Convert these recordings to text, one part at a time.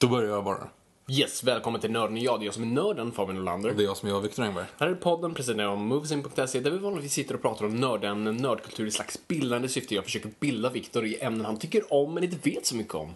Då börjar jag bara. Yes, välkommen till Nörden och jag. Det är jag som är nörden, Fabian Olander. Det är jag som är jag, Viktor Engberg. Här är podden presenterad av Movesin.se där vi vanligtvis sitter och pratar om nördämnen, nördkultur i slags bildande syfte. Jag försöker bilda Viktor i ämnen han tycker om men inte vet så mycket om.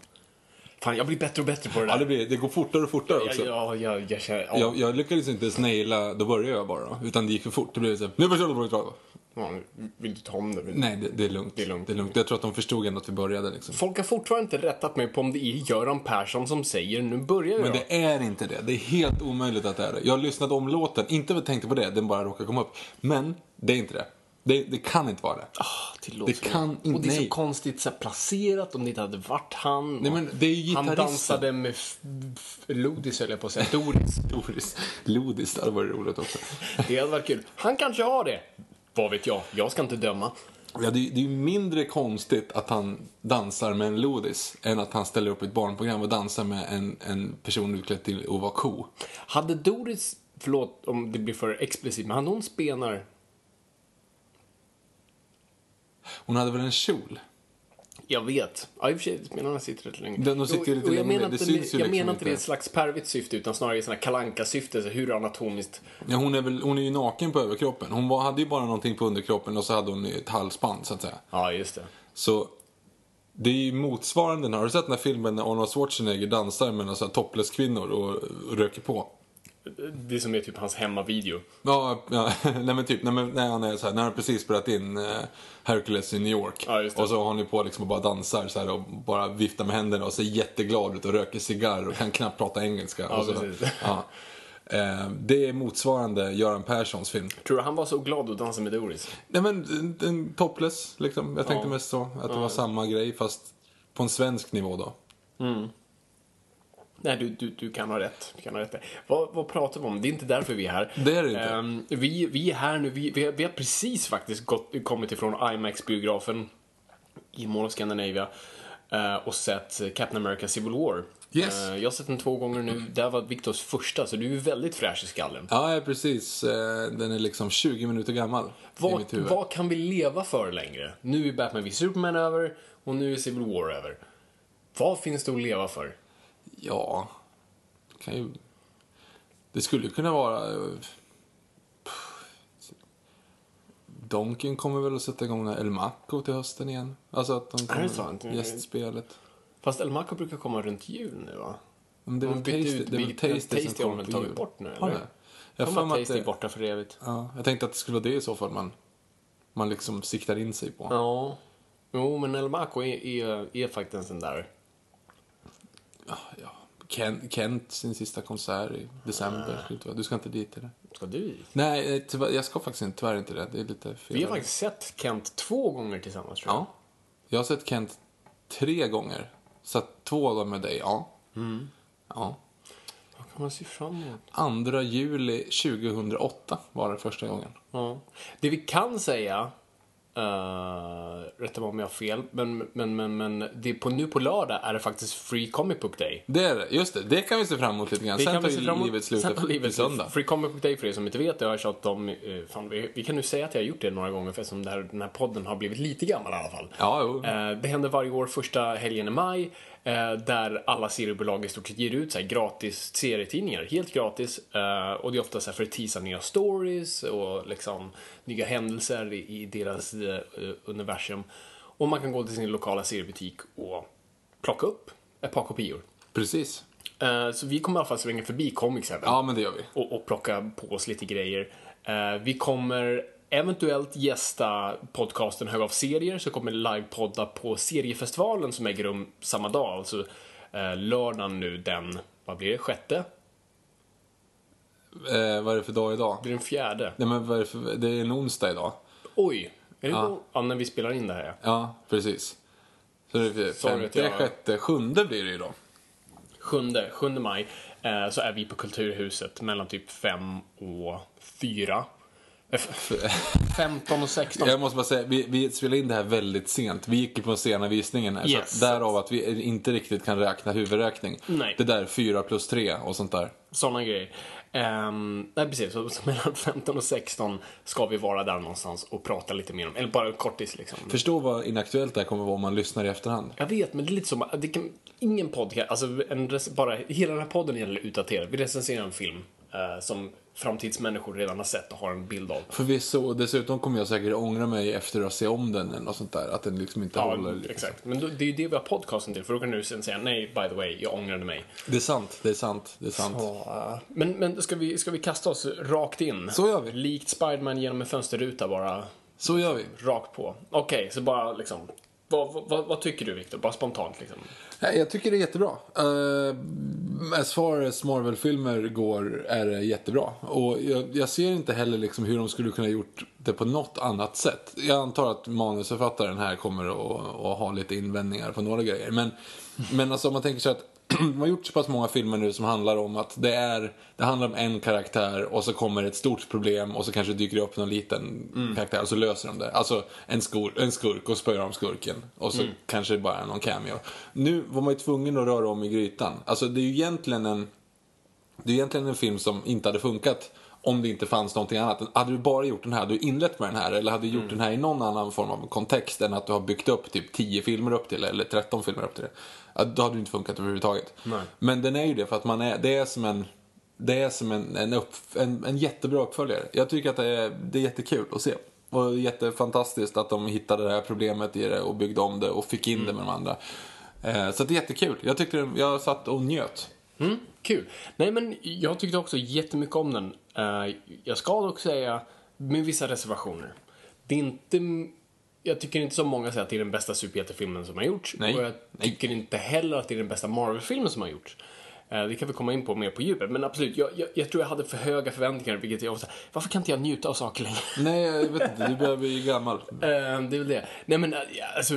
Fan, jag blir bättre och bättre på det där. Ja, det, blir, det går fortare och fortare också. Ja, ja, jag, jag, känner- ja. Jag, jag lyckades inte ens naila, då började jag bara. Utan det gick för fort. Det blev så här, nu börjar jag Ja, vill du ta om det? Nej, det, det, är lugnt. Det är lugnt. Det är lugnt. Jag tror att de förstod ändå att vi började liksom. Folk har fortfarande inte rättat mig på om det är Göran Persson som säger nu börjar Men jag. det är inte det. Det är helt omöjligt att det är det. Jag har lyssnat om låten, inte för att jag tänkte på det, den bara råkade komma upp. Men det är inte det. Det, det kan inte vara det. Ah, det, Det kan inte- Och det är så nej. konstigt så här, placerat om det inte hade varit han. Nej, men det är ju han dansade med Lodis höll jag på att säga. Doris. Doris. Lodis, det hade varit roligt också. Det hade varit kul. Han kanske har det. Vad vet jag? Jag ska inte döma. Ja, det, är- ju mindre konstigt att han dansar med en lodis än att han ställer upp ett barnprogram och dansar med en, en person utklädd till att vara ko. Hade Doris, förlåt om det blir för explicit, men hade hon spenar? Hon hade väl en kjol? Jag vet. Ja, i och för sig, spenarna sitter rätt länge. De- de sitter lite Och jag menar det inte, syns ju Jag liksom menar inte det inte. ett slags pervigt syfte, utan snarare sådana kalanka syfte så hur anatomiskt. Ja, hon, är väl, hon är ju naken på överkroppen. Hon var, hade ju bara någonting på underkroppen och så hade hon ett halsband så att säga. Ja, just det. Så det är ju motsvarande. Har du sett den här filmen när Arnold Schwarzenegger dansar med några topless-kvinnor och, och röker på? Det som är typ hans hemmavideo. Ja, ja nej men typ man- när han är så här, när han precis spelat in eh, Hercules i New York. Ja, och så har han ju på liksom och bara dansar så här och bara viftar med händerna och ser jätteglad ut och röker cigarr och kan knappt prata engelska. Ja, så. Ja. Eh, det är motsvarande Göran Perssons film. Tror du han var så glad att dansa med Doris? Nej men en, en topless liksom. Jag tänkte mest så. Att det var samma grej fast på en svensk nivå då. Nej, du, du, du kan ha rätt. Du kan ha rätt. Vad, vad pratar vi om? Det är inte därför vi är här. Det är det inte. Ehm, vi, vi är här nu. Vi, vi, har, vi har precis faktiskt gått, kommit ifrån IMAX-biografen i Mall of Scandinavia eh, och sett Captain America Civil War. Yes. Eh, jag har sett den två gånger nu. Det här var Viktors första, så du är väldigt fräsch i skallen. Ja, precis. Eh, Den är liksom 20 minuter gammal Vad, vad kan vi leva för längre? Nu är Batman v Superman över och nu är Civil War över. Vad finns det att leva för? Ja, det kan ju... Det skulle kunna vara... Donken kommer väl att sätta igång El Maco till hösten igen. Alltså att de kommer sant? gästspelet. Fast El Maco brukar komma runt jul nu va? Men det är väl Tasty, det är väl tasty, Tasty som kommer på jul. bort nu, eller? det? Jag har att Tasty är borta för evigt. ja, jag tänkte att det skulle vara det i så fall man, man liksom siktar in sig på. Ja. Jo, men El Maco är, är, är faktiskt en sån där... Ja, ja. Kent, Kent sin sista konsert i december. vara- Du ska inte dit eller? Ska du dit? Nej, eh, tyvärr, jag ska faktiskt inte, tyvärr inte det. Det är lite fel. Vi har faktiskt sett Kent två gånger tillsammans tror jag. Ja. Jag har sett Kent tre gånger. Så två av dem med dig, ja. Mm. Ja. Vad kan man se fram emot? Andra juli 2008 var det första gången. Ja. Det vi kan säga Uh, rätta mig om jag har fel. Men, men, men, men det, på, nu på lördag är det faktiskt Free Comic Book Day. Det är det, just det. Det kan vi se fram emot lite grann. Det Sen tar ju livet slut Sen livet söndag. Free Comic Book Day för er som inte vet, det har jag tjatat om. eh, Fan, vi, vi kan nu säga att jag har gjort det några gånger eftersom det här, den här podden har blivit lite gammal i alla fall. Ja, jo. Eh, Det händer varje år första helgen i maj där alla seriebolag i stort sett ger ut så gratis serietidningar, helt gratis. Eh, Och det är ofta så för att teasa nya stories och liksom nya händelser i, deras eh, universum. Och man kan gå till sin lokala seriebutik och plocka upp ett par kopior. Precis. Eh, Så vi kommer i alla fall svänga förbi Comics Heaven Ja, men det gör vi. och, och plocka på oss lite grejer. Eh, vi kommer eventuellt gästa podcasten Hög av serier, så kommer livepodda på seriefestivalen som äger rum samma dag, alltså eh, lördagen nu den, vad blir det, sjätte? Eh, vad är det för dag idag? Det den fjärde? Nej, men vad är det, för, det är en onsdag idag. Oj! Är det Ja. ja. ja, när vi spelar in det här ja. Ja, precis. Så det är femte, jag- sjätte, sjunde blir det ju då. Sjunde, 7 maj eh, så är vi på Kulturhuset mellan typ fem och fyra. Eh, f- 15 och 16. Jag måste bara säga, vi, vi spelade in det här väldigt sent. Vi gick ju på den sena visningen här. Yes. Så att därav att vi inte riktigt kan räkna huvudräkning. Nej. Det där fyra plus tre och sånt där. Sådana grejer. Um, nej, precis. Så, så mellan 15 och 16 ska vi vara där någonstans och prata lite mer om, eller bara kortis liksom. Förstå vad inaktuellt det här kommer vara om man lyssnar i efterhand. Jag vet, men det är lite som, det kan, ingen podcast, alltså en, bara, hela den här podden gäller utdaterad. Vi recenserar en film eh, som framtidsmänniskor redan har sett och har en bild av. Förvisso, och dessutom kommer jag säkert ångra mig efter att se om den eller något sånt där. Att den liksom inte Ja, håller. Liksom. exakt. Men då, det är ju det vi har podcasten till, för då kan du sen säga nej, by the way, jag ångrade mig. Det är sant, det är sant, det är sant. Men, men ska, vi, ska vi kasta oss rakt in? Så gör vi. Likt Spiderman genom en fönsterruta bara Så gör vi. rakt på. Okej, så bara liksom. Vad, vad, vad tycker du Viktor? Bara spontant liksom. Jag tycker det är jättebra. Uh, as far as Marvel-filmer går är det jättebra. Och jag, jag ser inte heller liksom hur de skulle kunna gjort det på något annat sätt. Jag antar att manusförfattaren här kommer att, att ha lite invändningar på några grejer. Men, men alltså om man tänker sig att de har gjort så pass många filmer nu som handlar om att det, är, det handlar om en karaktär och så kommer ett stort problem och så kanske dyker det upp någon liten karaktär och så löser de det. Alltså en, skor, en skurk och spöar om skurken och så kanske det bara är någon cameo. Nu var man ju tvungen att röra om i grytan. Alltså det är ju egentligen en, det är egentligen en film som inte hade funkat om det inte fanns någonting annat. Hade du bara gjort den här, hade du inlett med den här eller hade du gjort den här i någon annan form av kontext än att du har byggt upp typ 10 filmer upp till eller 13 filmer upp till det. Då hade det inte funkat överhuvudtaget. Nej. Men den är ju det för att man är, det är som en det är som en, en, upp, en, en jättebra uppföljare. Jag tycker att det är, det är jättekul att se. Och jättefantastiskt att de hittade det här problemet i det och byggde om det och fick in det med de andra. Eh, så det är jättekul. Jag tyckte jag satt och njöt. Mm, kul. Nej, men jag tyckte också jättemycket om den. Eh, jag ska dock säga, med vissa reservationer. Det är inte... Jag tycker inte så många säger att det är den bästa superhjältefilmen som har gjorts. Nej. Och jag Nej. tycker inte heller att det är den bästa Marvel-filmen som har gjorts. Eh, Det kan vi komma in på mer på djupet. Men absolut, jag, jag, jag tror jag hade för höga förväntningar. Vilket jag var så här, varför kan inte jag njuta av saker längre? Nej, jag vet inte. Du börjar bli gammal. Eh, det är väl det. Nej men eh, alltså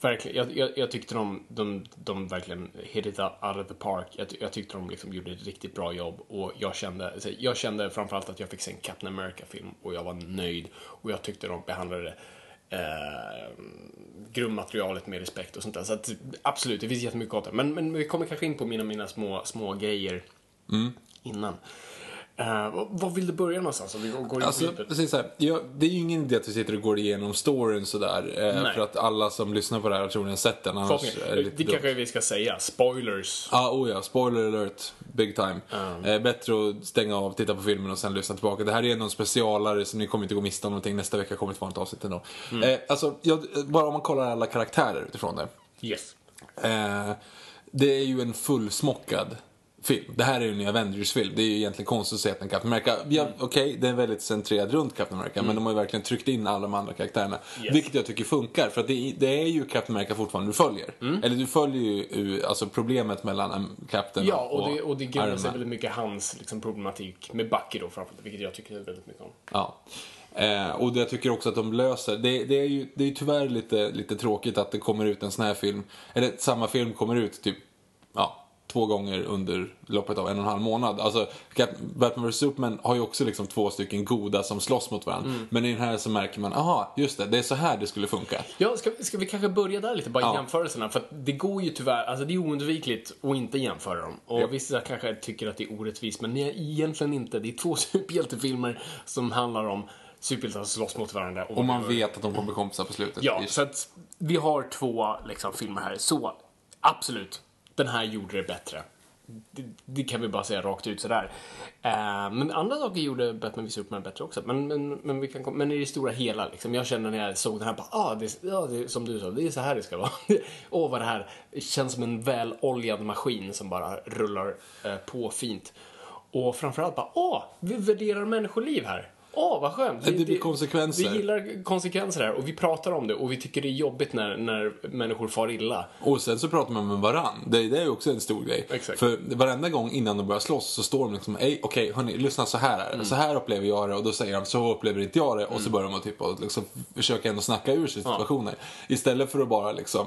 verkligen. Jag, jag, jag tyckte de, de, de verkligen hit it out of the park. Jag, jag tyckte de liksom gjorde ett riktigt bra jobb och jag kände, alltså, jag kände framförallt att jag fick se en Captain America-film och jag var nöjd och jag tyckte de behandlade eh, grundmaterialet med respekt och sånt där. Så att, absolut, det finns jättemycket där. Men, men vi kommer kanske in på mina, mina små, små grejer innan. Eh, vad- vill du börja någonstans om vi går in Alltså, precis så här, ja, det är ju ingen idé att vi sitter och går igenom storyn sådär. Eh, för att alla som lyssnar på det här har troligen sett den. Annars är det Det kanske vi ska säga. Spoilers. Ja, oh ja. Spoiler alert. Big time. Eh, bättre att stänga av, titta på filmen och sen lyssna tillbaka. Det här är någon specialare så ni kommer inte gå miste om någonting. Nästa vecka kommer ett vanligt avsnitt ändå. Eh, alltså, jag, bara om man kollar alla karaktärer utifrån det. Yes. Eh, det är ju en fullsmockad film. Det här är ju en Avengers-film. Det är ju egentligen konstigt att säga att en Captain America... Ja, Okej, det är väldigt centrerad runt Captain America, men de har ju verkligen tryckt in alla de andra karaktärerna. Yes. Vilket jag tycker funkar, för att det, det är ju Captain America fortfarande du följer. Eller du följer ju ju alltså problemet mellan um, Captain Ja, och det, och det grundar sig väldigt mycket hans liksom, problematik med Bucky då framförallt, vilket jag tycker väldigt mycket om. Ja. Eh, och det jag tycker också att de löser, det, det är ju det är tyvärr lite, lite tråkigt att det kommer ut en sån här film, eller samma film kommer ut typ, ja, två gånger under loppet av en och en halv månad. Alltså, Batman vs Superman har ju också liksom två stycken goda som slåss mot varandra. Mm. Men i den här så märker man, aha, just det, det är så här det skulle funka. Ja, ska, ska vi kanske börja där lite, bara Ja. jämförelserna? För att det går ju tyvärr, alltså det är oundvikligt att inte jämföra dem. Och Ja. vissa kanske tycker att det är orättvist, men är egentligen inte. Det är två superhjältefilmer som handlar om superhjältar som slåss mot varandra. Och man vet att de kommer bli kompisar på slutet. Ja, så att vi har två liksom, filmer här. Så absolut, den här gjorde det bättre. Det, det kan vi bara säga rakt ut sådär. Eh, men andra saker gjorde Batman v Superman bättre också. Men, men, men, vi kan, men i det stora hela, liksom, jag kände när jag såg den här, bara, ah, det, ja, det, som du sa, det är så här det ska vara. Åh, vad det här känns som en väloljad maskin som bara rullar eh, på fint. Och framförallt bara, åh, vi värderar människoliv här. Åh, vad skönt. Det blir konsekvenser. Vi gillar konsekvenser här och vi pratar om det och vi tycker det är jobbigt när, när människor far illa. Och sen så pratar man med varann. Det, det är ju också en stor grej. Exakt. För varenda gång innan de börjar slåss så står de liksom, "Ey, okej hörni, lyssna så här är det. Mm. Så här upplever jag det och då säger de, så upplever inte jag det. Och så börjar de typ, och liksom, försöka ändå snacka ur sig situationer. Istället för att bara liksom,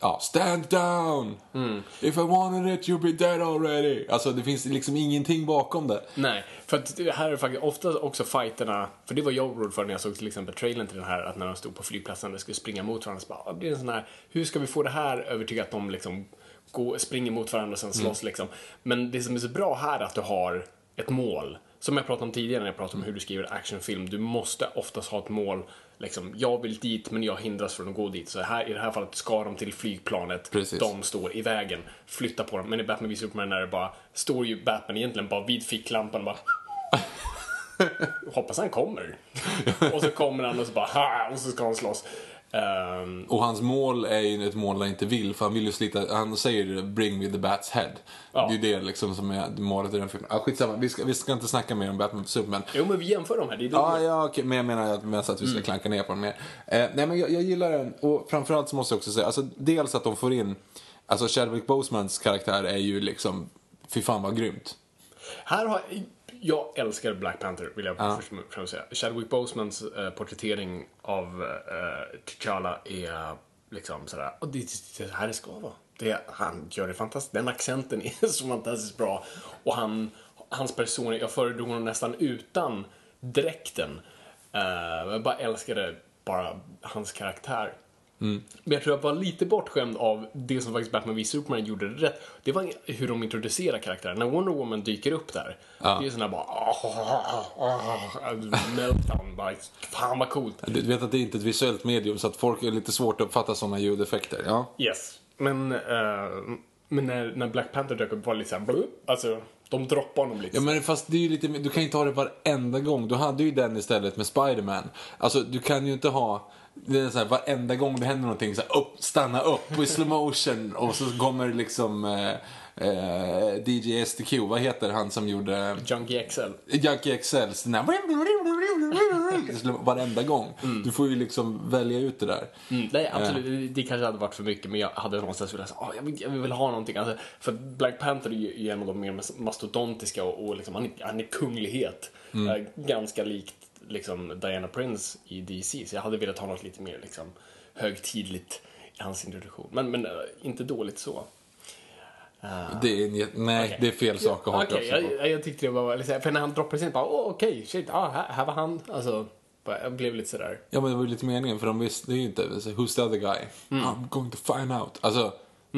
ja, stand down! Mm. If I wanted it you'd be dead already. Alltså det finns liksom ingenting bakom det. Nej, för att det här är faktiskt ofta också fighterna, för det var jag orolig för när jag såg till exempel trailern till den här, att när de stod på flygplatsen och skulle springa mot varandra, så bara, ah, det en sån här, hur ska vi få det här övertyga att de liksom går, springer mot varandra och sen slåss liksom. Men det som är så bra här är att du har ett mål. Som jag pratade om tidigare när jag pratade om hur du skriver actionfilm, du måste oftast ha ett mål. Liksom, jag vill dit men jag hindras från att gå dit. Så här, i det här fallet ska de till flygplanet, Precis. de står i vägen, flytta på dem. Men i Batman v Superman är det bara, står ju Batman egentligen bara vid ficklampan och bara Hoppas han kommer. och så kommer han och så bara ha, och så ska han slåss. Ehm, Och hans mål är ju ett mål han inte vill, för han vill ju slita, han säger bring me the bat's head. Ja. Det är ju det liksom som är målet i den filmen. Ah, skitsamma, vi ska, vi ska inte snacka mer om Batman vs Superman. jo men vi jämför de här, det är det. Ja, ja okej, men jag menar att, mest att vi ska klanka ner på den mer. Eh, nej men jag, jag gillar den, och framförallt så måste jag också säga, alltså dels att de får in, alltså Chadwick Bosemans karaktär är ju liksom, fy fan vad grymt. Här har, jag älskar Black Panther, vill jag först och främst säga. Chadwick Bosemans eh, porträttering av eh, T'Challa är liksom sådär, och det, det, det här det ska vara. Det, han gör det fantastiskt, den accenten är så fantastiskt bra. Och han, hans person, jag föredrog honom nästan utan dräkten. Eh, jag bara älskade bara hans karaktär. Men jag tror jag var lite bortskämd av det som faktiskt Batman v Superman gjorde rätt. Det var hur de introducerar karaktären. När Wonder Woman dyker upp där, det är här bara... meltdown, bara... Fan vad coolt. Du vet att det är inte ett visuellt medium så att folk är lite svårt att uppfatta sådana ljudeffekter. Ja. Yes. Men, eh, men när, när Black Panther dök upp var det lite såhär... Alltså, de droppar honom lite. Ja men fast det är ju lite, du kan ju inte ha det varenda gång. Du hade ju den istället med Spider-Man. Alltså du kan ju inte ha, det är så här, varenda gång det händer någonting så här, upp, stanna upp i slow motion och så kommer liksom eh, eh, DJ STQ, vad heter han som gjorde Junkie XL. Junkie XL, varenda gång. Du får ju liksom välja ut det där. Mm, nej, absolut. Det, det kanske hade varit för mycket, men jag hade någonstans velat säga, "Ah, jag, vill, jag vill ha någonting. Alltså, för Black Panther är ju en av de mer mastodontiska och, och liksom, han, är, han är kunglighet. Eh, ganska likt liksom, Diana Prince i DC, så jag hade velat ha något lite mer liksom, högtidligt i hans introduktion. Men, men eh, inte dåligt så. Det är, nej, Okej. det är fel sak att ha Okej, okay, på. jag, jag tyckte det var lite, för när han droppade sin bara, åh okej, shit, ah, här, här var han. Alltså, jag blev lite sådär. Ja men det var ju lite meningen för de visste ju inte, who's the other guy? I'm going to find out. Alltså, Mm,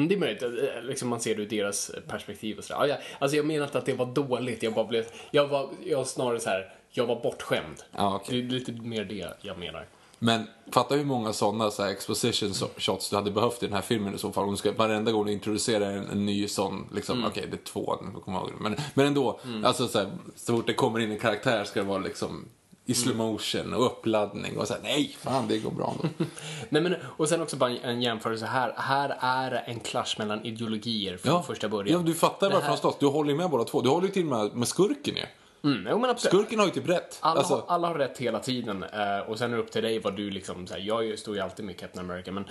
det är möjligt, eh, liksom man ser det ur deras perspektiv och sådär. Ja, alltså jag menar inte att det var dåligt, jag bara blev, jag var, jag snarare så här, jag var bortskämd. Ja, okej. Det är lite mer det jag menar. Men fatta hur många sådana så här, exposition shots du hade behövt i den här filmen i så fall. Om du ska varenda gång du introducerar en, en ny sån, liksom, okej det är två, nu kommer jag ihåg det. men, men ändå, alltså så, här, så fort det kommer in en karaktär ska det vara liksom i slow motion och uppladdning och så här, nej, fan det går bra ändå. Nej, men, och sen också bara en jämförelse här. Här är en clash mellan ideologier från första början. Ja, du fattar Det varför här- de slåss. Du håller ju med båda två. Du håller ju till med med skurken ju. Mm, jo. Skurken har ju typ rätt. Alla, Alltså, har, alla har rätt hela tiden eh, och sen är det upp till dig vad du liksom, så här, jag står ju alltid med Captain America men,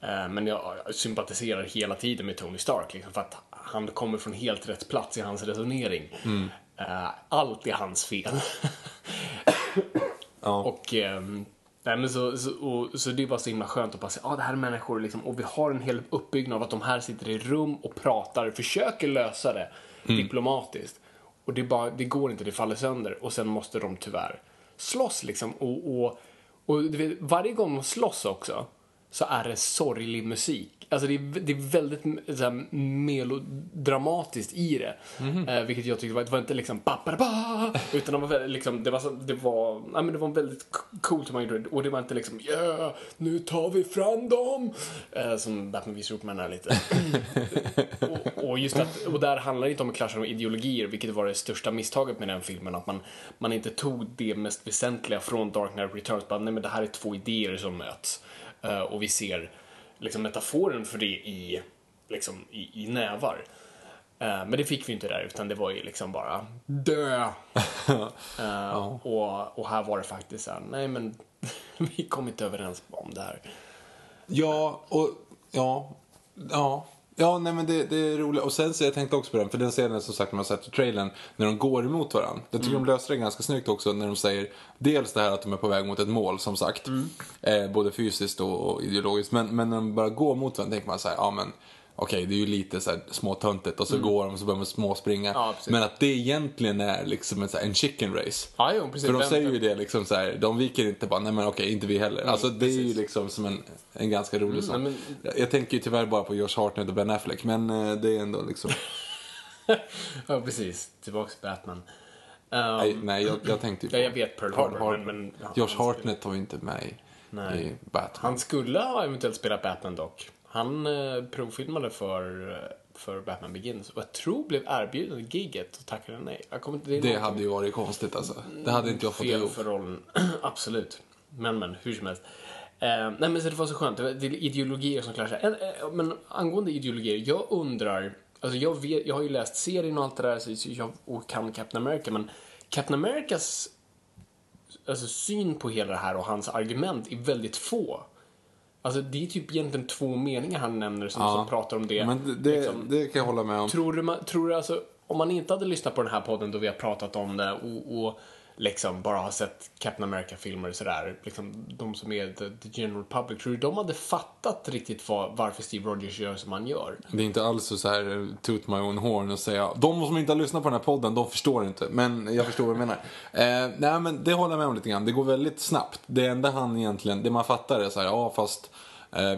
eh, men jag sympatiserar hela tiden med Tony Stark liksom, för att han kommer från helt rätt plats i hans resonering. Eh, allt är hans fel. Ja. Och ehm, Nej, men så, så, och, så det är bara så himla skönt att bara se, ah, det här är människor liksom, och vi har en hel uppbyggnad av att de här sitter i rum och pratar, försöker lösa det diplomatiskt. Och det, bara, det går inte, det faller sönder och sen måste de tyvärr slåss liksom. Och, och, och vet, varje gång de slåss också så är det sorglig musik. Alltså det är, det är väldigt så här, melodramatiskt i det. Eh, vilket jag tyckte var, det var inte liksom ba, ba, ba, utan det var väldigt, liksom, det var, det var, nej, men det var väldigt coolt hur man gjorde det. Och det var inte liksom yeah, nu tar vi fram dem. Eh, som Batman v Superman är lite. och, och just att, och där handlar det inte om att klascha ideologier, vilket var det största misstaget med den filmen. Att man, man inte tog det mest väsentliga från Dark Knight Returns. Bara, nej men det här är två idéer som möts. Eh, och vi ser liksom metaforen för det i, liksom, i, i nävar. Eh, men det fick vi inte där, utan det var ju liksom bara dö. Eh, och, och här var det faktiskt så här, nej men vi kom inte överens om det här. Ja, och ja, ja. Ja, nej men det, det är roligt. Och sen så jag tänkte också på den, för den scenen som sagt när man sett i trailern, när de går emot varandra. Jag tycker de löser det ganska snyggt också när de säger dels det här att de är på väg mot ett mål som sagt. Eh, både fysiskt och, och ideologiskt. Men, men när de bara går mot varandra tänker man så här, ja men okej det är ju lite så här småtöntigt och så går de och så börjar de småspringa. Ja, precis. men att det egentligen är liksom en, så här, en chicken race. Ja, jo, precis. För de säger ju det liksom så här, de viker inte bara, nej men okej, inte vi heller. Alltså det är ju liksom som en, en ganska rolig sak. men- Jag, jag tänker ju tyvärr bara på Josh Hartnett och Ben Affleck, men eh, det är ändå liksom, Ja, precis. Tillbaks till Batman. Um, nej, nej jag, jag tänkte ju Ja, jag vet Pearl Harbor, Har- men- men- Josh Hartnett var ju inte med i Batman. Han skulle ha eventuellt spelat Batman dock. Han eh, provfilmade för, eh, för Batman Begins och jag tror blev erbjuden giget och tackade nej. Jag kommer inte, det är Det någonting hade ju varit konstigt alltså. Det hade inte jag fått fel ihop. för rollen. Absolut. Men men, hur som helst. Eh, nej men så det var så skönt. Det, var, det är ideologier som clashar. En, eh, men angående ideologier, jag undrar. Alltså jag, vet, jag har ju läst serien och allt det där så så jag, och kan Captain America men Captain Americas alltså, syn på hela det här och hans argument är väldigt få. Alltså det är typ egentligen två meningar han nämner som, Ja. som pratar om det. Men det, liksom. det kan jag hålla med om. Tror du, man- tror du alltså, om man inte hade lyssnat på den här podden då vi har pratat om det och, och liksom bara har sett Captain America-filmer och sådär, liksom de som är the, the general public, tror du de hade fattat riktigt var, varför Steve Rogers gör som han gör? Det är inte alls så här toot my own horn och säga de som inte har lyssnat på den här podden, de förstår inte. Men jag förstår vad du menar. Eh, nej men det håller jag med om lite grann. Det går väldigt snabbt. Det enda han egentligen, det man fattar är så här, ja fast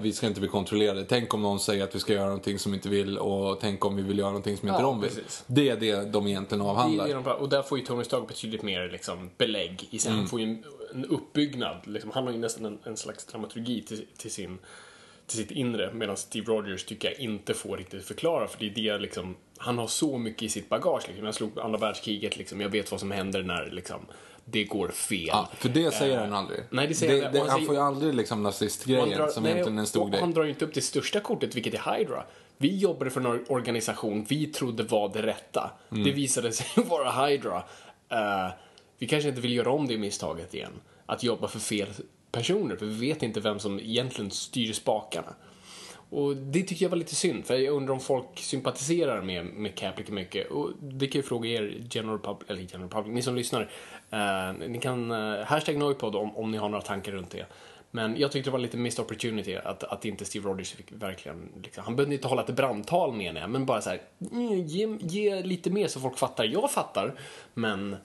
vi ska inte bli kontrollerade. Tänk om någon säger att vi ska göra någonting som inte vill och tänk om vi vill göra någonting som inte Ja, de vill. precis. Det är det de egentligen Det avhandlar. är de, och där får ju Tony Stark betydligt mer liksom, belägg i sig. Han får ju en, en uppbyggnad. Liksom, han har ju nästan en, en slags dramaturgi till, till, sin, till sitt inre. Medan Steve Rogers tycker jag inte får riktigt förklara. För det är det liksom, han har så mycket i sitt bagage. Liksom. Jag slog andra världskriget, liksom. jag vet vad som händer när liksom, det går fel. Ja, för det säger Eh, han aldrig. nej, det säger det, han- det, han Han säger- får ju aldrig liksom nazistgrejen drar- som nej, egentligen är en stor grej. Han drar ju inte upp det största kortet, vilket är Hydra. Vi jobbade för en organisation vi trodde var det rätta. Mm. Det visade sig vara Hydra. Eh, vi kanske inte vill göra om det misstaget igen. Att jobba för fel personer, för vi vet inte vem som egentligen styr spakarna. Och det tycker jag var lite synd, för jag undrar om folk sympatiserar med, med Cap lika mycket. Och det kan jag fråga er, General Public, eller General Public, ni som lyssnar. Eh, ni kan, uh, hashtag Noipod om, om ni har några tankar runt det. Men jag tyckte det var lite missed opportunity att, att inte Steve Rogers fick verkligen, liksom, han behövde inte hålla ett brandtal menar jag, men bara så här, mm, ge, ge lite mer så folk fattar. Jag fattar, men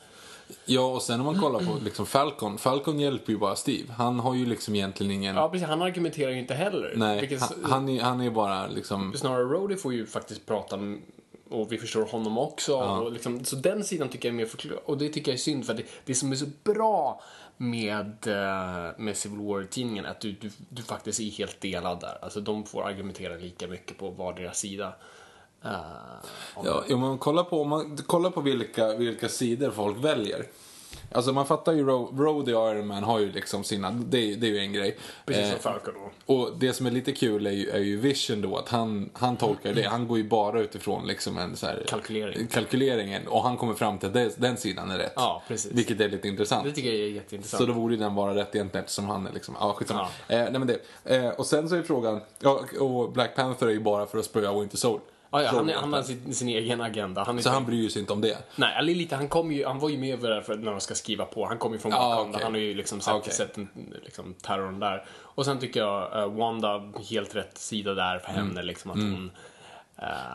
Ja, och sen om man kollar på liksom Falcon. Falcon hjälper ju bara Steve. Han har ju liksom egentligen ingen... ja, precis, han argumenterar ju inte heller. nej, Vilket- han, han, är, han är bara liksom... Snarare Rhodey får ju faktiskt prata och vi förstår honom också. Och liksom, så den sidan tycker jag är mer förklar- Och det tycker jag är synd för det, det som är så bra med, eh, med Civil War-tidningen är att du, du, du faktiskt är helt delad där. Alltså de får argumentera lika mycket på vardera sida. Eh, om Ja, om man kollar på, om man kollar på vilka, vilka sidor folk väljer. Alltså man fattar ju, Ro- Rhodey och Iron Man har ju liksom sina, det, det är ju en grej. Precis Eh, som Falcon då. och det som är lite kul är ju, är ju Vision då, att han, han tolkar det. Han går ju bara utifrån liksom en så här, Kalkylering. kalkyleringen och han kommer fram till att det, den sidan är rätt. Ja, precis. Vilket är lite intressant. Det tycker jag är jätteintressant. Så då borde ju den vara rätt egentligen eftersom han är liksom, ja skitsamma. Ja. Eh, nej men det. Eh, och sen så är frågan, ja och Black Panther är ju bara för att spöa Winter Soul. Ja, ja, han, han har sin, sin egen agenda. Han Så han bryr sig inte om det. Nej, eller lite, han, kom ju, han var ju med där för när de ska skriva på. Han kom ju från Wakanda, okej. han har ju liksom sett, Okej. sett en, liksom, terrorn där. Och sen tycker jag uh, Wanda, helt rätt sida där för Mm. henne, liksom att hon...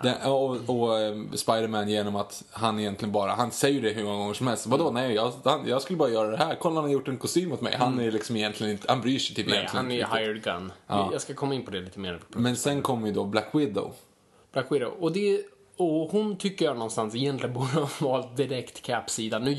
Det, och och eh, Spiderman genom att han egentligen bara, han säger det hur många gånger som helst. Vadå, nej, jag, han, jag skulle bara göra det här. Kolla, han har gjort en kostym åt mig. Han är liksom egentligen inte, han bryr sig typ Nej, egentligen han är inte riktigt. hired gun. Ja. Jag ska komma in på det lite mer. Men sen kommer ju då Black Widow. Black Widow. Och, det, och hon tycker jag någonstans egentligen borde ha valt direkt Cap-sida. Nu,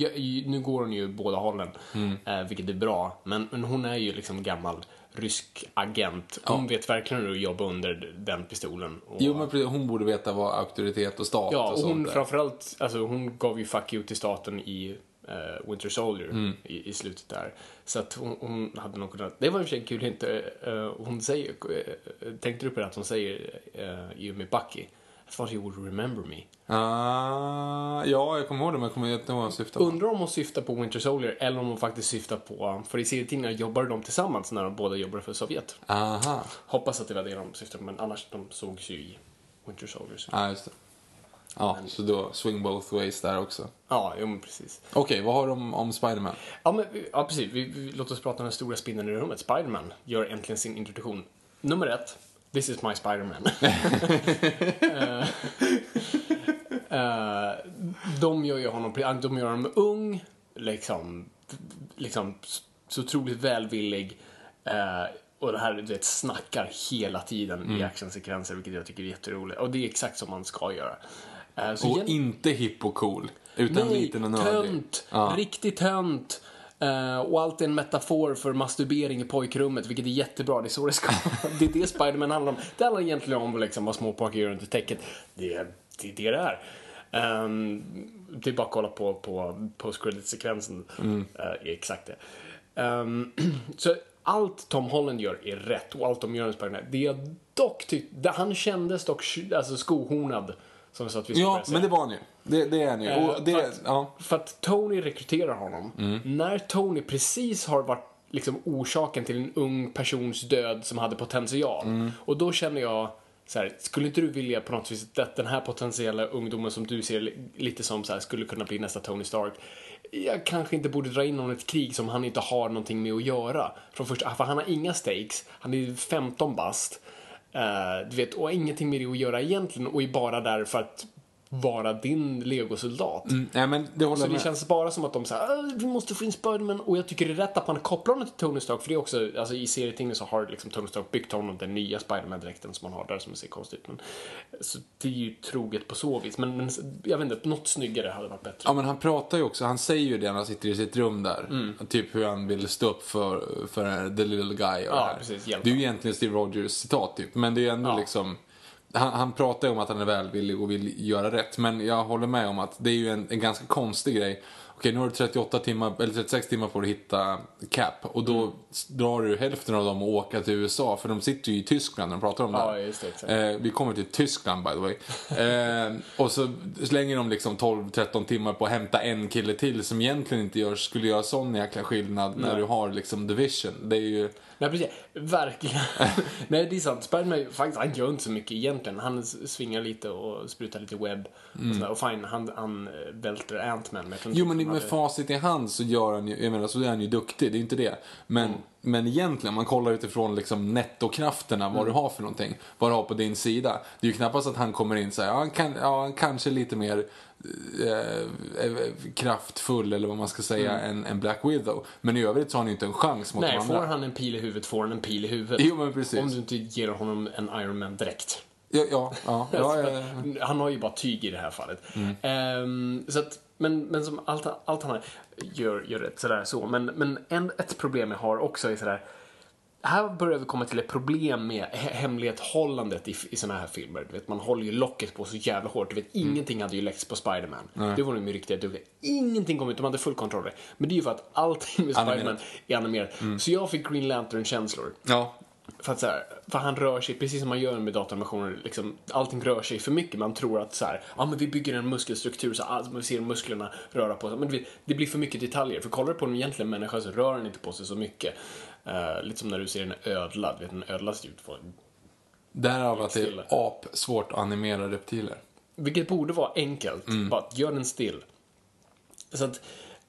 nu går hon ju båda hållen, Mm. eh, vilket är bra. Men, men hon är ju liksom gammal rysk agent. Hon vet verkligen hur att jobba under den pistolen. Och, Jo, men precis, hon borde veta vad auktoritet och stat Ja, och och hon sånt är. framförallt, alltså hon gav ju fuck you till staten i eh, Winter Soldier Mm. i, i slutet där. Så att hon, hon hade nog kunnat, det var i och för sig kul hint, eh, hon säger, eh, tänkte du på det att hon säger uh, i och med Bucky, I thought you would remember me. Ah, ja, jag kommer ihåg det, men jag kommer inte ihåg vad hon syftar på. Undrar om hon syftar på Winter Soldier eller om hon faktiskt syftar på, för i serietidningarna jobbade de tillsammans när de båda jobbade för Sovjet. Aha, Hoppas att det var det de syftade på, men annars de sågs ju i Winter Soldier. Ja just det. Ja, så då swing both ways där också. Ja, jo men precis. Okej, vad har de om Spiderman? Ja, men, ja precis. Vi, vi, låt oss prata om den stora spindeln i rummet. Spiderman gör äntligen sin introduktion. Nummer ett. This is my Spiderman. Eh, eh, de gör ju honom, de gör honom ung, liksom, liksom så otroligt välvillig. eh, och det här, du vet, snackar hela tiden i actionsekvenser, vilket jag tycker är jätteroligt. Och det är exakt som man ska göra. Eh, så Och igen- inte hipp och cool, utan Nej, liten och nördig. tönt. Ja. Riktigt tönt. Eh, och allt är en metafor för masturbering i pojkrummet, vilket är jättebra. Det är så det ska Det är det Spiderman handlar om. Det handlar egentligen om liksom, vad småpojkar gör under täcket. Det är det är. Det är. Um, det är bara att kolla på, på post-credit-sekvensen. Mm. Är exakt det. Ehm, så allt Tom Holland gör är rätt och allt de gör med Spiderman. Det jag dock tyckte, han kändes dock alltså, skohornad. Som så att vi skulle Ja, men det var han ju. Det, det är han ju. Eh, det, för, att, ja. för att Tony rekryterar honom. När Tony precis har varit liksom orsaken till en ung persons död som hade potential. Och då känner jag så här, skulle inte du vilja på något vis att den här potentiella ungdomen som du ser li- lite som så här, skulle kunna bli nästa Tony Stark. Jag kanske inte borde dra in honom i ett krig som han inte har någonting med att göra. Från första, för han har inga stakes, han är 15 bast. Uh, du vet, och ingenting med det att göra egentligen och är bara där för att vara din legosoldat. Mm, nej, men det håller Så det med. känns bara som att de säger vi måste få in Spiderman och jag tycker det är rätt att man kopplar honom till Tony Stark för det är också, alltså i serietidningen så har liksom Tony Stark byggt honom den nya Spiderman-dräkten som man har där som ser konstigt ut. Men, så det är ju troget på så vis. Men, men jag vet inte, något snyggare hade varit bättre. Ja, men han pratar ju också, han säger ju det när han sitter i sitt rum där. Mm. Typ hur han vill stå upp för, för the little guy och Ja, det här. precis. Det är ju egentligen Steve Rogers citat typ, men det är ändå Ja. liksom... Han, han pratar ju om att han är välvillig och vill göra rätt, men jag håller med om att det är ju en, en ganska konstig grej. Okej, nu har du 38 timmar, eller 36 timmar på dig att hitta Cap och då Mm. drar du hälften av dem och åka till USA, för de sitter ju i Tyskland när de pratar om det Ja, här. just det, exakt. Eh, vi kommer till Tyskland by the way. Eh, och så slänger de liksom 12-13 timmar på att hämta en kille till som egentligen inte gör, skulle göra sån jäkla skillnad när du har liksom division. Det är ju... Nej, precis. Verkligen. Nej, det är sant. Spiderman, faktiskt, han gör inte så mycket egentligen. Han svingar lite och sprutar lite webb. Och, sådär. och fine, han, han eh, välter Ant-Man. men Jo men med hade- facit i hand så gör han ju, jag menar så är han ju duktig, det är inte det. Men, Mm. men egentligen, om man kollar utifrån liksom nettokrafterna, vad du Mm. har för någonting, vad du har på din sida. Det är ju knappast att han kommer in så här, ja, han kan, ja, han kanske lite mer kraftfull eller vad man ska säga än, än Black Widow. Men i övrigt så har han ju inte en chans mot Nej, de får andra. han en pil i huvudet får han en pil i huvudet. Jo, men precis. Om du inte ger honom en Iron Man direkt. Ja, ja, ja, ja, ja. Han har ju bara tyg i det här fallet. Mm. Ehm, så att, men, men som allt, allt han gör, gör rätt sådär så. Men, men en, ett problem jag har också är sådär. Här börjar vi komma till ett problem med he- hemlighethållandet i, i såna här filmer. Du vet, man håller ju locket på så jävla hårt. Du vet, Mm. ingenting hade ju läckts på Spiderman. Det var de ju riktigt duktiga. Ingenting kom ut, de hade full kontroll över. Men det är ju för att allting med. Spiderman är animerat. Så jag fick Green Lantern-känslor. ja. För att så här, för han rör sig, precis som man gör med datanimationer, liksom, allting rör sig för mycket. Man tror att så här, ja men vi bygger en muskelstruktur så att man ser musklerna röra på sig. Men det blir för mycket detaljer. För kollar du på en egentlig människa så rör den inte på sig så mycket. Eh, lite som när du ser en ödla, du vet en ödla ser ut på Därav att det är ap svårt att animera reptiler. Vilket borde vara enkelt. Mm. Bara gör den still. Så att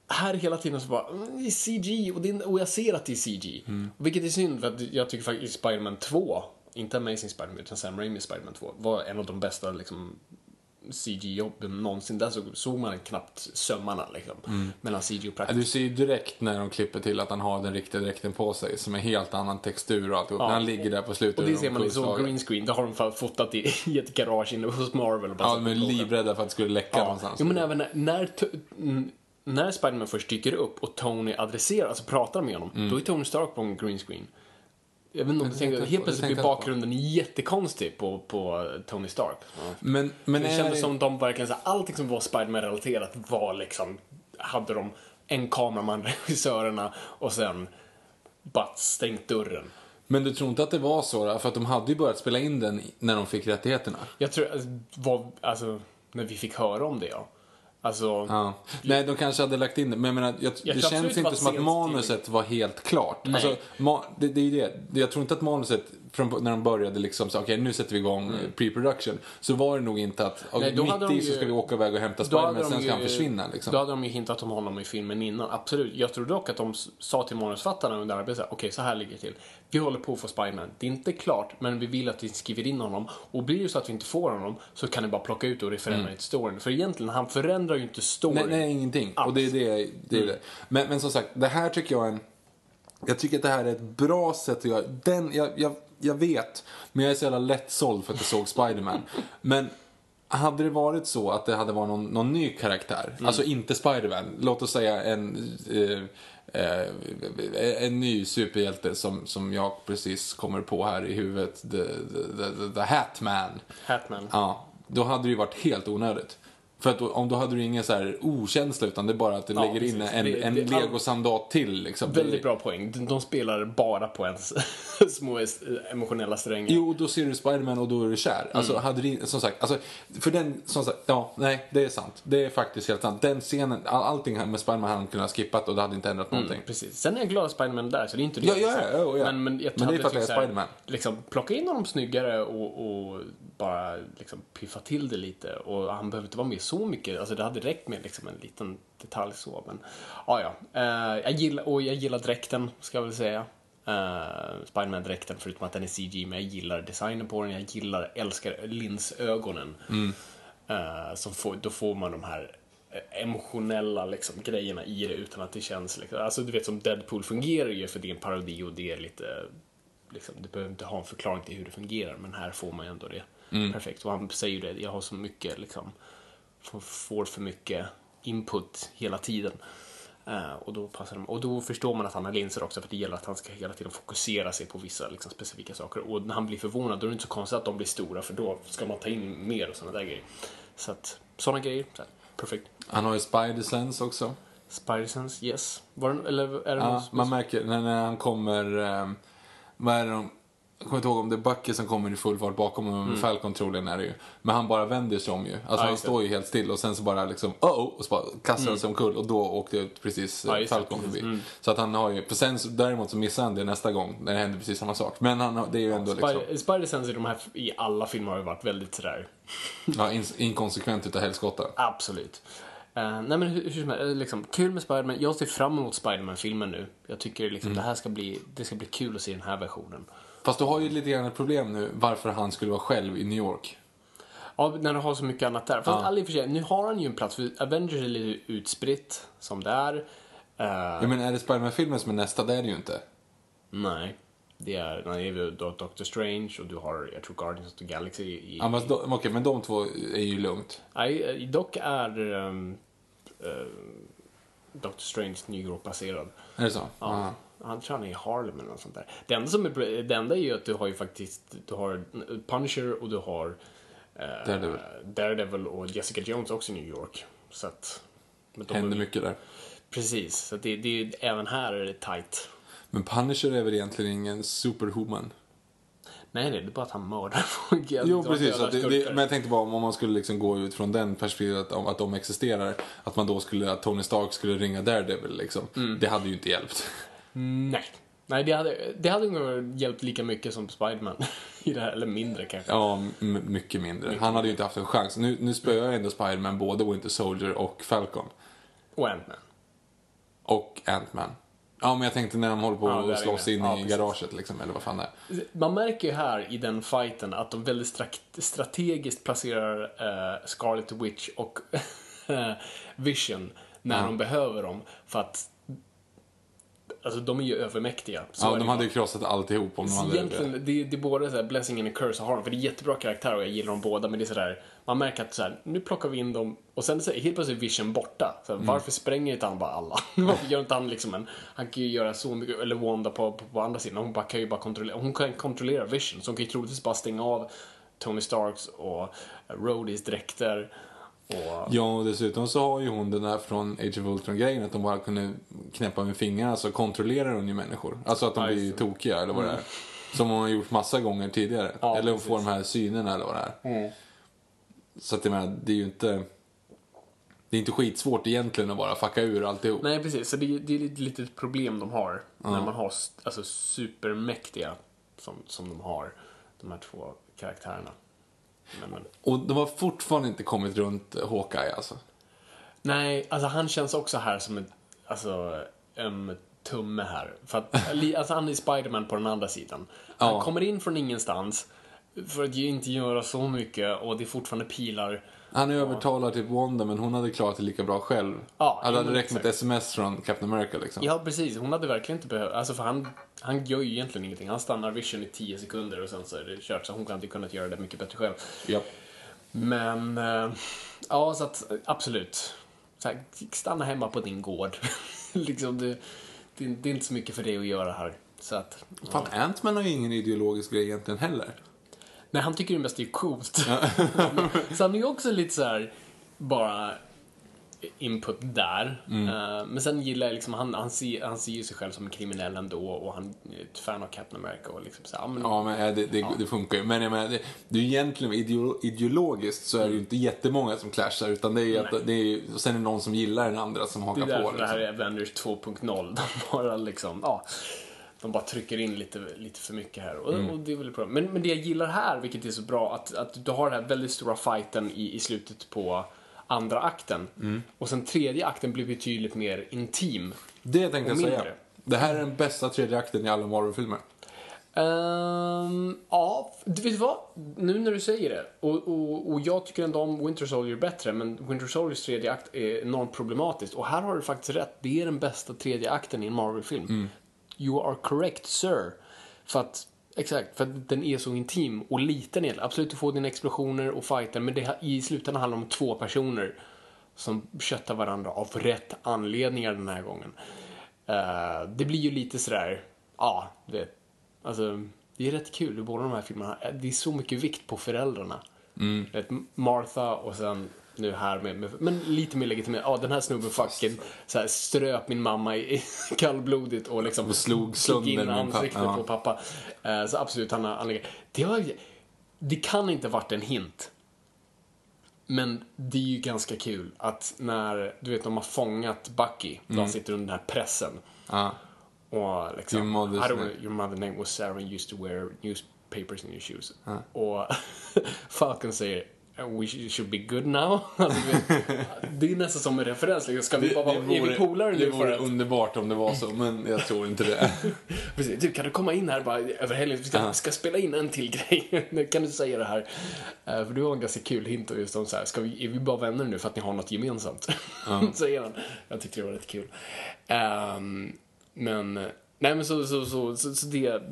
här hela tiden så bara, "Mm, det är CG och, det är, och jag ser att det är CG. Mm. Vilket är synd för att jag tycker faktiskt Spider-Man 2, inte Amazing Spider-Man utan Sam Raimi Spider-Man 2, var en av de bästa liksom CG-jobben någonsin. Där såg, såg man knappt sömmarna liksom. Mellan CG och Ja, praktiskt. Du ser ju direkt när de klipper till att han har den riktiga dräkten på sig som är helt annan textur och alltihop. Ja. När han ligger där på slutet. Och det de ser man liksom green screen, det har de fotat i, i ett garage inne hos Marvel. Och bara Ja, de är livrädda för att det skulle läcka Ja, någonstans. jo, men även när, när, mm, när Spiderman först dyker upp och Tony adresserar, alltså pratar med honom, Mm. då är Tony Stark på en green screen. Jag vet inte om du Det tänker, tänkte helt plötsligt det blir jag på. bakgrunden jättekonstig på, på Tony Stark. Men, men Det kändes som de verkligen, så här, allting som var Spiderman-relaterat var liksom, hade de en kameraman, regissörerna och sen bara stängt dörren. Men du tror inte att det var så då? För att de hade ju börjat spela in den när de fick rättigheterna. Jag tror, alltså, alltså, när vi fick höra om det ja. Alltså, Ja. Nej, de kanske hade lagt in det. Men jag menar, jag, Jag det känns inte som att manuset var helt klart. Alltså, ma, det, det är det. Jag tror inte att manuset, från, när de började liksom så okej nu sätter vi igång eh, pre-production. Så var det nog inte att Mm. Nej, mitt i så ska vi åka iväg och hämta Spiderman, sen ska han försvinna liksom. Då hade de ju hintat om honom i filmen innan, absolut. Jag tror dock att de sa till manusfattarna under arbetet, okej så här ligger det till. Vi håller på att få Spiderman. Det är inte klart, men vi vill att vi skriver in honom. Och blir det så att vi inte får honom så kan ni bara plocka ut och referera mm. till storyn. För egentligen, han förändrar ju inte storyn. Nej, nej, ingenting. Och det är det. det, är det. Men, men som sagt, det här tycker jag är en... Jag tycker att det här är ett bra sätt att göra. Den, jag, jag, jag vet, men jag är så jävla lättsåld för att jag såg Spiderman. men hade det varit så att det hade varit någon, någon ny karaktär, alltså inte Spiderman, låt oss säga en, eh, eh, en ny superhjälte som, som jag precis kommer på här i huvudet, The, the, the, the Hatman. Hatman. Ja, då hade det ju varit helt onödigt. För att om då hade du ingen så här okänsla utan det är bara att det Ja, lägger precis. in en, Det- en det- legosandat till liksom. Väldigt Det- bra poäng. De, de spelar bara på ens små emotionella strängar. Jo, då ser du Spiderman och då är du kär. Alltså, Mm. hade det, som sagt, alltså, för den, som sagt, ja, nej, det är sant. Det är faktiskt helt sant. Den scenen, all, allting här med Spiderman hade han kunnat skippat och det hade inte ändrat någonting. Precis. Sen är jag glad att Spiderman är där, så det är inte det. Ja, ja, ja, ja. Men, men, jag Men det är för att jag är Spiderman. Liksom, plocka in honom snyggare och, och bara liksom, piffa till det lite. Och han behöver inte vara med så mycket. Alltså, det hade räckt med liksom, en liten detalj så. Men, ja, ja. Eh, jag, gillar, och jag gillar dräkten, ska jag väl säga. Uh, Spiderman-dräkten, förutom att den är CG, men jag gillar designen på den. Jag gillar, älskar linsögonen. Mm. Eh, som får, då får man de här emotionella liksom, grejerna i det utan att det känns liksom, alltså du vet som Deadpool fungerar ju för det är en parodi och det är lite liksom, du behöver inte ha en förklaring till hur det fungerar men här får man ju ändå det perfekt och han säger ju det, jag har så mycket liksom får- får för mycket input hela tiden Eh, och, då passar de, och då förstår man att han har linser också för det gäller att han ska hela tiden fokusera sig på vissa liksom, specifika saker. Och när han blir förvånad då är det inte så konstigt att de blir stora för då ska man ta in mer och sådana där grejer. Så att sådana grejer, så här, perfekt. Han har ju Spider-Sense också. Spider-Sense, yes. Var eller är det Ja, man märker när, när han kommer... Eh, vad är det de, jag kommer inte ihåg om det är Bucky som kommer i full fart bakom honom. Mm. Falcon troligen är det ju. Men han bara vänder sig om ju. Alltså han just det. står ju helt still och sen så bara liksom oh, oh och så bara kastar han sig omkull och då åkte precis det, Falcon förbi. Så att han har ju, för sen så, däremot så missar han det nästa gång när det händer precis samma sak. Men han, det är ju ändå liksom, Spider- Spider-Sense i de här, i alla filmer har ju varit väldigt sådär, ja, in, inkonsekvent utav helskotta. absolut. Eh, nej men hur, hur som helst, liksom, kul med Spider-Man. Jag ser fram emot Spider-Man-filmen nu. Jag tycker liksom det här ska bli, det ska bli kul att se den här versionen. Fast du har ju lite grann ett problem nu varför han skulle vara själv i New York. Ja, när du har så mycket annat där. Fast all och för sig, nu har han ju en plats, för Avengers är lite utspritt som det är. Eh, Jag menar, är det Spiderman-filmen som är nästa? Det är det ju inte. Nej. Det är, nej, är då Doctor Strange och du har, jag tror Guardians of the Galaxy i... Ja, men, okej, men de två är ju lugnt. Nej, eh, dock är um, Doctor Strange New York-baserad. Är det så? Ja. Han tror han är i Harlem eller något sånt där. Det enda, som är, det enda är ju att du har ju faktiskt, du har Punisher och du har eh, Daredevil. Daredevil och Jessica Jones också i New York. Så att... Men de Händer är, mycket där. Precis, så det, det, är- även här är det tight. Men Punisher är väl egentligen ingen superhuman? Nej, det är bara att han mördar folk. Jo, precis. det, det, men jag tänkte bara om man skulle liksom gå ut från den perspektivet att, att de existerar. Att man då skulle, att Tony Stark skulle ringa Daredevil liksom. Det hade ju inte hjälpt. Nej. Nej, det hade, det hade nog hjälpt lika mycket som Spiderman i det här, eller mindre kanske. Ja, mycket mindre. Han hade ju inte haft en chans. Nu, nu spöar jag ändå Spiderman både Winter Soldier och Falcon. Och Ant-Man. Och Ant-Man. Ja, men jag tänkte när de håller på Ja, att slåss in Ja, i precis. garaget liksom, eller vad fan det är. Man märker ju här i den fighten att de väldigt stra- strategiskt placerar eh, Scarlet Witch och Vision när Ja. de behöver dem. För att Alltså de är ju övermäktiga. Så Ja, är de det hade ju krossat alltihop om de hade... egentligen, det, det är både så här blessing and a curse att ha dem, för det är jättebra karaktärer och jag gillar dem båda, men det är sådär, man märker att så här, nu plockar vi in dem och sen så är helt plötsligt Vision borta. Så här, Mm. Varför spränger inte han bara alla? varför gör inte han liksom en, han kan ju göra så mycket, eller Wanda på, på, på andra sidan, hon bara, kan ju bara kontrollera, hon kan kontrollera Vision, så hon kan ju troligtvis bara stänga av Tony Starks och Rhodys dräkter. Och, Ja, och dessutom så har ju hon den där från Age of Ultron-grejen att de bara kunde knäppa med fingrarna så kontrollerar hon ju människor. Alltså att de blir tokiga eller vad det är. Som hon har gjort massa gånger tidigare. Ja, eller hon får de här synerna eller vad det är. Mm. Så att jag menar, det är ju inte... Det är inte skitsvårt egentligen att bara fucka ur alltihop. Nej, precis. Så det, är- det är ett litet problem de har. När man har alltså, supermäktiga som, som de har, de här två karaktärerna. Men, Och de har fortfarande inte kommit runt Hawkeye alltså. nej, alltså han känns också här som en, alltså, en tumme här. För att, alltså han är Spiderman på den andra sidan. Han Ja. kommer in från ingenstans för att ju inte göra så mycket och det är fortfarande pilar. Han övertalar typ Wanda men hon hade klarat det lika bra själv. Ja, det hade räckt med ett sms från Captain America liksom. Ja, precis. Hon hade verkligen inte behövt... Alltså, för han, han gör ju egentligen ingenting. Han stannar Vision i 10 sekunder och sen så är det kört. Så hon hade kunnat göra det mycket bättre själv. Ja. Men, eh, ja, så att absolut. Så här, stanna hemma på din gård. liksom, det, det, det är inte så mycket för dig att göra här. Så att, Fan, Ant-Man har ju ingen ideologisk grej egentligen heller. Nej, han tycker det mest är coolt. så han är ju också lite så här, bara input där. Eh, men sen gillar jag liksom, han, han, ser, han ser ju sig själv som en kriminell ändå och han är ett fan av Captain America och liksom så ja, men, Ja, men eh, det, det, det funkar ju. Men jag menar, det, det är ju egentligen ideo, ideologiskt så är det ju inte jättemånga som clashar. Utan det är ju att det är, och sen är det någon som gillar den andra som Det hakar är därför på. det här Liksom. är Avengers 2.0. De bara liksom, ja. De bara trycker in lite, lite för mycket här. Och, Mm. och det är väl. Men, men det jag gillar här, vilket är så bra, att, att du har den här väldigt stora fighten i, i slutet på andra akten. Mm. Och sen tredje akten blir betydligt mer intim. Det tänkte jag säga. Det här är den bästa tredje akten i alla Marvel-filmer. Ehm, ja, du vet vad? Nu när du säger det, och, och, och jag tycker ändå om Winter Soldier bättre, men Winter Soldiers tredje akt är enormt problematiskt. Och här har du faktiskt rätt, det är den bästa tredje akten i en Marvel-film. You are correct, sir. För att, exakt, för att den är så intim och liten egentligen. Absolut, du får dina explosioner och fighter, men det, i slutändan handlar det om två personer som köttar varandra av rätt anledningar den här gången. Eh, det blir ju lite sådär, ja, du vet. Alltså, det är rätt kul i båda de här filmerna. Eh, Det är så mycket vikt på föräldrarna. Mm. Martha och sen nu här med, med men lite mer legitimt. Ja, den här snubben fucking så här, ströp min mamma i, i kallblodigt och liksom Och slog sönder in pappa, ansiktet ja. på pappa. Eh, så absolut, han har. Det, har, det kan inte varit en hint. Men det är ju ganska kul att när, du vet, de har fångat Bucky, Mm. han sitter under den här pressen. Ja. Och liksom, Your mother's I don't, name. your mother name was Sarah and used to wear newspapers in your shoes. Och Falcon säger we sh- should be good now. Alltså, du det är nästan som en referens. Liksom. Ska vi bara vara, är vi polare det nu för vore att... underbart om det var så, men jag tror inte det. Precis, du kan du komma in här bara över helgen? Vi ska, ska spela in en till grej. Nu kan du säga det här. Eh, för det var en ganska kul hint just om så här, ska vi, är vi bara vänner nu för att ni har något gemensamt? säger han. Jag tyckte det var rätt kul. Ehm, men, nej men så, så, så, så, så det,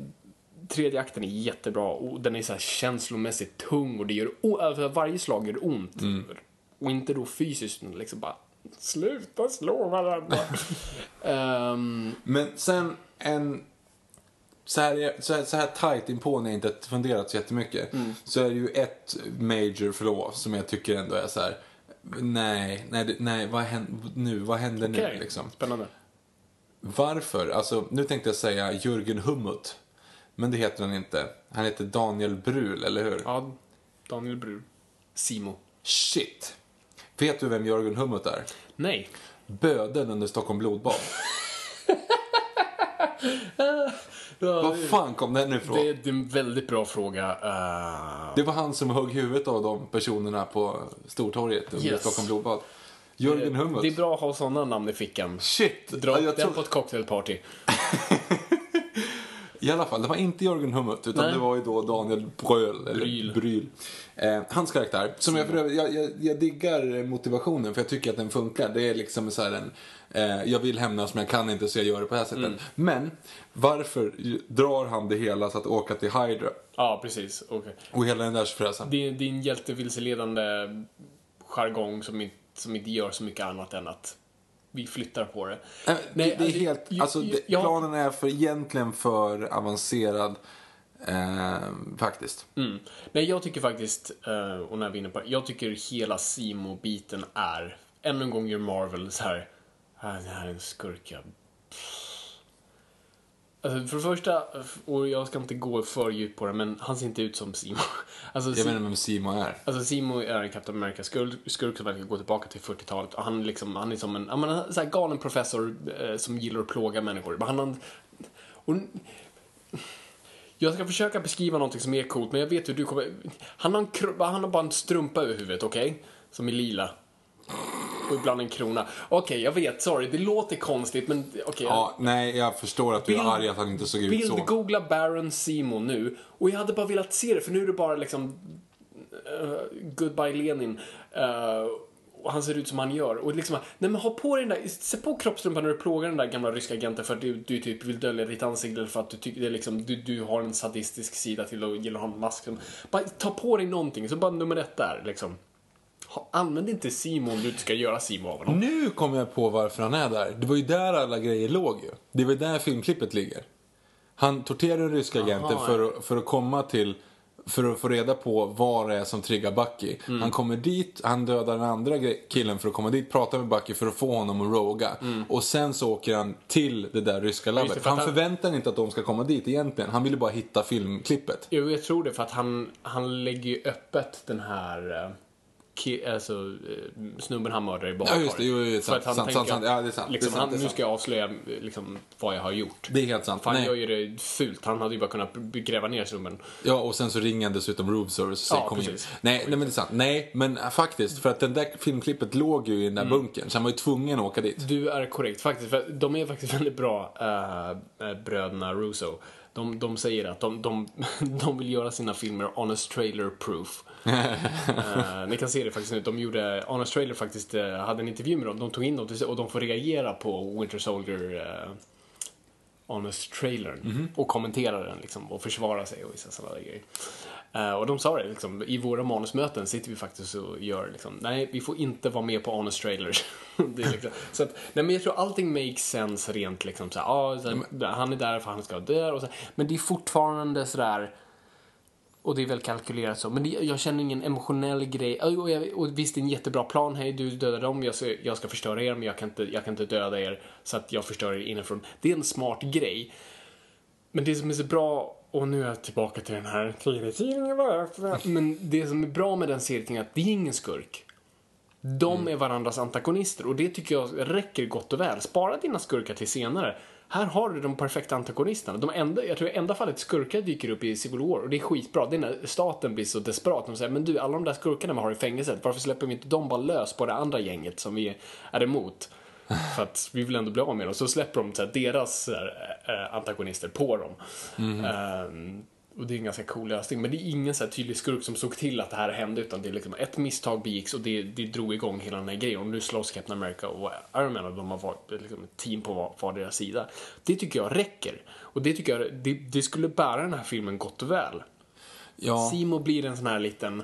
tredje akten är jättebra och den är så här känslomässigt tung och det gör, alltså varje slag gör ont. Och inte då fysiskt, men liksom bara sluta slå varandra. Ehm, Men sen en... Så här, så här, så här tight inpå när jag inte funderat så jättemycket. Mm. Så är det ju ett major flaw som jag tycker ändå är så här. Nej, nej, nej, vad händer nu? Vad händer okej, nu liksom? Spännande. Varför? Alltså, nu tänkte jag säga Jürgen Hummut. Men det heter han inte. Han heter Daniel Brühl, eller hur? Ja, Daniel Brun. Simo. Shit! Vet du vem Jörgen Hummut är? Nej. Böden under Stockholm blodbad. Var fan kom den ifrån? Det, Det, det är en väldigt bra fråga. Eh, var han som högg huvudet av de personerna på Stortorget under Yes. Stockholm blodbad. Jörgen Hummus. det är bra att ha sådana namn i fickan. Shit! Dra Ja, upp den tror- på ett cocktailparty. I alla fall, det var inte Jörgen Hummut, utan Nej. det var ju då Daniel Bröl, eller Bryl. Bryl. Eh, hans karaktär, som jag för övrigt, jag, jag, jag diggar motivationen för jag tycker att den funkar. Det är liksom så här en, eh, jag vill hämnas men jag kan inte så jag gör det på det här sättet. Mm. Men, varför drar han det hela så att åka till Hydra? Ja, precis. Okej. Och hela den där fräsen. Det, är- det är en hjältevilseledande jargong som inte, som inte gör så mycket annat än att vi flyttar på det. Eh, det, Nej, det är alltså, helt, ju- alltså ju- det, planen är för, egentligen för avancerad. Eh, faktiskt. Mm. Nej, jag tycker faktiskt, eh, och när vi är inne på det, jag tycker hela Simo-biten är, ännu en gång gör Marvel så här, "Ah, det här är en skurk, jag... Alltså för det första, och jag ska inte gå för djupt på det, men han ser inte ut som Simo. Alltså, Jag inte vem Simo är. Alltså Simo är en Captain America-skurk skurk som verkar gå tillbaka till 40-talet. Och han, liksom, han är som en ja, men, en så här galen professor eh, som gillar att plåga människor. Men han, har- och, jag ska försöka beskriva någonting som är coolt, men jag vet hur du kommer... Han har, en, han har bara en strumpa över huvudet, okej? Som är lila. Och ibland en krona. Okej, jag vet, sorry, det låter konstigt, men okej. Ja, nej, jag förstår att du är Bild- arg att han inte såg ut så. Bildgoogla Baron Simo nu. Och jag hade bara velat se det, för nu är det bara liksom... Uh, goodbye Lenin. Uh, och han ser ut som han gör. Och liksom, nej men ha på dig den där, se på kroppstrumpan när du plågar den där gamla ryska agenten för att du, du typ vill dölja ditt ansikte eller för att du tycker det är liksom, du, du har en sadistisk sida till och gillar att ha en mask. Bara ta på dig någonting, så bara nummer ett där liksom. Använd inte Simo om du inte ska göra Simo av honom. Nu kommer jag på varför han är där. Det var ju där alla grejer låg ju. Det var där filmklippet ligger. Han torterar den ryska agenten Aha, för, för att komma till för att få reda på vad det är som triggar Bucky. Mm. Han kommer dit, han dödar den andra killen för att komma dit, prata med Bucky för att få honom att roga. Och sen så åker han till det där ryska Mm. labbet. för Han han- förväntar inte att de ska komma dit egentligen. Han ville bara hitta filmklippet. Jo, jag tror det för att han, han lägger ju öppet den här eh, alltså, eh, snubben han mördar i badkar. Ja, just det. Jo, jo, För att han sant, tänker sant, sant. Ja, det är sant. Liksom, Det är sant, han, nu sant. ska jag avslöja eh, liksom, vad jag har gjort. Det är helt sant. För han gör ju det fult. Han hade ju bara kunnat gräva ner snubben. Ja, och sen så ringer han dessutom Room Service och Ja, kom in. precis. Nej, nej, men det är sant. Nej, men äh, faktiskt. För att den där filmklippet låg ju i den där Mm. bunkern. Så han var ju tvungen att åka dit. Du är korrekt faktiskt. För de är faktiskt väldigt bra, äh, bröderna Russo. De, de säger att de, de, de vill göra sina filmer honest trailer proof. Eh, ni kan se det faktiskt nu. De gjorde, honest trailer faktiskt eh, hade en intervju med dem. De tog in dem och de får reagera på Winter Soldier uh, honest trailern Mhm. och kommentera den liksom, och försvara sig och vissa sådana grejer. Eh, och de sa det, liksom, i våra manusmöten sitter vi faktiskt och gör liksom, nej vi får inte vara med på honest trailers. liksom, så att, nej men jag tror allting makes sense rent liksom så här, ah, så här, han är där för han ska vara där och så men det är fortfarande sådär och det är väl kalkylerat så. Men det, jag känner ingen emotionell grej. Och, jag, och visst, det är en jättebra plan. Hej, du dödar dem. Jag ska, jag ska förstöra er, men jag kan, inte, jag kan inte döda er så att jag förstör er inifrån. Det är en smart grej. Men det som är så bra, och nu är jag tillbaka till den här serietidningen? Men det som är bra med den serien är att det är ingen skurk. De är varandras antagonister och det tycker jag räcker gott och väl. Spara dina skurkar till senare. Här har du de perfekta antagonisterna. De enda, jag tror enda fallet skurkar dyker upp i Civil War och det är skitbra. Det är när staten blir så desperat. De säger, men du, alla de där skurkarna vi har i fängelset, varför släpper vi inte dem bara lös på det andra gänget som vi är emot? För att vi vill ändå bli av med dem. Så släpper de så här, deras så här, äh, antagonister på dem. Ehm, och det är en ganska cool lösning. Men det är ingen så här tydlig skurk som såg till att det här hände. Utan det är liksom ett misstag begicks och det, det drog igång hela den här grejen. Och nu slåss Captain America och Iron Man och de har varit liksom ett team på var, var deras sida. Det tycker jag räcker. Och det tycker jag, det, det skulle bära den här filmen gott och väl. Ja. Simo blir en sån här liten...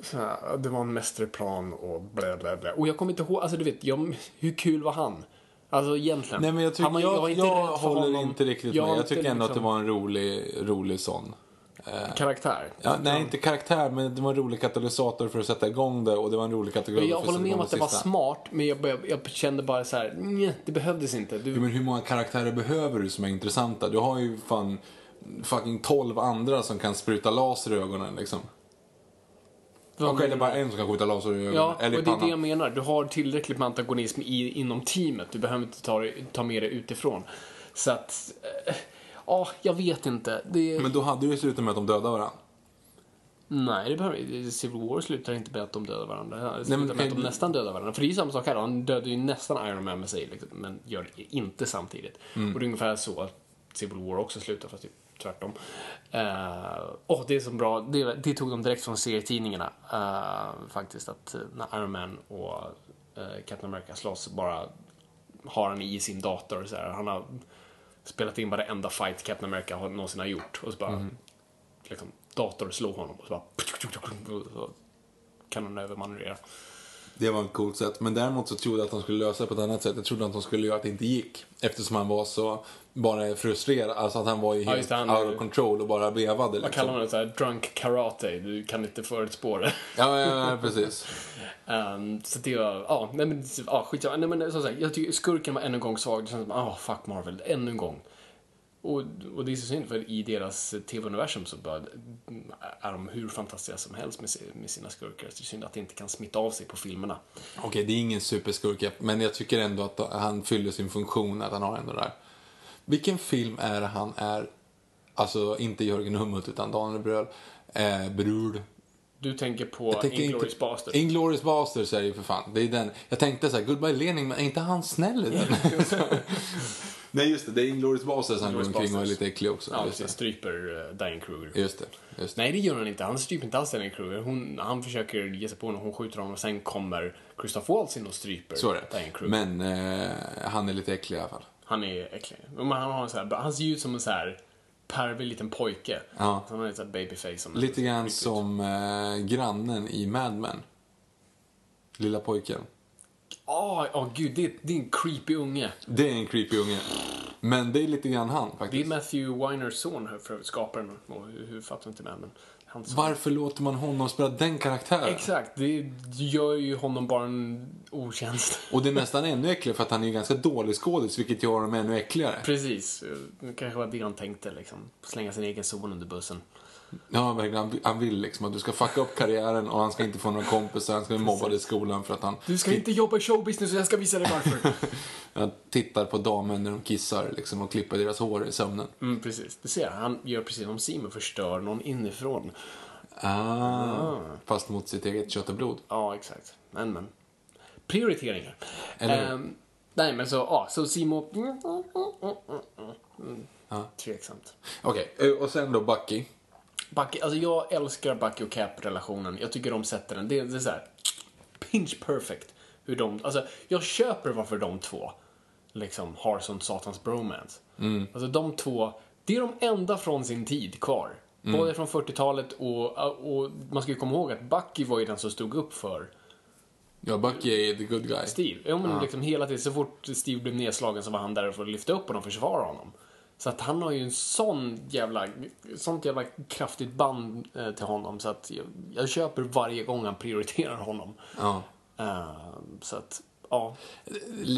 Så här, det var en mästerplan och bla bla bla. Och jag kommer inte ihåg, alltså du vet, jag, hur kul var han? Alltså egentligen. Nej, men jag, tycker, var- jag, var jag, inte för håller inte riktigt Jag med. Jag tycker ändå att det liksom- var en rolig, rolig sån. Karaktär. Ja, nej, inte karaktär, men det var en rolig katalysator för att sätta igång det och det var en rolig katalysator Jag för håller med om att det var sista. smart, men jag, började, jag kände bara så här, "Nj, det behövdes inte. Du, Jo, men hur många karaktärer behöver du som är intressanta? Du har ju fan fucking 12 andra som kan spruta laser i ögonen liksom. Okej, det är bara en som kan skjuta laser. Ja, eller och det är det jag menar. Du har tillräckligt med antagonism i, inom teamet. Du behöver inte ta, ta med det utifrån. Så att... eh, Ja, jag vet inte. Det... Men då hade ju slutat med att de dödade varandra. Nej, det behöver, Civil War slutar inte med att de dödar varandra. Det slutar men- med att de nästan dödar varandra. För det är ju samma sak här. Han dödar ju nästan Iron Man med sig, liksom, men gör det inte samtidigt. Mm. Och det är ungefär så att Civil War också slutar, fast typ tvärtom. Uh, oh, det är så bra. Det, det tog de direkt från serietidningarna, eh, faktiskt. Att eh, när Iron Man och uh, Captain America slåss bara har han i sin dator. Så här. Han har spelat in varenda fight Captain America har någonsin har gjort. Och så bara liksom, dator slår honom och så bara... Så kan han övermanövrera. Det var ett coolt sätt. Men däremot så trodde jag att de skulle lösa det på ett annat sätt. Jag trodde att de skulle göra att det inte gick. Eftersom han var så bara frustrerad. Alltså att han var ju Ja, helt det, han- out of control och bara vevade. Liksom. Vad kallar man det? Så här, drunk karate. Du kan inte förutspå det. Ja, ja, ja, precis. Ehm, så det var, ja, nej men, ja, skitsamma. Nej men som sagt, jag tycker skurken var ännu en gång svag. Det känns som, ah, fuck Marvel, ännu en gång. Och, och det är så synd, för i deras TV-universum så bara, är de hur fantastiska som helst med, med sina skurkar. Så det är synd att det inte kan smitta av sig på filmerna. Okej, det är ingen superskurk, men jag tycker ändå att han fyller sin funktion, att han har ändå det där. Vilken film är det han är, alltså inte Jörgen Hummelt utan Daniel Bröll, eh, Brud. Du tänker på Inglourious Basterds. Inglourious Basterds är det ju för fan. Det är den. Jag tänkte så här, Goodbye Lenin, men är inte han snäll i den? Nej, just det. Det är Inglourious Basterds han går omkring och är lite äcklig också. Ja, just, precis. Stryper uh, Diane Kruger. just det. Just det. Nej, det gör han inte. Han stryper inte alls Diane Kruger. Hon, han försöker ge sig på henne, hon skjuter honom och sen kommer Christoph Waltz in och stryper Så är Diane det. Kruger. Men eh, han är lite äcklig i alla fall. Han är äcklig. Han, har så här, han ser ju ut som en så här pervig liten pojke. Ja. Han har ett babyface. Som Lite grann som eh, grannen i Mad Men. Lilla pojken. Ja, oh, gud, det, det är en creepy unge. Det är en creepy unge. Men det är lite grann han Det är faktiskt. Matthew Winers son, här, för skaparen. Och hur, hur fattar jag inte med, men hans son. Varför låter man honom spela den karaktären? Exakt, det gör ju honom bara en otjänst. Och det är nästan ännu äckligare för att han är ganska dålig skådis, vilket gör honom ännu äckligare. Precis, det kanske var det han tänkte liksom. Slänga sin egen son under bussen. Ja, verkligen. Han- Han vill liksom att du ska fucka upp karriären och han ska inte få några kompisar, han ska bli mobbad i skolan för att han Du ska inte jobba i showbusiness och jag ska visa dig varför. han tittar på damen när de kissar liksom, och klipper deras hår i sömnen. mm, precis, du ser, han gör precis som Simon, förstör någon inifrån. Ah, Fast mot sitt eget kött och blod. Ja, exakt. Men, men. Prioriteringar. Eller? Ehm, nej, men så, ja, så Simon... Mm, Tveksamt. Okej, eh, och sen då Bucky. Bucky, alltså jag älskar Bucky och Cap-relationen. Jag tycker de sätter den, det, är- det är så här pinch perfect. Hur de, alltså jag köper varför de två liksom har sån satans bromance. Alltså de två, det är de enda från sin tid kvar. Både från 40-talet och, och man ska ju komma ihåg att Bucky var ju den som stod upp för Ja, Bucky är the good guy. Steve. Ja, men liksom hela tiden, så fort Steve blev nedslagen så var han där för att lyfta upp och försvara honom. Så att han har ju en sån jävla, sånt jävla kraftigt band eh, till honom så att jag, jag köper varje gång han prioriterar honom. Ja. Eh, så att, ja.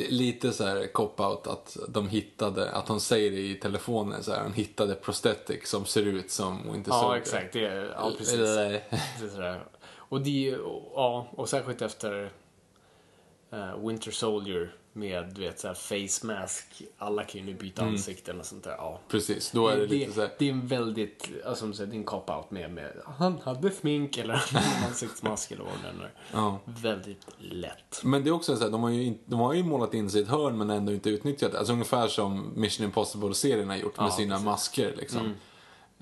Lite så här cop-out att de hittade, att hon säger det i telefonen så här, hon hittade prosthetic som ser ut som Winter Ja, Soldier. exakt. Det, är- ja, precis. Eller- sådär. Och det, ja, och särskilt efter eh, Winter Soldier med, du vet, såhär face mask. Alla kan ju nu byta ansikten och sånt där. Ja. Precis, då är det lite så här. det är en väldigt, alltså, det är en cop-out med, med han hade smink eller han hade en ansiktsmask eller vad det nu. Ja. Väldigt lätt. Men det är också så här, de har, ju in, de har ju målat in sig i ett hörn men ändå inte utnyttjat det. Alltså ungefär som Mission Impossible-serien har gjort med Ja, sina precis. masker liksom.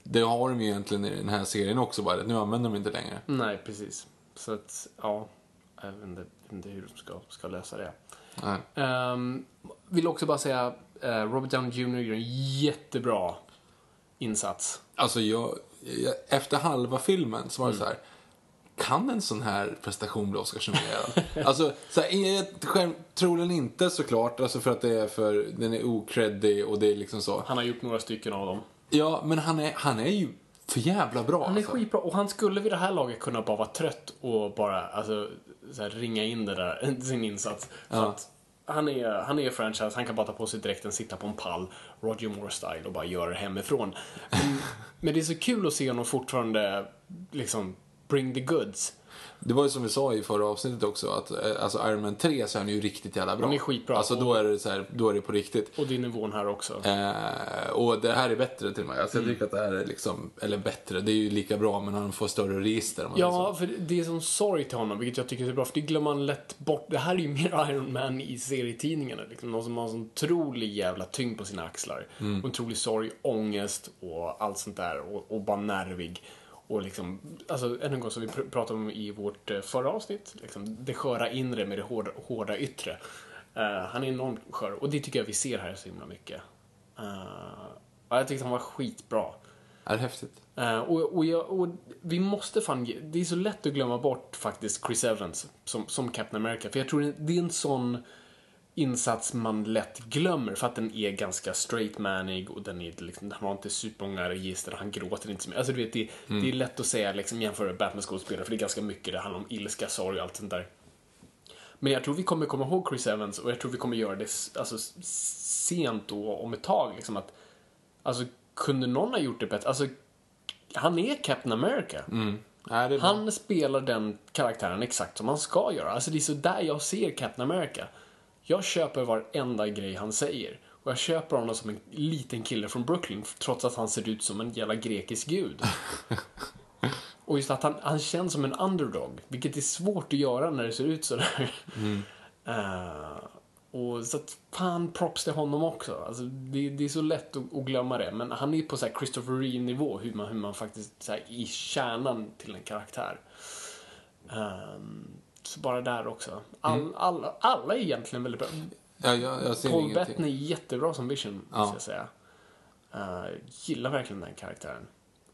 Det har de ju egentligen i den här serien också bara, nu använder de inte längre. Nej, precis. Så att, ja, jag vet inte hur de ska, ska lösa det. Um, vill också bara säga, eh, Robert Downey Jr gör en jättebra insats. Alltså jag, jag, efter halva filmen så var Mm. det så här. Kan en sån här prestation bli Oscarsnominerad? alltså, så här, jag, själv, troligen inte såklart, alltså för att det är för, den är okreddig och det är liksom så. Han har gjort några stycken av dem. Ja, men han är, han är ju för jävla bra Han är alltså. skitbra och han skulle vid det här laget kunna bara vara trött och bara alltså, så här, ringa in det där, sin insats. För Ja. att han är, han är franchise, han kan bara ta på sig dräkten, sitta på en pall, Roger Moore-style och bara göra det hemifrån. Men, men det är så kul att se honom fortfarande liksom bring the goods. Det var ju som vi sa i förra avsnittet också, att eh, alltså Iron Man 3 så är han ju riktigt jävla bra. Han är skitbra. Alltså då är det så här, då är det på riktigt. Och det är nivån här också. Eh, och det här är bättre till och med. Alltså Mm. jag tycker att det här är liksom, eller bättre, det är ju lika bra men han får större register. Ja, för det är som sorg till honom, vilket jag tycker är bra, för det glömmer man lätt bort. Det här är ju mer Iron Man i serietidningarna. Liksom. Någon som har en sån otrolig jävla tyngd på sina axlar. Mm. Och otrolig sorg, ångest och allt sånt där. Och, och bara nervig. Och liksom, alltså än en gång som vi pr- pratade om i vårt eh, förra avsnitt, liksom, det sköra inre med det hårda, hårda yttre. Eh, han är enormt skör och det tycker jag vi ser här så himla mycket. Uh, ja, jag tyckte han var skitbra. Är det häftigt? Eh, och, och, jag, och vi måste fan ge, Det är så lätt att glömma bort faktiskt Chris Evans som, som Captain America. För jag tror det är en sån insats man lätt glömmer för att den är ganska straight manig och den är liksom, han har inte supermånga register, han gråter inte så mycket. Alltså du vet, det, det är lätt att säga liksom jämföra Batman-skådespelare för det är ganska mycket, det handlar om ilska, sorg och allt sånt där. Men jag tror vi kommer komma ihåg Chris Evans och jag tror vi kommer göra det alltså, sent och om ett tag. Liksom att, alltså, kunde någon ha gjort det bättre? Alltså, han är Captain America. Nej, är bra. Han spelar den karaktären exakt som han ska göra. Alltså det är så där jag ser Captain America. Jag köper varenda grej han säger. Och jag köper honom som en liten kille från Brooklyn trots att han ser ut som en jävla grekisk gud. Och just att han, han känns som en underdog, vilket är svårt att göra när det ser ut sådär. Eh, och så att fan props till honom också. Alltså, det, det är så lätt att, att glömma det, men han är på så här Christopher Reeve-nivå, hur man, hur man faktiskt så här, i kärnan till en karaktär. Ehm, bara där också. All, alla, alla är egentligen väldigt bra. Ja, jag, jag ser Paul. Bettany är jättebra som Vision, Ja. ska jag säga. Uh, gillar verkligen den karaktären.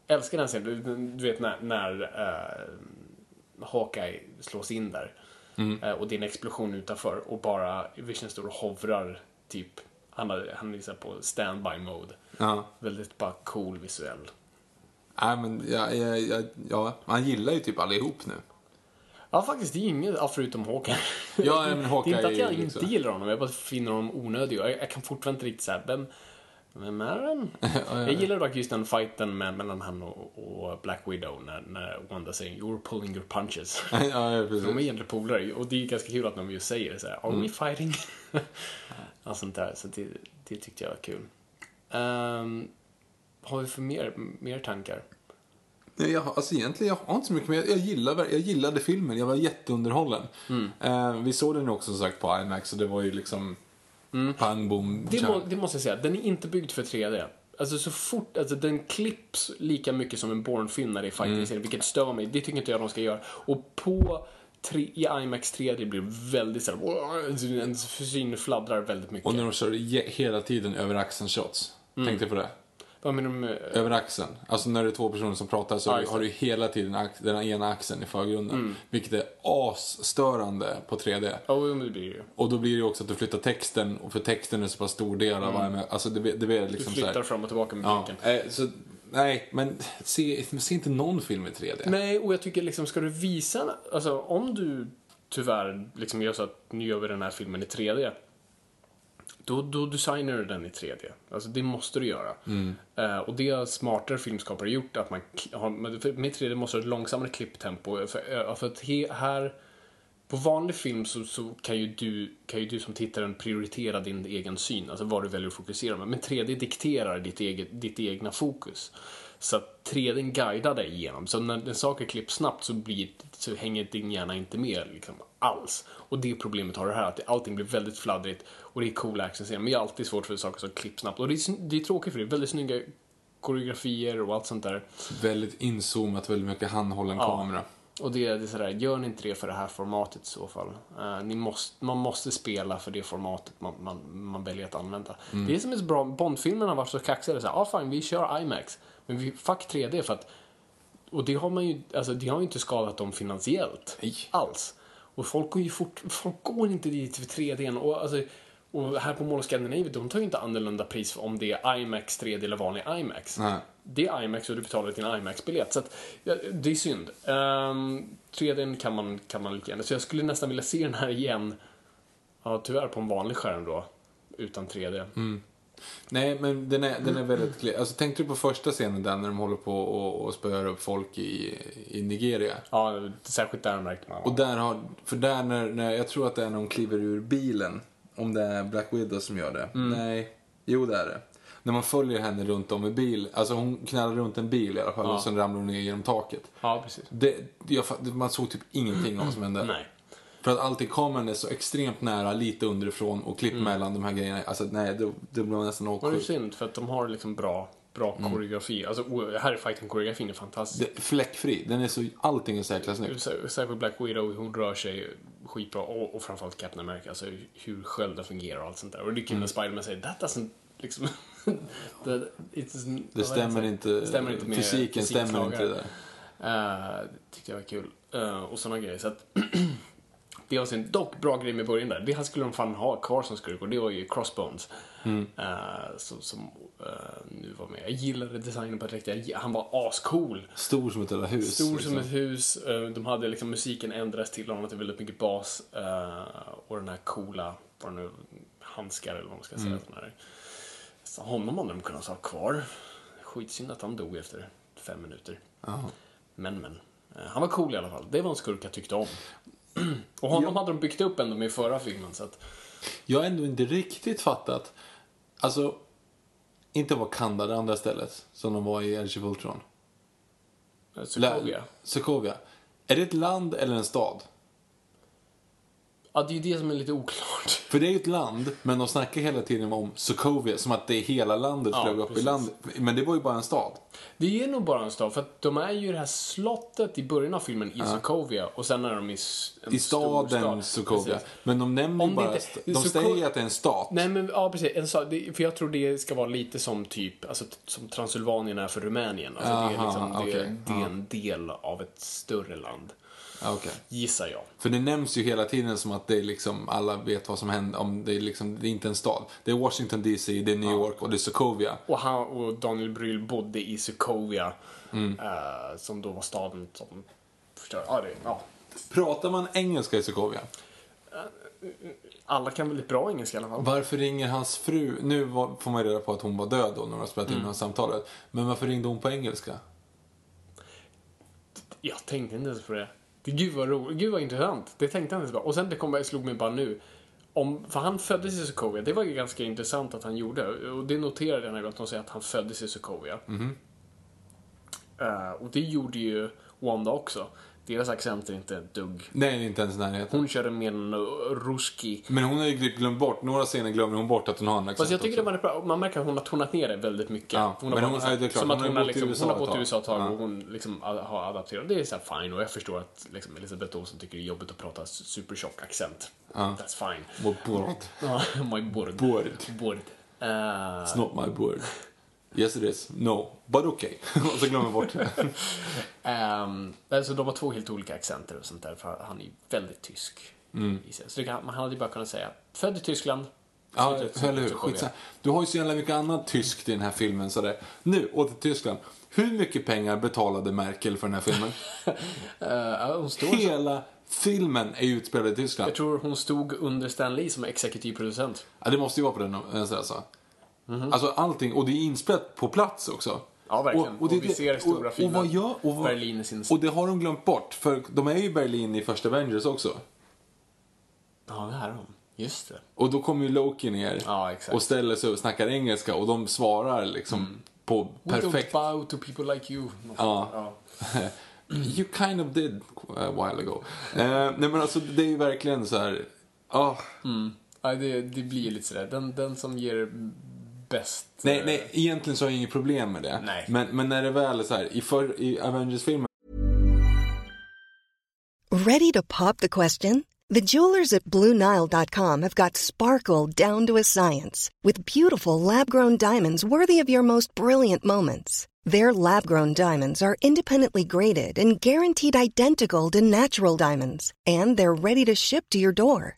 Älskar den scenen, du, du vet när, när uh, Hawkeye slås in där. Mm. Eh, och det är en explosion utanför och bara Vision står och hovrar, typ. Han, har, han är på standby mode. Ja. Väldigt bara cool visuell. Nej, men ja, ja, ja, man gillar ju typ allihop nu. Ja, faktiskt, det är inget, ja, förutom Hawkeye. Ja, men Hawkeye det är inte att jag inte liksom- gillar honom, jag bara finner honom onödig. Jag, jag kan fortfarande inte riktigt säga vem, vem är han? Jag gillar dock just den fighten med, mellan han och, och Black Widow när, när Wanda säger “You're pulling your punches”. ja, ja, De är precis. egentligen polare och det är ganska kul att de just säger det så här, “Are Mm. we fighting?” Allt sånt där, så det, det tyckte jag var kul. Ehm, har vi för mer, mer tankar? Nej, jag, alltså egentligen, jag har inte så mycket mer. Jag, gillar, jag gillade filmen, jag var jätteunderhållen. Mm. Eh, vi såg den ju också som sagt på IMAX och det var ju liksom pang, bom, Mm. Det, må, det måste jag säga, den är inte byggd för 3D. Alltså så fort, alltså den klipps lika mycket som en Bourne-film när det är fighting-scene, vilket stör mig. Det tycker inte jag de ska göra. Och på tre, i IMAX 3D blir det väldigt såhär, ens syn fladdrar väldigt mycket. Och när de kör hela tiden över axeln shots. Mm. Tänkte på det? Vad menar du med... Över axeln. Alltså när det är två personer som pratar så Ja, just har du hela tiden den ena axeln i förgrunden. Vilket är asstörande på 3D. Ja, oh, det blir det ju. Och då blir det ju också att du flyttar texten och för texten är så pass stor del av mm. Alltså det, det blir Du liksom så flyttar här, fram och tillbaka med Ja, blicken. eh, så, nej, men se, se inte någon film i 3D. Nej, och jag tycker liksom, ska du visa, alltså om du tyvärr liksom gör så att nu gör vi den här filmen i 3D. Då, då designar du den i 3D. Alltså det måste du göra. Eh, och det har smartare filmskapare gjort. Att man har, med för- med 3D måste du ha ett långsammare klipptempo. För, eh, för att he, här, på vanlig film så, så kan, ju du, kan ju du som tittaren prioritera din egen syn. Alltså vad du väljer att fokusera med. Men 3D dikterar ditt, eget, ditt egna fokus. Så att 3D guidar dig igenom. Så när, när saker klipps snabbt så, blir, så hänger din hjärna inte med liksom, alls. Och det problemet har det här, att allting blir väldigt fladdrigt och det är cool actionscener. Men det är alltid svårt för saker som klipps snabbt. Och det är, det är tråkigt för det är väldigt snygga koreografier och allt sånt där. Väldigt inzoomat, väldigt mycket handhållen Ja. kamera. Och det, det är sådär, gör ni inte det för det här formatet i så fall. Eh, ni måste, man måste spela för det formatet man, man, man väljer att använda. Det är som är så bra, Bondfilmerna har varit så kaxiga, ja ah, fine, vi kör IMAX. Men vi, fuck 3D för att, och det har man ju, alltså det har ju inte skadat dem finansiellt. Nej. Alls. Och folk går ju fort, folk går inte dit för 3D. Och, alltså, och här på Mall of Scandinavia, de tar ju inte annorlunda pris om det är IMAX 3D eller vanlig IMAX. Nej. Det är IMAX och du betalar din IMAX-biljett. Så att, ja, det är synd. Um, 3D kan man, kan man lika gärna. Så jag skulle nästan vilja se den här igen. Ja, tyvärr på en vanlig skärm då. Utan 3D. Nej, men den är, den är väldigt klen. Alltså, tänkte du på första scenen där när de håller på och, och spöar upp folk i, i Nigeria? Ja, särskilt där märkte man. Och där har, för där när, när, jag tror att det är när de kliver ur bilen, om det är Black Widow som gör det. Nej, jo det är det. När man följer henne runt om i bil, alltså hon knallar runt en bil i alla fall och sen ramlar hon ner genom taket. Ja, precis. Det, jag, man såg typ ingenting av vad som hände. Nej. För att alltid kameran är så extremt nära, lite underifrån och klipp mellan de här grejerna. Alltså nej, det, det blev nästan Och det är åksjukt. synd för att de har liksom bra, bra Mm. koreografi. Alltså här är fighting-koreografin är fantastisk. Det, fläckfri, den är så, allting är så jäkla snyggt. Sär- Särskilt Black Widow, hon rör sig skitbra. Och, och framförallt Captain America, alltså hur skölden fungerar och allt sånt där. Och det är kul när Spiderman säger that doesn't liksom... that, it's, Det stämmer inte, stämmer inte med fysiken stämmer inte det där. Uh, tyckte jag var kul. Eh, och såna grejer. Så att det var sin dock bra grej med början där. Det här skulle de fan ha kvar som skurk och det var ju Crossbones. Mm. Eh, som som eh, nu var med. Jag gillade designen på riktigt. Han var ascool. Stor som ett jävla hus. Stor liksom. som ett hus. eh, De hade liksom musiken ändrats till honom till väldigt mycket bas. Och den här coola, vad nu, handskar eller vad man ska säga. Mm. här. Så honom hade de kunnat ha kvar. Skitsynd att han dog efter fem minuter. Men men. Eh, Han var cool i alla fall. Det var en skurk jag tyckte om. Och honom hade de byggt upp ändå med i förra filmen. Så att, Jag har ändå inte riktigt fattat. Alltså, inte Wakanda, det andra stället, som de var i Age of Ultron. eh, Sokovia. Sokovia. Är det ett land eller en stad? Ja, det är ju det som är lite oklart. För det är ju ett land, men de snackar hela tiden om Sokovia, som att det är hela landet Ja, flög upp i landet. Men det var ju bara en stad. Det är nog bara en stad, för att de är ju i det här slottet i början av filmen i Sokovia och sen är de i en I stor staden stad. Sokovia. Precis. Men de nämner Om ju bara... inte- de Soko- säger att det är en stat. Nej men ja precis, en stad, för jag tror det ska vara lite som typ, alltså som Transylvanien är för Rumänien. Alltså det, är Aha, liksom, det, det är en del av ett större land. Ja, okej. Gissar jag. För det nämns ju hela tiden som att det är liksom, alla vet vad som händer. Om det, är liksom, det är inte en stad. Det är Washington DC, det är New York och det är Sokovia. Och, han, och Daniel Bryl bodde i Sokovia, Mm. eh, som då var staden som förstörde. Ja, det, ja. Pratar man engelska i Sokovia? Alla kan väldigt bra engelska i alla fall. Varför ringer hans fru? Nu var, får man reda på att hon var död då när de spelat in Mm. det här samtalet. Men varför ringde hon på engelska? Jag tänkte inte ens på det. Det gud vad roligt, gud vad intressant. Det tänkte jag inte på. Och sen det kom, jag slog mig bara nu. Om, för han föddes i Sokovia. Det var ju ganska intressant att han gjorde. Och det noterade jag när de säger att han föddes i Sokovia. Mhm. Eh, och det gjorde ju Wanda också. Deras accent är inte ett dugg. Nej, inte ens närheten. Hon körde mer en uh, ruski. Men hon har ju typ glömt bort, några scener glömmer hon bort att hon har en accent Fast jag tycker det också. var bra. Man märker att hon har tonat ner det väldigt mycket. Ja, hon har men bara hon- ja, det är klart, som att hon har hon har, bott i liksom, USA hon har ett bott i tag. USA ett tag Ja. och hon liksom har adapterat. Det är så fine och jag förstår att liksom, Elisabeth Olsen tycker det är jobbigt att prata supertjock accent. That's fine. Vår board. Ja, my board. Board. Board. Eh, It's not my board. Yes it is. No. But okay. och så glömmer jag bort det. ehm, alltså de har två helt olika accenter och sånt där för han är ju väldigt tysk. sig. Så kan, man hade ju bara kunnat säga född i Tyskland. Ja, slutet- eller hur? Skitsamma. Du har ju så jävla mycket annat tyskt i den här filmen. Så det. Nu, åter till Tyskland. Hur mycket pengar betalade Merkel för den här filmen? Står Hela filmen är utspelad i Tyskland. Jag tror hon stod under Stan Lee som exekutiv producent. Ja, det måste ju vara på den vänster alltså. Alltså allting, och det är inspelat på plats också. Ja, verkligen. Och vi ser stora och, fina och vad gör, och vad, Berlin i sin- Och det har de glömt bort, för de är ju i Berlin i första Avengers också. Ja, det är hon. Just det. Och då kommer ju Loki ner Ja, och ställer sig och snackar engelska och de svarar liksom på We perfekt... don't bow to people like you. Ja. ja. You kind of did a while ago. Eh, nej men alltså det är ju verkligen så här... ah, Ja, det, det blir lite sådär. Den, den som ger bäst... nej, eh, nej, egentligen så har jag inget problem med det. Nej. Men, men när det väl är så här, i, för, i Avengers-filmen Ready to pop the question? The jewelers at BlueNile.com have got sparkle down to a science with beautiful lab grown diamonds worthy of your most brilliant moments. Their lab grown diamonds are independently graded and guaranteed identical to natural diamonds, and they're ready to ship to your door.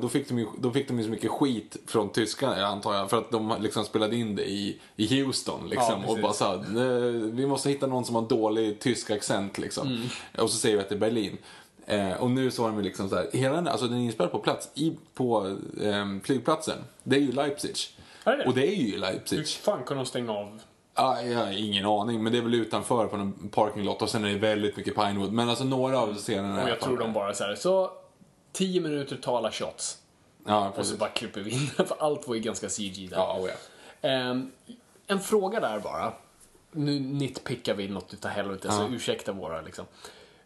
Då fick, de ju, då fick de ju så mycket skit från tyskarna antar jag för att de liksom spelade in det i, i Houston liksom Ja, och bara sa vi måste hitta någon som har dålig tysk accent liksom. Och så säger vi att det är Berlin. Eh, och nu så har de liksom så här, hela den, alltså den är inspelad på plats, i, på eh, flygplatsen. Det är ju Leipzig. Är det? Och det är ju Leipzig. Hur fan kunde de stänga av? Ah, jag har ingen aning, men det är väl utanför på en parking lot och sen är det väldigt mycket Pinewood. Men alltså några av scenerna Och jag tror de bara så här, så 10 minuter tala shots. Ja, Och så bara klipper vi in för allt var ju ganska CG där. Ja, oh ja. Ehm, en fråga där bara. Nu nitpickar vi något utav helvete, så ursäkta våra liksom.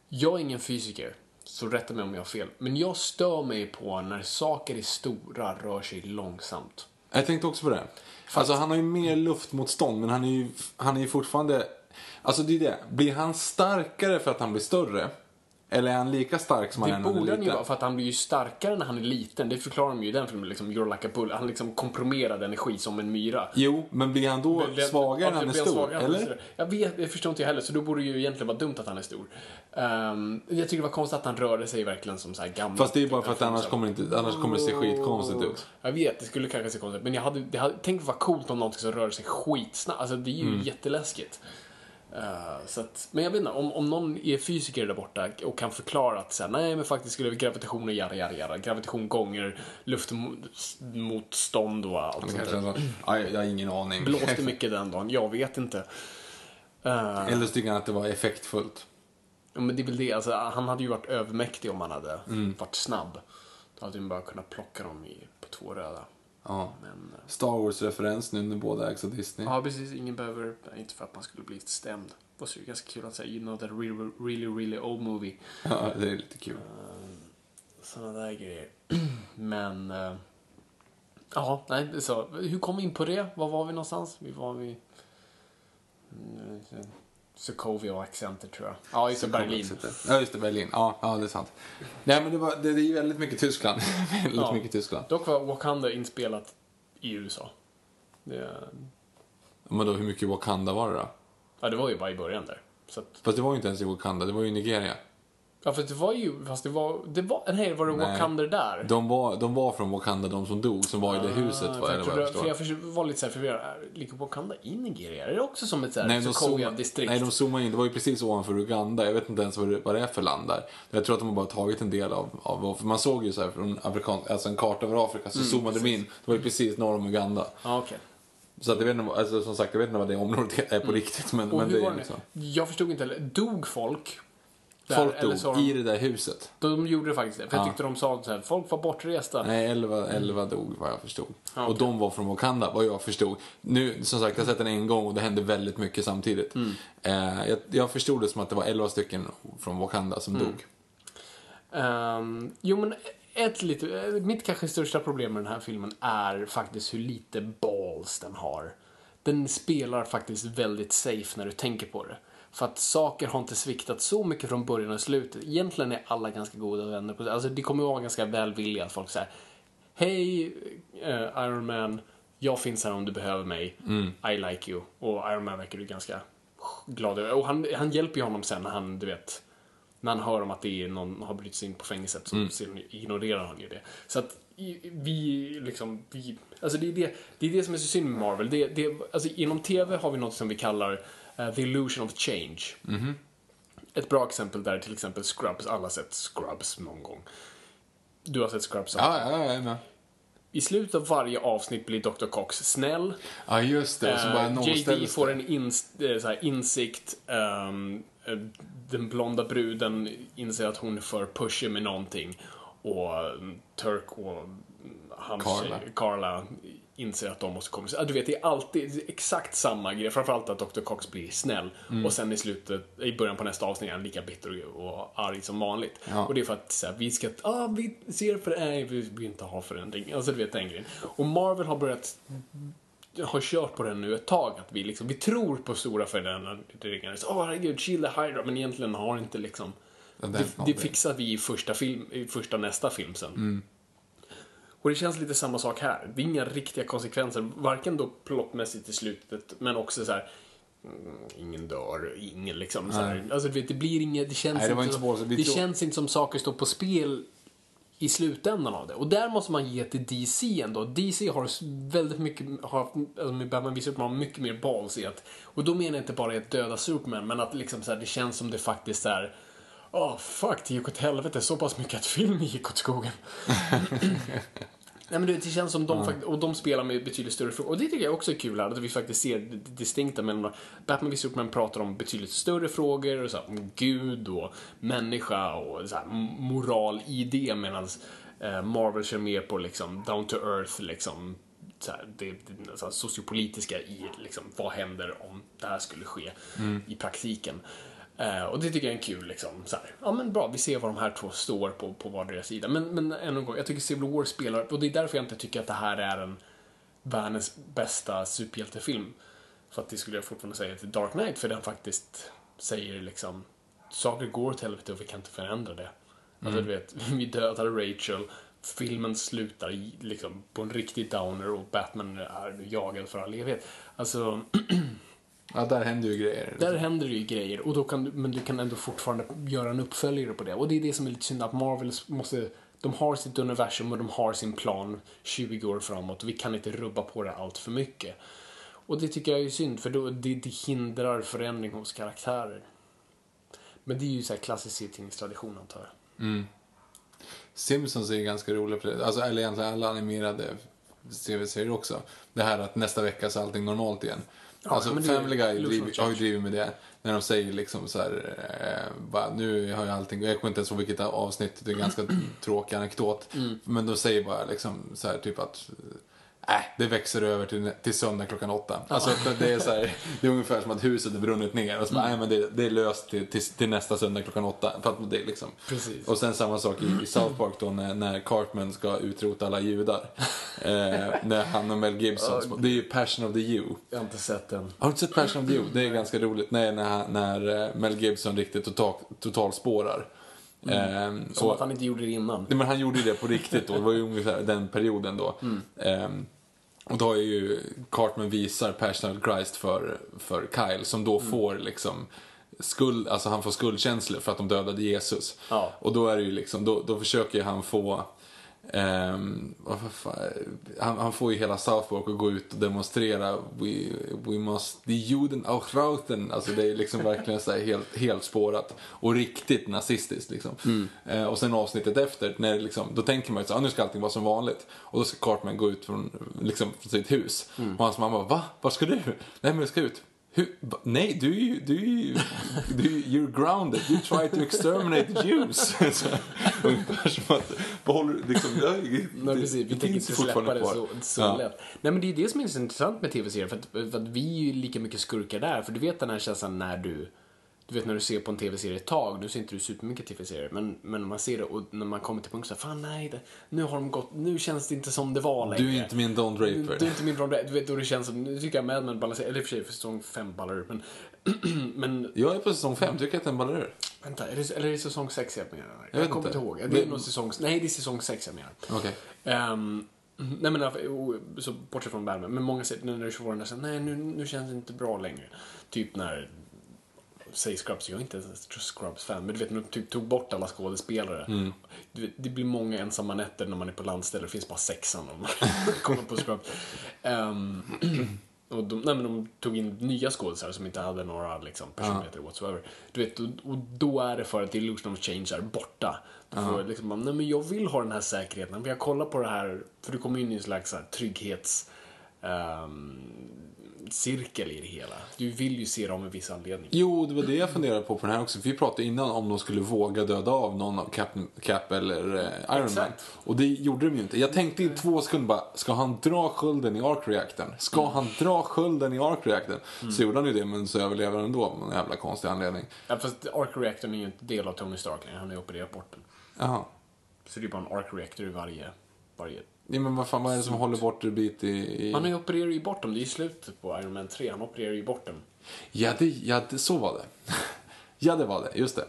Jag är ingen fysiker, så rätta mig om jag har fel. Men jag stör mig på när saker är stora rör sig långsamt. Jag tänkte också på det. Alltså han har ju mer luftmotstånd men han är ju, han är ju fortfarande... Alltså det är det. Blir han starkare för att han blir större? Eller är han lika stark som han Det är när han borde är han ju liten? vara, för att han blir ju starkare när han är liten. Det förklarar de ju i den filmen, liksom, You're like a bull. Han liksom komprimerad energi som en myra. Jo, men blir han då Det- svagare när han är blir stor? eller? Jag vet, det förstår inte jag heller, så då borde det ju egentligen vara dumt att han är stor. Ehm, jag tycker det var konstigt att han rörde sig verkligen som så här gammal. Fast det är ju bara för att annars kommer, det inte, annars kommer det se skitkonstigt ut. Jag vet, det skulle kanske se konstigt ut. Men jag hade, det hade tänkt vad coolt om någonting som rör sig skitsnabbt. Alltså det är ju Mm. jätteläskigt. Eh, så att, men jag vet inte, om, om någon är fysiker där borta och kan förklara att så här, nej men faktiskt skulle gravitation och jada jada jada. Gravitation gånger luftmotstånd och allt sånt där. Ja, jag har ingen aning. Blåste mycket den dagen, jag vet inte. Eh, Eller så tycker han att det var effektfullt. Ja, men det är väl det, alltså, han hade ju varit övermäktig om han hade Mm. varit snabb. Då hade man bara kunnat plocka dem i, på två röda. Ja. Men, eh, Star Wars-referens nu när båda ägs av Disney. ja, precis. Ingen behöver, inte för att man skulle bli stämd. Det var så ganska kul att säga, you know that really, really, really old movie. Ja, det är lite kul. Sådana där grejer. Men, eh, ja, nej, så. Hur kom vi in på det? Var var vi någonstans? Vi var vid mm, Sokovia och accenter tror jag. Ja, just det, Berlin. Ja, just det, Berlin. Ja, ja det är sant. Nej, men det, var, det, det är ju väldigt mycket Tyskland. väldigt Ja. mycket Tyskland. Dock var Wakanda inspelat i USA. Det, Men då, hur mycket Wakanda var det då? ja, det var ju bara i början där. Så att, Fast det var ju inte ens i Wakanda, det var ju i Nigeria. Ja, för det var ju, fast det var, det var, nej, var det Nej. Wakanda där? De var, de var från Wakanda, de som dog, som var i det huset, Ah, va, för eller jag, jag trodde, för jag var lite så här förvirrad. Ligger Wakanda i Nigeria? Är det också som ett så här Nej, de zoomade, in. Det var ju precis ovanför Uganda. Jag vet inte ens vad det, vad det är för land där. Jag tror att de har bara tagit en del av, av för man såg ju så här från afrikan, alltså en karta över Afrika, så zoomade de in. Det var ju precis norr om Uganda. Ja, okej. Så att jag vet inte, alltså, som sagt, jag vet inte vad det området är på riktigt. Men, Mm. Och men hur det var det? liksom. Jag förstod inte heller. Dog folk? Där, Folk dog de, i det där huset. de gjorde det faktiskt det. För jag Ja. tyckte de sa så här, folk var bortresta. Nej, 11, 11 dog vad jag förstod. Ja, Och okej. de var från Wakanda vad jag förstod. Nu, som sagt, jag har sett den en gång och det hände väldigt mycket samtidigt. Mm. Eh, jag, jag förstod det som att det var 11 stycken från Wakanda som Mm. dog. Ehm, jo, men ett lite, mitt kanske största problem med den här filmen är faktiskt hur lite balls den har. Den spelar faktiskt väldigt safe när du tänker på det. För att saker har inte sviktat så mycket från början och slutet. Egentligen är alla ganska goda vänner. På, alltså det kommer att vara ganska välvilliga. Folk säger Hej eh, Iron Man, jag finns här om du behöver mig. I like you. Och Iron Man verkar ju ganska glad över. Och han, han hjälper ju honom sen när han, du vet, när han hör om att det är någon har brutit sig in på fängelset så Mm. ignorerar han ju det. Så att vi liksom, vi, alltså det är det, det är det som är så synd med Marvel. Det, det, alltså inom TV har vi något som vi kallar eh, the illusion of change. Mhm. ett bra exempel där är till exempel Scrubs. Alla har sett Scrubs någon gång. Du har sett Scrubs. Ja, ja, ja, ja. I slutet av varje avsnitt blir Dr. Cox snäll. ja just det. Så bara Eh, nollställs JD får en ins- eh, här, insikt. eh, den blonda bruden inser att hon är för pushy med någonting. Och mm, Turk och mm, hans Carla. Carla inser att de måste komma. Ja, du vet, det är alltid exakt samma grej. Framförallt att Dr. Cox blir snäll. Mm. Och sen i slutet, i början på nästa avsnitt är han lika bitter och arg som vanligt. Ja. Och det är för att så här, vi ska, ah, vi ser för nej, vi vill inte ha förändring. Alltså du vet den grejen. Och Marvel har börjat har kört på den nu ett tag. Att vi, liksom, vi tror på stora förändringar. Så, Åh herregud, Shield Hydra. Men egentligen har inte liksom... Det Det, fixar vi i första, film, i första nästa film sen. Mm. Och det känns lite samma sak här. Det är inga riktiga konsekvenser. Varken då plottmässigt i slutet, men också så här. mm, Ingen dör, ingen liksom. Så här. Alltså, vet, det blir inget, det känns, Nej, det inte, som, det tror- känns inte som saker står på spel i slutändan av det. Och där måste man ge till DC ändå. DC har väldigt mycket, har, alltså med Batman v Superman, har mycket mer balls i att, och då menar jag inte bara att döda Superman, men att liksom så här, det känns som det faktiskt är Åh, fuck, det gick åt helvete så pass mycket att filmen gick åt skogen. Nej men det känns som de fakt- och de spelar med betydligt större frågor. Och det tycker jag också är kul här, att vi faktiskt ser det distinkta mellan Batman v Superman pratar om betydligt större frågor, och så här, om Gud och människa och så här, moral i det, medan eh, Marvel kör mer på liksom down to earth, liksom så här, det, det så sociopolitiska i liksom, vad händer om det här skulle ske i praktiken. Eh, och det tycker jag är en kul liksom, så här, ja men bra, vi ser var de här två står på, på vardera sida. Men, men än en gång, jag tycker Civil War spelar, och det är därför jag inte tycker att det här är en världens bästa superhjältefilm. För att det skulle jag fortfarande säga till Dark Knight, för den faktiskt säger liksom, saker går åt helvete och vi kan inte förändra det. Alltså du vet, vi dödar Rachel, filmen slutar liksom, på en riktig downer och Batman är jagad för all evighet. Alltså, Ja, där händer ju grejer. där händer det ju grejer, och då kan du, men du kan ändå fortfarande göra en uppföljare på det. Och det är det som är lite synd, att Marvel måste, de har sitt universum och de har sin plan 20 år framåt vi kan inte rubba på det allt för mycket. Och det tycker jag är synd, för då, det, det hindrar förändring hos karaktärer. Men det är ju så här klassisk serietidningstradition antar jag. Simpsons är ju ganska roligt för det. Alltså, eller egentligen alla animerade tv-serier också. Det här att nästa vecka så är allting normalt igen. Alltså men det Family Guy driv, har ju drivit med det. När de säger liksom så här, eh, bara, nu har jag allting, jag kommer inte ens ihåg vilket avsnitt, det är en ganska tråkig anekdot. Mm. Men de säger bara liksom så här typ att Äh, det växer över till, till söndag klockan åtta. Alltså, det, är så här, det är ungefär som att huset är brunnit ner. Och så bara, Mm. men det, det är löst till, till, till nästa söndag klockan åtta. För att det liksom. Precis. Och sen samma sak i, i South Park då när, när Cartman ska utrota alla judar. eh, när han och Mel Gibson, det är ju Passion of the You. Jag har inte sett den. Har du inte sett Passion of the You? Det är ganska roligt. Nej, när, när eh, Mel Gibson riktigt total, totalspårar. Eh, Som och- att han inte gjorde det innan. Nej, men han gjorde det på riktigt då. Det var ju ungefär den perioden då. Ehm, och då är ju Cartman visar Passion of Christ för, för Kyle som då får liksom skuld, alltså han får skuldkänslor för att de dödade Jesus. Ja. Och då är det ju liksom, då, då försöker han få fan, han, han får ju hela South Park att gå ut och demonstrera We, we must, die Juden auch rauten. Alltså det är liksom verkligen så helt, helt spårat. Och riktigt nazistiskt liksom. Eh, och sen avsnittet efter, när liksom, då tänker man ju så ah, nu ska allting vara som vanligt. Och då ska Cartman gå ut från, liksom, från sitt hus. Och hans mamma va? Var ska du? Nej men jag ska ut. Hur? Nej, du är ju, du är ju, du är, you're grounded. You try to exterminate Jews. Ungefär som att, vad håller du, liksom, det, Nej, precis. Vi tänker inte släppa det så, så Ja. lätt. Nej, men det är det som är så intressant med tv-serier. För för att vi är ju lika mycket skurkar där. För du vet den här känslan när du... Du vet när du ser på en tv-serie ett tag, du ser inte du supermycket tv-serier. Men, men man ser det och när man kommer till punkten så här, fan nej, det, nu har de gått, nu känns det inte som det var längre. Du är inte min Don Draper. Du är inte min Ron Red. Du vet, då det känns som, nu tycker jag Mad Men balanserar, eller i och för sig för säsong 5 ballar ur, men, men Jag är på säsong fem, tycker att den ballar ur. vänta, är det, eller är det säsong 6 jag menar? Jag, vet kommer inte. ihåg. Det Men- är nog säsong, nej det är säsong 6 jag menar. Okej. Ehm, nej men så bortsett från Batman, men många säger när det får den där så nej nu, nu känns det inte bra längre. Typ när, säg Scrubs, jag är inte ens Scrubs-fan, men du vet när de typ tog bort alla skådespelare. Du vet, det blir många ensamma nätter när man är på landställe, det finns bara sexan om man kollar på Scrubs. Ehm, Och de, nej, men de tog in nya skådisar som inte hade några liksom, personligheter whatsoever. Du vet, och, och då är det för att illusion of change är borta. Du får liksom, bara, nej men jag vill ha den här säkerheten. Jag kollar på det här, för du kommer in i en slags här, trygghets... ehm, cirkel i det hela. Du vill ju se dem med viss anledning. Jo, det var det jag funderade på på den här också. Vi pratade innan om de skulle våga döda av någon av Cap, Cap eller eh, Iron Man. Exakt. Och det gjorde de ju inte. Jag tänkte i två sekunder bara, ska han dra skölden i ark-reaktorn? Ska Mm. han dra skölden i ark-reaktorn? Så gjorde han ju det, men så överlever han ändå av någon jävla konstig anledning. Ja, fast Arc Reactorn är ju inte del av Tony Stark längre. Han har ju opererat bort den. Jaha. Så det är bara en Arc Reactor i varje... varje... Ja, men vad fan, vad är det som håller bort en bit i... i... Han opererar ju bort dem. Det är ju slutet på Iron Man 3. Han opererar ju bort dem. Ja, det, ja det, så var det. ja, det var det. Just det.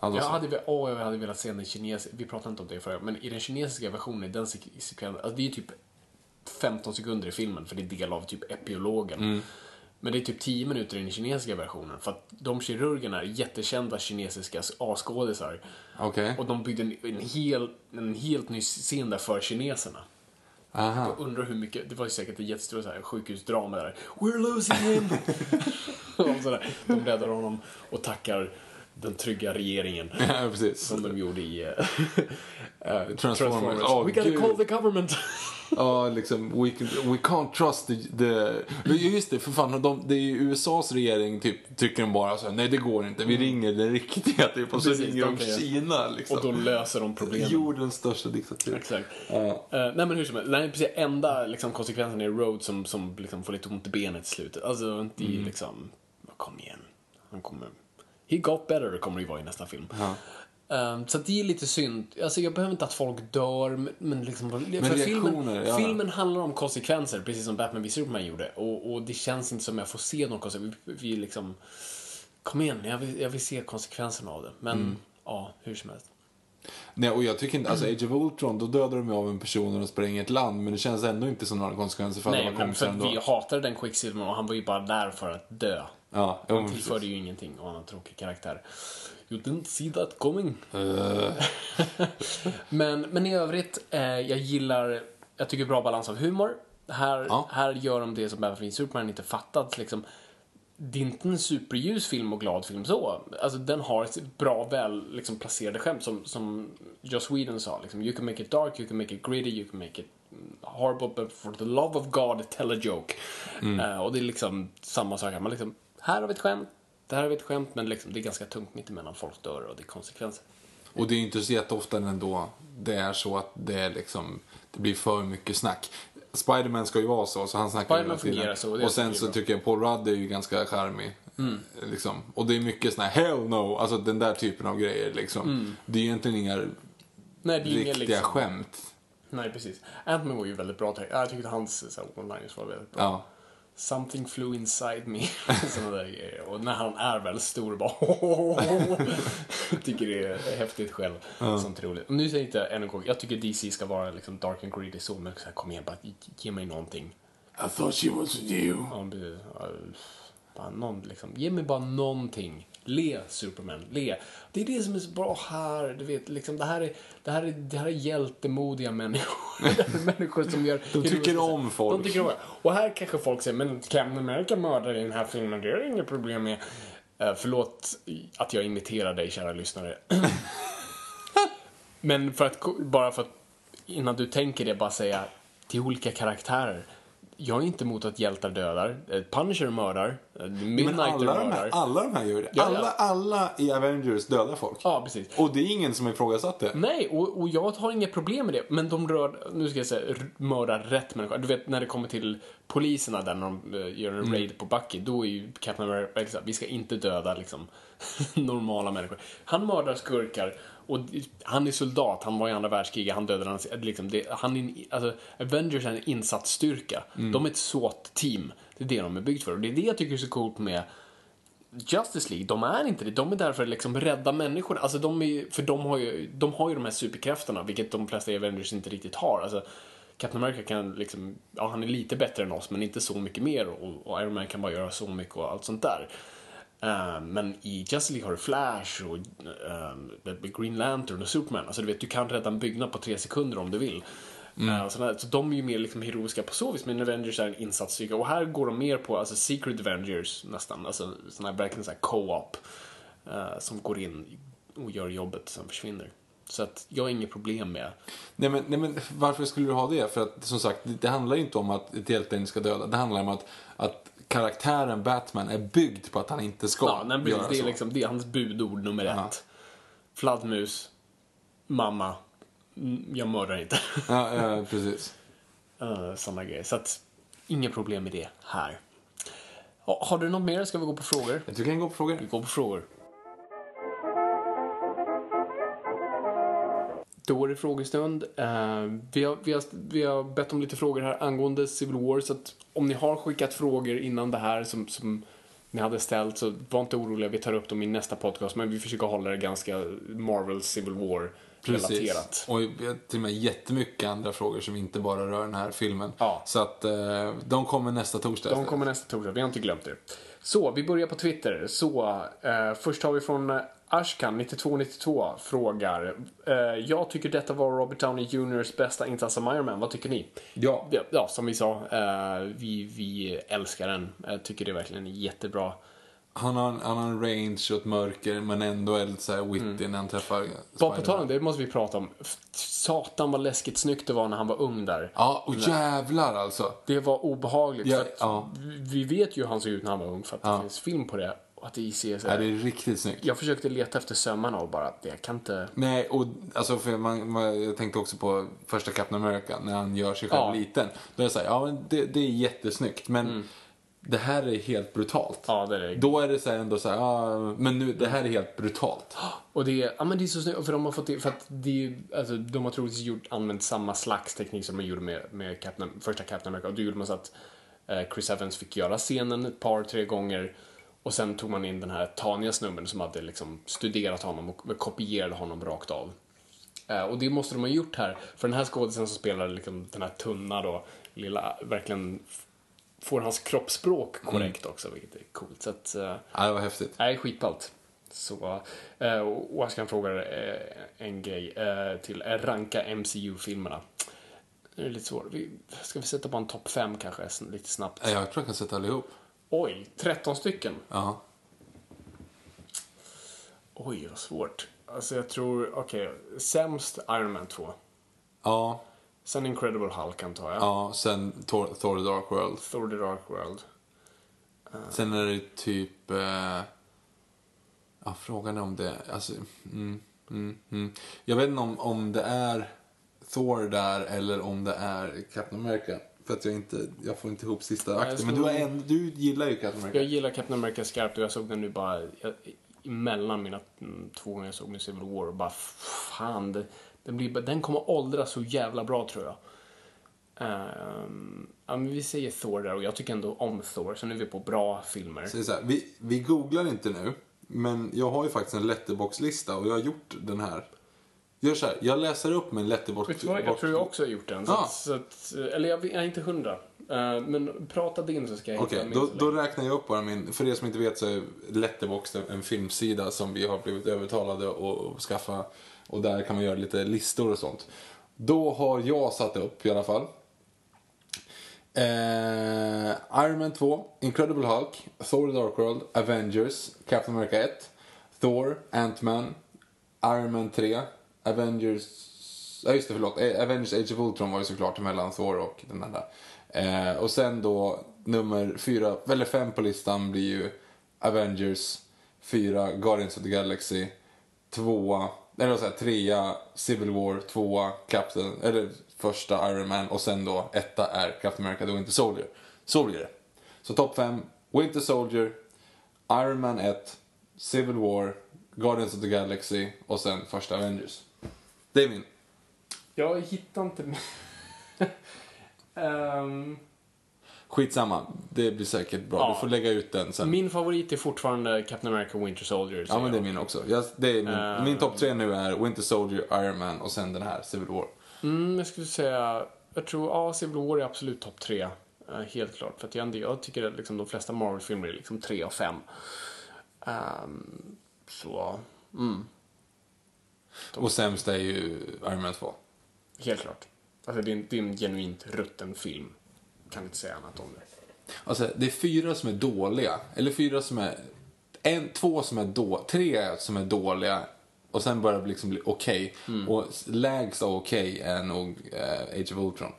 Då Jag hade, åh, jag hade velat se den kinesiska, vi pratade inte om det förut, men i den kinesiska versionen, den sek- sekvensen, alltså det är typ 15 sekunder i filmen, för det är del av typ epilogen. Mm. Men det är typ 10 minuter i den kinesiska versionen, för att de kirurgerna är jättekända kinesiska A-skådisar. Okej. Och de byggde en, en, hel, en helt ny scen där för kineserna. Aha. Jag undrar hur mycket, det var ju säkert ett jättestort så här sjukhusdrama där. We're losing him! sådär. De räddar honom och tackar den trygga regeringen. Ja, precis. Som de gjorde i uh, uh, Transformers. Åh, We gotta gud. call the government. Ja, liksom, we, we can't trust the... the... Just det, för fan, de, det är ju USAs regering typ, tycker de bara så nej det går inte, vi ringer den riktiga typ, och så Precis, ringer de Kina liksom. och då löser de problemen. Jordens största diktatur. Exakt. Ja. Eh, nej men hur som helst, nej, precis, enda liksom, konsekvensen är Road som, som liksom, får lite ont i benet i slutet. Alltså inte Mm. liksom, kom igen. Han kommer, he got better kommer det ju vara i nästa film. Eh, så att det är lite synd. Alltså jag behöver inte att folk dör, men, men liksom, för filmen, ja. filmen handlar om konsekvenser, precis som Batman v Superman gjorde. Och, och det känns inte som jag får se någon konsekvens. Vi, vi liksom, kom igen, jag vill, jag vill se konsekvenserna av det. Men, Mm. ja, hur som helst. Nej, och jag tycker inte, alltså Age of Ultron, då dödar de ju av en person och de spränger ett land, men det känns ändå inte som några konsekvenser för alla Nej, men för vi hatade den Quicksilver och han var ju bara där för att dö. Ja, Han tillförde precis. ju ingenting och han har tråkig karaktär. You didn't see that coming. Eh, men, men i övrigt, eh, jag gillar, jag tycker bra balans av humor. Här, Ja. här gör de det som Batman v Superman inte fattat. Liksom, det är inte en superljus film och glad film så. Alltså den har ett bra, väl liksom, placerade skämt som, som Joss Whedon sa. Liksom, you can make it dark, you can make it gritty, you can make it mm, horrible, but for the love of God, tell a joke. Eh, och det är liksom samma sak här. Man liksom, här har vi ett skämt, där har vi ett skämt, men liksom, det är ganska tungt mittemellan. Folk dör och det är konsekvenser. Och det är ju inte så jätteofta ändå det är så att det är liksom, det blir för mycket snack. Spiderman ska ju vara så, så han snackar hela tiden. så, och sen så bra. tycker jag Paul Rudd är ju ganska charmig. Mm. Liksom. Och det är mycket såna här hell no, alltså den där typen av grejer liksom. Det är ju egentligen inga Nej, det är riktiga liksom... skämt. Nej, precis. Ant-Man var ju väldigt bra. Jag tyckte hans one-liners var väldigt bra. Ja. Something flew inside me. Sådana där grejer. Och när han är väldigt stor bara Tycker det är häftigt själv. Sånt roligt. Och nu säger jag inte än en gång, jag tycker DC ska vara liksom dark and greedy så, men så här, kom igen bara, ge mig någonting. I thought she was with you. Ja, Bara någon, liksom, ge mig bara någonting. Le, Superman, le. Det är det som är så bra här. Du vet, liksom, det, här är, det, här är, det här är hjältemodiga människor. det här är människor som gör... De tycker om folk. De tycker om Och här kanske folk säger, men Captain America mördar i den här filmen, det är det inget problem med. Uh, förlåt att jag imiterar dig, kära lyssnare. men för att, bara för att, innan du tänker det, bara säga till olika karaktärer. Jag är inte emot att hjältar dödar. Eh, Punisher mördar. Eh, Men Midnighter alla de, mördar. här, alla de här gör det. Ja, alla, ja. alla i Avengers dödar folk. Ja, precis. Och det är ingen som ifrågasatt det. Nej, och, och jag har inga problem med det. Men de rör, nu ska jag säga, mördar rätt människa. Du vet när det kommer till poliserna där när de eh, gör en raid på Bucky. Då är ju Captain America, vi ska inte döda liksom normala människor. Han mördar skurkar och han är soldat, han var i andra världskriget, han dödade hans, liksom, det, han är, alltså, Avengers är en insatsstyrka. De är ett SWAT-team. Det är det de är byggt för. Och det är det jag tycker är så coolt med Justice League, de är inte det. De är där för att liksom rädda människor. Alltså de är, för de har, ju, de har ju de här superkrafterna, vilket de flesta Avengers inte riktigt har. Alltså, Captain America kan liksom, ja han är lite bättre än oss, men inte så mycket mer. Och, och Iron Man kan bara göra så mycket och allt sånt där. Eh, men i Justice League har du Flash och uh, Green Lantern och Superman. Alltså du vet, du kan rädda en byggnad på tre sekunder om du vill. Eh, så, där, så de är ju mer liksom heroiska på så vis, men Avengers är en insatsstyrka. Och här går de mer på alltså, Secret Avengers nästan, alltså såna här, verkligen så här co-op. eh, som går in och gör jobbet och sen försvinner. Så att jag har inget problem med Nej men, nej men varför skulle du ha det? För att som sagt, det, handlar ju inte om att ett hjälte ska döda. Det handlar om att, att karaktären Batman är byggd på att han inte ska Ja, men göra det, är så. liksom, det är hans budord nummer ett. Fladdermus, mamma, mm, jag mördar inte. Ja, ja, precis. uh, Sådana grejer. Så att, inga problem med det här. Ja, har du något mer? Ska vi gå på frågor? Jag tycker vi kan gå på frågor. Vi går på frågor. Det frågestund. Eh, vi, har, vi, har, vi har bett om lite frågor här angående Civil War, så att om ni har skickat frågor innan det här som, som ni hade ställt, så var inte oroliga, vi tar upp dem i nästa podcast, men vi försöker hålla det ganska Marvel Civil War-relaterat. Och vi har till och med jättemycket andra frågor som inte bara rör den här filmen. Ja. Så att eh, de kommer nästa torsdag. De kommer nästa torsdag, vi har inte glömt det. Så, vi börjar på Twitter. Så, eh, först har vi från Ashkan, 9292, frågar. Eh, jag tycker detta var Robert Downey Jr.s bästa insats som Iron Man. Vad tycker ni? Ja. Ja, ja som vi sa, eh, vi, vi älskar den. Jag tycker det är verkligen jättebra. Han har, en- han har en range och ett mörker men ändå är lite så här witty när han träffar Mm. Bara på tal om det, måste vi prata om. Satan vad läskigt snyggt det var när han var ung där. Ja, och jävlar alltså. Det var obehagligt. Ja, ja. Vi vet ju hur han såg ut när han var ung för att Ja. det finns film på det. Och att det ser så Ja, det är riktigt snyggt. Jag försökte leta efter sömmarna och bara, jag kan inte... Nej, och alltså för man, man, jag tänkte också på första Captain America när han gör sig själv Ja. liten. Då är det så här, ja men det, det är jättesnyggt men det här är helt brutalt. Ja, det är det. Då är det så här ändå så här, ja, men nu, det här är helt brutalt. Och det är, ja men det är så snyggt, för de har fått det, för att det är ju, alltså de har troligtvis gjort, använt samma slags teknik som de gjorde med, med Captain, första Captain America. Och då gjorde man så att eh, Chris Evans fick göra scenen ett par, tre gånger. Och sen tog man in den här Tanya-snubben som hade liksom studerat honom och kopierade honom rakt av. Eh, och det måste de ha gjort här, för den här skådisen som spelar liksom den här tunna då, lilla, verkligen får hans kroppsspråk korrekt också, vilket är coolt. Så att, eh, Ja, det var häftigt. Nej, skitballt. Så, eh, och Ashkan frågar en grej till. Ranka MCU-filmerna. Det är lite svårt. Ska vi sätta på en topp 5 kanske, lite snabbt? Ja, Jag tror jag kan sätta allihop. Oj, 13 stycken. Ja. Oj, vad svårt. Alltså jag tror, okej, sämst Iron Man 2. Ja, Sen Incredible Hulk antar jag. ja, sen Thor, Thor the Dark World. Thor the Dark World. Sen är det typ... Eh, ja, frågan är om det... Alltså, mm, mm, mm. Jag vet inte om, om det är Thor där eller om det är Captain America. För att jag inte... Jag får inte ihop sista akten. Men du, en, du gillar ju Captain America. Jag gillar Captain America skarpt och jag såg den nu bara jag, emellan mina mm, två gånger jag såg med Civil War och bara fan, det, den, blir, den kommer åldras så jävla bra tror jag. Ehm, ja, men vi säger Thor där och jag tycker ändå om Thor, så nu är vi på bra filmer. Så så här, vi, vi googlar inte nu. Men jag har ju faktiskt en letterbox-lista och jag har gjort den här. Gör så här, jag läser upp min letterbox... Vet du vad, jag tror jag också har gjort den. Så, Ah. att, så att, eller jag, är inte hundra. Eh, men prata din så ska jag Okej, hitta min då, då räknar jag upp bara min... För er som inte vet så är Letterboxd en- filmsida som vi har blivit övertalade att att skaffa. Och där kan man göra lite listor och sånt. Då har jag satt upp i alla fall. Eh, Iron Man 2, Incredible Hulk, Thor The Dark World, Avengers, Captain America 1, Thor, Ant-Man, Iron Man 3, Avengers... Ja just det, förlåt. Eh, Avengers Age of Ultron var ju såklart mellan Thor och den där. Eh, och sen då nummer fyra, eller fem på listan blir ju Avengers, fyra Guardians of the Galaxy, tvåa, eller vad säger trea Civil War, tvåa Captain, eller första Iron Man och sen då etta är Captain America The Winter Soldier. Så blir det. Så topp fem, Winter Soldier, Iron Man 1, Civil War, Guardians of the Galaxy och sen första Avengers. Det är min. Jag hittar inte... Ehm, Skitsamma, det blir säkert bra. Ja. Du får lägga ut den sen. min favorit är fortfarande Captain America Winter Soldier. Ja men det är min också. Jag, det är min Eh. min topp tre nu är Winter Soldier, Iron Man och sen den här, Civil War. Mm, jag skulle säga, jag tror, ja, Civil War är absolut topp tre. Eh, helt klart. För att jag, jag tycker att liksom, de flesta Marvel-filmer är liksom tre av fem. Ehm, så, mm, Och sämst är ju Iron Man 2. helt klart. Alltså det är en, det är en genuint rutten film. Kan inte säga annat om det. Alltså, det är fyra som är dåliga. Eller fyra som är... En, två som är dåliga. Tre som är dåliga. Och sen börjar det liksom bli okej. Mm. Och lägst av okej är nog eh, Age of Ultron.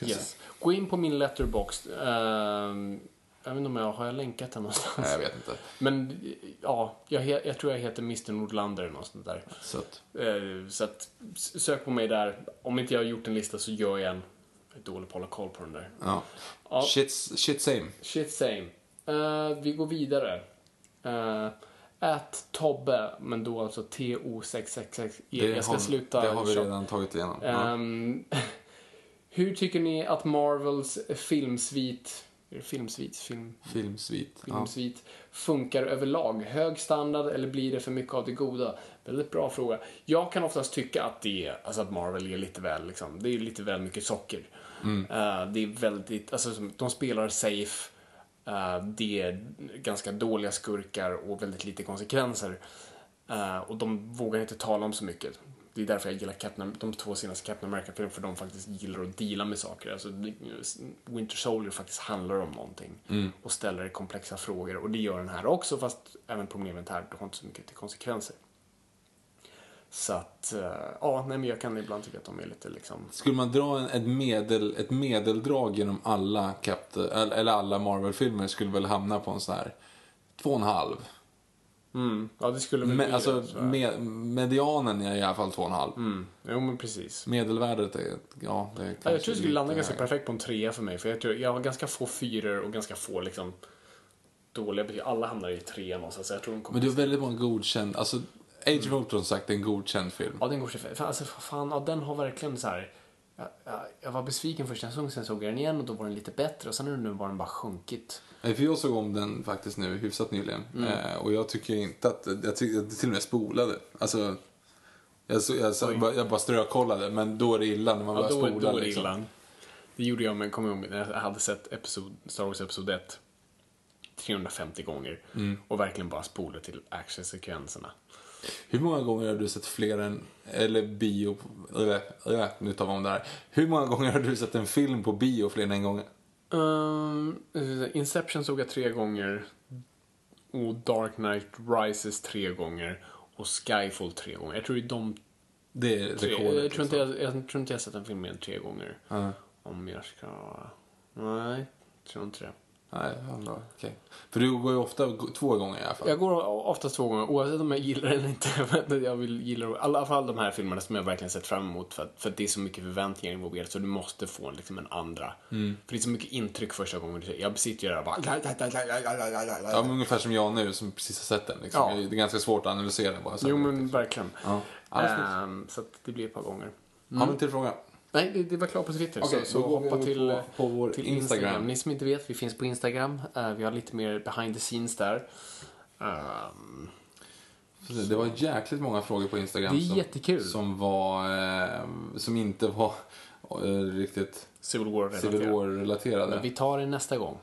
Jag Yes. Gå in på min letterbox. Ehm, jag vet inte om jag har jag länkat den någonstans. Nej, jag vet inte. Men ja, jag, jag tror jag heter Mr Nordlander eller något sånt där. Så att, Eh, så att sök på mig där. Om inte jag har gjort en lista så gör jag en. Jag är dålig på att hålla koll på den där. ja. Ja. Shit, shit same. Shit same. Eh, vi går vidare. Uh, Ät Tobbe, men då alltså T-O-666. Jag ska har, sluta. det har vi redan tagit igenom. ja. Ehm, hur tycker ni att Marvels filmsvit, det filmsvit, film, Filmsvit. Ja. filmsvit funkar överlag? Hög standard eller blir det för mycket av det goda? Väldigt bra fråga. Jag kan oftast tycka att det är, alltså att Marvel är lite väl, liksom, det är lite väl mycket socker. Eh, det är väldigt, alltså de spelar safe. Eh, det är ganska dåliga skurkar och väldigt lite konsekvenser. Eh, och de vågar inte tala om så mycket. Det är därför jag gillar Captain, de två senaste Captain America-filmerna, för de faktiskt gillar att deala med saker. Alltså, det- Winter Soldier faktiskt handlar om någonting och ställer komplexa frågor. Och det gör den här också, fast även problemet här, du har inte så mycket till konsekvenser. Så att, eh, ja, nej men jag kan ibland tycka att de är lite liksom... Skulle man dra en, ett, medel, ett medeldrag genom alla, Captain, eller eller alla Marvel-filmer skulle väl hamna på en sån här två och en halv. Mm, ja, det skulle väl bli alltså, det, med, medianen är i alla fall två och en halv. Mm, jo men precis. Medelvärdet är, ja, det är Ja, jag tror det skulle landa ganska perfekt på en trea för mig. För jag, tror, jag har ganska få fyror och ganska få liksom dåliga betyg. Alla hamnar i trean någonstans. Så jag tror de kommer... Men du har väldigt många godkänd, alltså Age of Ultron sagt är en godkänd film. Ja, den går sig fan, alltså, fan, ja, den har verkligen så här... Jag, jag, jag var besviken första säsongen, sen såg jag den igen och då var den lite bättre och sen nu bara den bara sjunkit. Nej, För jag såg om den faktiskt nu hyfsat nyligen. Mm. Eh, och jag tycker inte att, jag tycker jag till och med spolade. Alltså, jag, så, jag, så, bara, jag bara strökollade, men då är det illa när man Ja, börjar spola. då är det liksom. illa. Det gjorde jag, men kommer ihåg när jag hade sett episod, Star Wars Episod 1 350 gånger Mm. och verkligen bara spolade till actionsekvenserna. Hur många gånger har du sett fler än, eller bio, eller, eller nu tar vi om det här. Hur många gånger har du sett en film på bio fler än en gång? Um, Inception såg jag tre gånger. Och Dark Knight Rises tre gånger. Och Skyfall tre gånger. Jag tror det är de Det är tre. rekordet. Jag tror, inte liksom. jag, jag tror inte jag har sett en film mer än tre gånger. Om jag ska... Nej, jag tror inte det. Nej, okej. För du går ju ofta två gånger i alla fall. Jag går oftast två gånger, oavsett om jag gillar den eller inte. Men jag vill gilla i alla fall de här filmerna som jag verkligen sett fram emot. För att, för att det är så mycket förväntningar involverat så du måste få liksom en andra. För det är så mycket intryck första gången. Jag sitter ju där och bara... Ja, men ungefär som jag nu som precis har sett den. Liksom. Ja. Det är ganska svårt att analysera bara. Så Jo men verkligen. Ja. Ja, Ehm, så att det blir ett par gånger. Har vi en till fråga? Nej, det, det var klart på Twitter. Okej, så så hoppa till, på- på vår till Instagram. Instagram. Ni som inte vet, vi finns på Instagram. Eh, vi har lite mer behind the scenes där. Ehm, Det var jäkligt många frågor på Instagram. Det är som, jättekul. Som var, eh, som inte var eh, riktigt Civil War. War-relaterade. Men vi tar det nästa gång.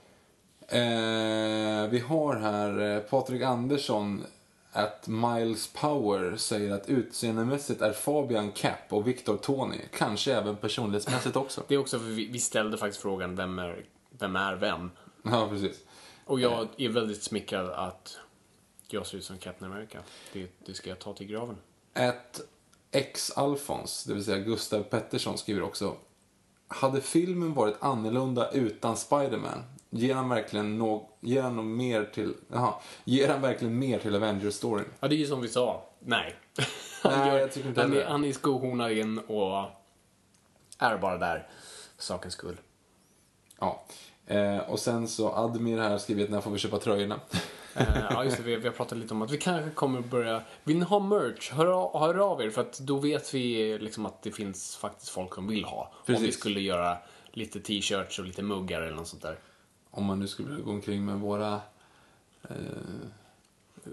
Eh, vi har här eh, Patrik Andersson att Miles Power säger att utseendemässigt är Fabian Cap och Victor Tony. Kanske även personlighetsmässigt också. Det är också för vi, vi ställde faktiskt frågan vem är vem? Är vem? ja, precis. Och jag är väldigt smickrad att jag ser ut som Captain America. Det, det ska jag ta till graven. Ett ex-Alfons, det vill säga Gustav Pettersson, skriver också Hade filmen varit annorlunda utan Spiderman? Ger han verkligen nå ger han mer till, jaha, ger han verkligen mer till Avengers-storyn? Ja, det är ju som vi sa. Nej. Han, Nej, gör, jag tycker inte han, är, han är skohornad in och är bara där för sakens skull. Ja. Eh, och sen så Admir här har skrivit när får vi köpa tröjorna? Eh, ja, just det. Vi, vi har pratat lite om att vi kanske kommer börja... Vill ni ha merch? Hör, av- hör av er, för att då vet vi liksom att det finns faktiskt folk som vill ha. Om vi Precis. skulle göra lite t-shirts och lite muggar eller något sånt där. Om man nu skulle gå omkring med våra... Eh,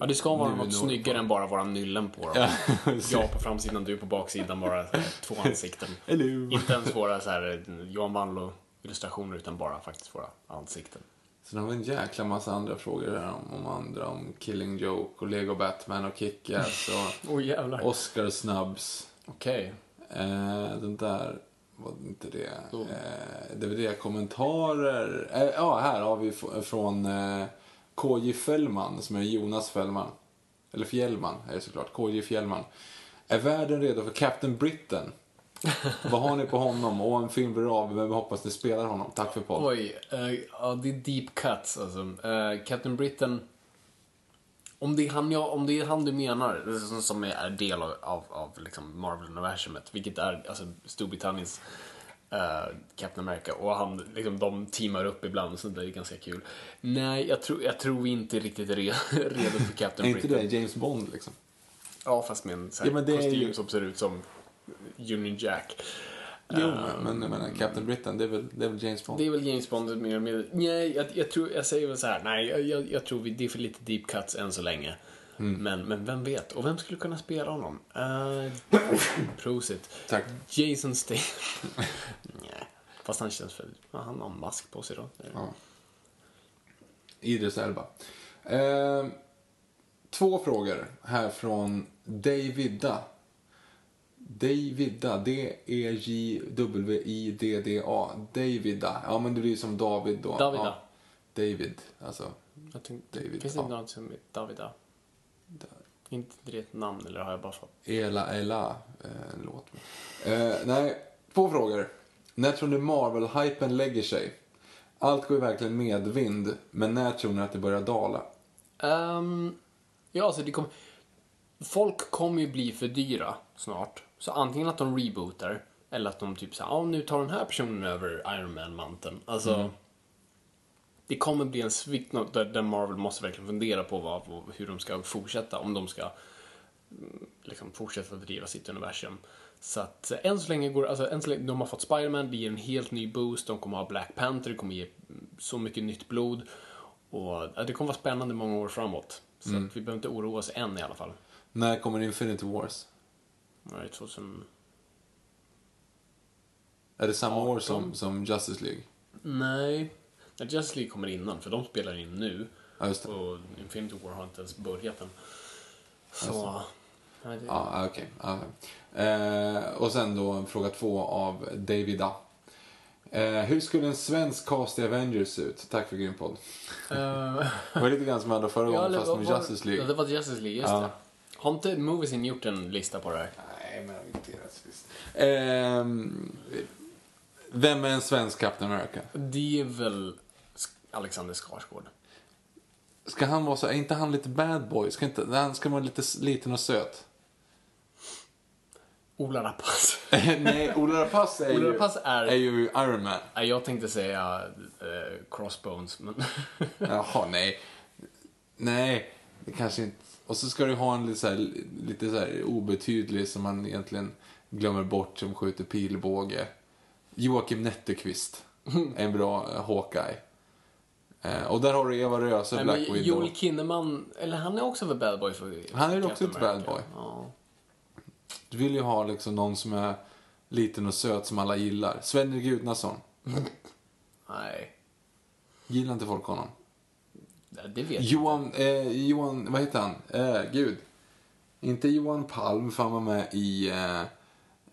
Ja, det ska vara något snyggare än bara våra nyllen på dem. Ja, jag på framsidan, du på baksidan, bara två ansikten. Hello. Inte ens våra så här, Johan Wanlo illustrationer utan bara faktiskt våra ansikten. Sen har vi en jäkla massa andra frågor här om, om andra, om Killing Joke och Lego Batman och Kick-Ass och oh. Oscar Snubs. Okej. Eh, den där var inte det. Eh, DVD-kommentarer. Eh, ja, här har vi från eh, KJ Fällman som är Jonas Fällman. Eller Fjällman är det såklart. KJ Fjällman. Är världen redo för Captain Britain? Vad har ni på honom? Och en film blir av, men vi hoppas ni spelar honom. Tack för podd. Oj, eh, ja det är deep cuts alltså. Eh, Captain Britain. Om det är han, jag, om det är han du menar, är som- är del av, av, av liksom Marvel-universumet, vilket är alltså Storbritanniens eh, Captain America, och han, liksom, de teamar upp ibland, så det är ganska kul. Nej, jag tror, jag tror vi inte är riktigt re, redo för Captain Är inte Britain. det James Bond liksom? Ja, fast med en här Ja, är kostym ju- som ser ut som Union Jack. Jo, men jag menar, Captain Britain, det är väl, det är väl James Bond? Det är väl James Bond mer mer. Nej, jag, jag, tror, jag säger väl så här. Nej, jag- jag, tror vi, det är för lite deep cuts än så länge. Mm. Men, men vem vet? Och vem skulle kunna spela honom? Uh, prosit. Tack. Jason Statham. Nej, fast han känns för... Han har en mask på sig då. Ja. Idris Elba. Eh, två frågor här från Davida. Davida, D-E-J-W-I-D-D-A. Davida. Ja, men det blir som David då. Davida. Ja. David, alltså. Jag tänkte, David, finns det ja. något som heter Davida? Inte det ett namn, eller har jag bara fått? Ela Ela, eh, en låt. Eh, nej, två frågor. När tror ni Marvel-hypen lägger sig? Allt går ju verkligen medvind, men när tror ni att det börjar dala? Ehm, ja, alltså det kommer... Folk kommer ju bli för dyra snart. Så antingen att de rebootar, eller att de typ säger ja nu tar den här personen över Iron Man-manteln. Alltså... Det kommer bli en svikt där, Marvel måste verkligen fundera på vad, hur de ska fortsätta, om de ska mm, liksom fortsätta driva sitt universum. Så att än så länge går, alltså än så länge, de har fått Spider-Man, det ger en helt ny boost, de kommer ha Black Panther, det kommer ge mm, så mycket nytt blod. Och det kommer vara spännande många år framåt. Så att vi behöver inte oroa oss än i alla fall. När kommer Infinity Wars? Ja, det är 2000... Är det samma år 18? som, som Justice League? Nej. Nej, Justice League kommer innan, för de spelar in nu. Ja, just det. Och Infinity War har inte ens börjat än. Så... Nej, det... Ja, okej. Ja. Eh, och sen då fråga två av Davida. Eh, hur skulle en svensk cast i Avengers se ut? Tack för grym podd. Eh, Det var lite grann som jag hade förra gången, eller fast med var- Justice Ja, League. det var Justice League, just Ja. det. Har inte Moviesin gjort en lista på det här? Nej, men inte rättvist. Ehm, vem är en svensk Captain America? Det är väl Alexander Skarsgård. Ska han vara så, är inte han lite bad boy? Ska, inte, han ska vara lite liten och söt? Ola Rapace. Nej, Ola Rapace är, Ola Rapace är- är ju Iron Man. Jag tänkte säga eh, Crossbones, men... Jaha, nej. Nej, det kanske inte... Och så ska du ha en lite så här, lite så här obetydlig som man egentligen glömmer bort som skjuter pilbåge. Joakim Netterqvist. En bra eh, Hawkeye. Eh, och där har du Eva Röse, Black Widow. Joel Kinnaman, eller han är också väl bad boy för Han är också ett bad boy. Ja. Du vill ju ha liksom någon som är liten och söt som alla gillar. Sven Gudnason. Nej, Gillar inte folk honom? Det vet Johan, eh, Johan, vad heter han? Eh, gud. Inte Johan Palm, för han var med i, eh,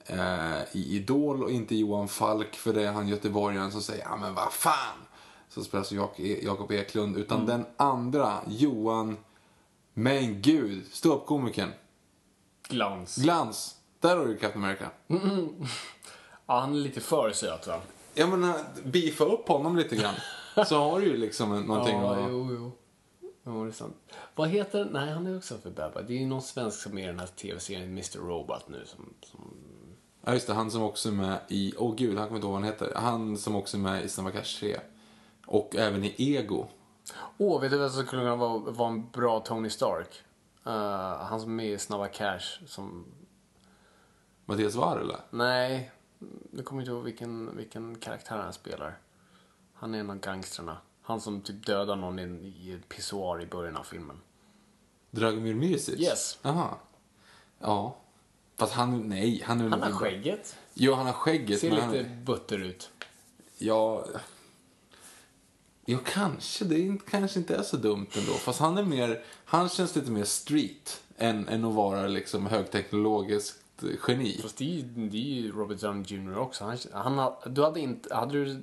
eh, i Idol och inte Johan Falk, för det är han göteborgaren som säger ja men vad fan. Så spelas Jak- E- Jakob Eklund, utan den andra, Johan, men gud, ståuppkomikern. Glans. Glans. Där har du Captain America. Ja, han är lite för söt va? Jag menar, beefa upp honom lite grann. Så har du ju liksom någonting Ja, att... jo, jo. Jo, det är sant. Vad heter Nej, han är också för boy. Det är ju någon svensk som är i den här tv-serien Mr. Robot nu som... som... Ja just det, han som också är med i, åh gud, han kommer inte ihåg vad han heter. Han som också är med i Snabba Cash 3. Och även i Ego. Åh, vet du vem som skulle kunna vara, vara en bra Tony Stark? Uh, han som är med i Snabba Cash som... Mattias Varela. Nej, nu kommer jag inte ihåg vilken, vilken karaktär han spelar. Han är en av gangstrarna. Han som typ dödar någon i, en- i pissoar i början av filmen. Dragomir Mirsic. Yes. Jaha. Ja. Fast han, nej, han är Han har skägget. Jo, han har skägget. Ser men lite han, butter ut. ja... Jo, kanske. Det är, inte- kanske inte är så dumt ändå. Fast han är mer, han känns lite mer street än, än att vara liksom högteknologiskt geni. Fast det är, ju- det är ju Robert Downey Jr också. Han, han, ha- du hade inte, hade du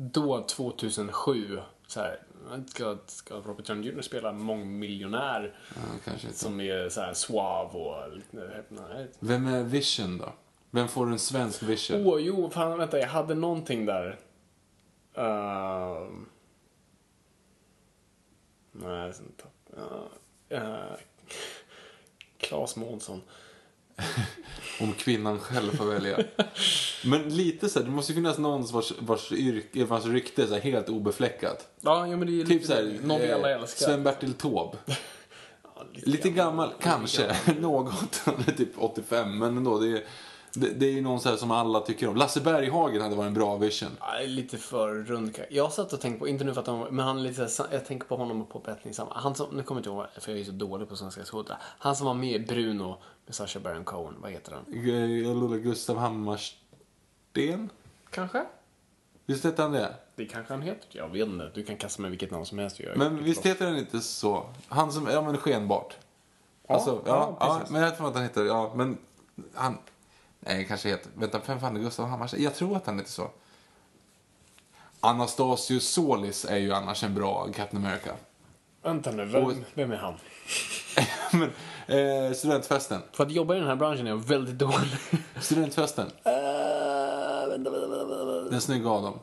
då 2007 så här, ska, ska Robert Downey Jr spela mångmiljonär Ja, som är så här suave och lite, nej. Vem är Vision då? Vem får en svensk Vision? Åh, jo, fan vänta, jag hade någonting där. Ehm. nej, sen tapp- ja, eh, Claes Månsson. Om kvinnan själv får välja. Men lite så här, det måste ju finnas någon vars, vars, yrke, vars rykte är så här helt obefläckat. Ja, jo, men det är Typ lite så här, någon vi alla eh, älskar. Sven-Bertil Taube. Ja, Lite gammal, kanske. Något. Han är typ 85, men ändå. Det är, det, det är ju någon så som alla tycker om. Lasse Berghagen hade varit en bra vision. Ja, lite för rund. Jag satt och tänkte på, inte nu för att han, men han lite så här, jag tänker på honom på Bettning samma. Han som, nu kommer jag inte ihåg, för jag är så dålig på svenska skådespelare. Han som var med i Bruno med Sacha Baron Cohen, vad heter han? Gustav Hammarsten? Kanske? Visst heter han det? Det kanske han heter. Jag vet inte. Du kan kasta mig vilket namn som helst. Jag Men visst heter han inte så? Han som, ja men skenbart. Ja, Alltså, ja, ja, ja, men jag tror att han heter, ja men han, nej kanske heter, vänta, vem fan är Gustav Hammarsten? Jag tror att han heter så. Anastasius Solis är ju annars en bra Captain America. Vänta nu, vem, Och- vem är han? men, eh, studentfesten. För att jobba i den här branschen är jag väldigt dålig. Studentfesten. Uh, vänta, vänta, vänta, vänta. Den snygga Adam.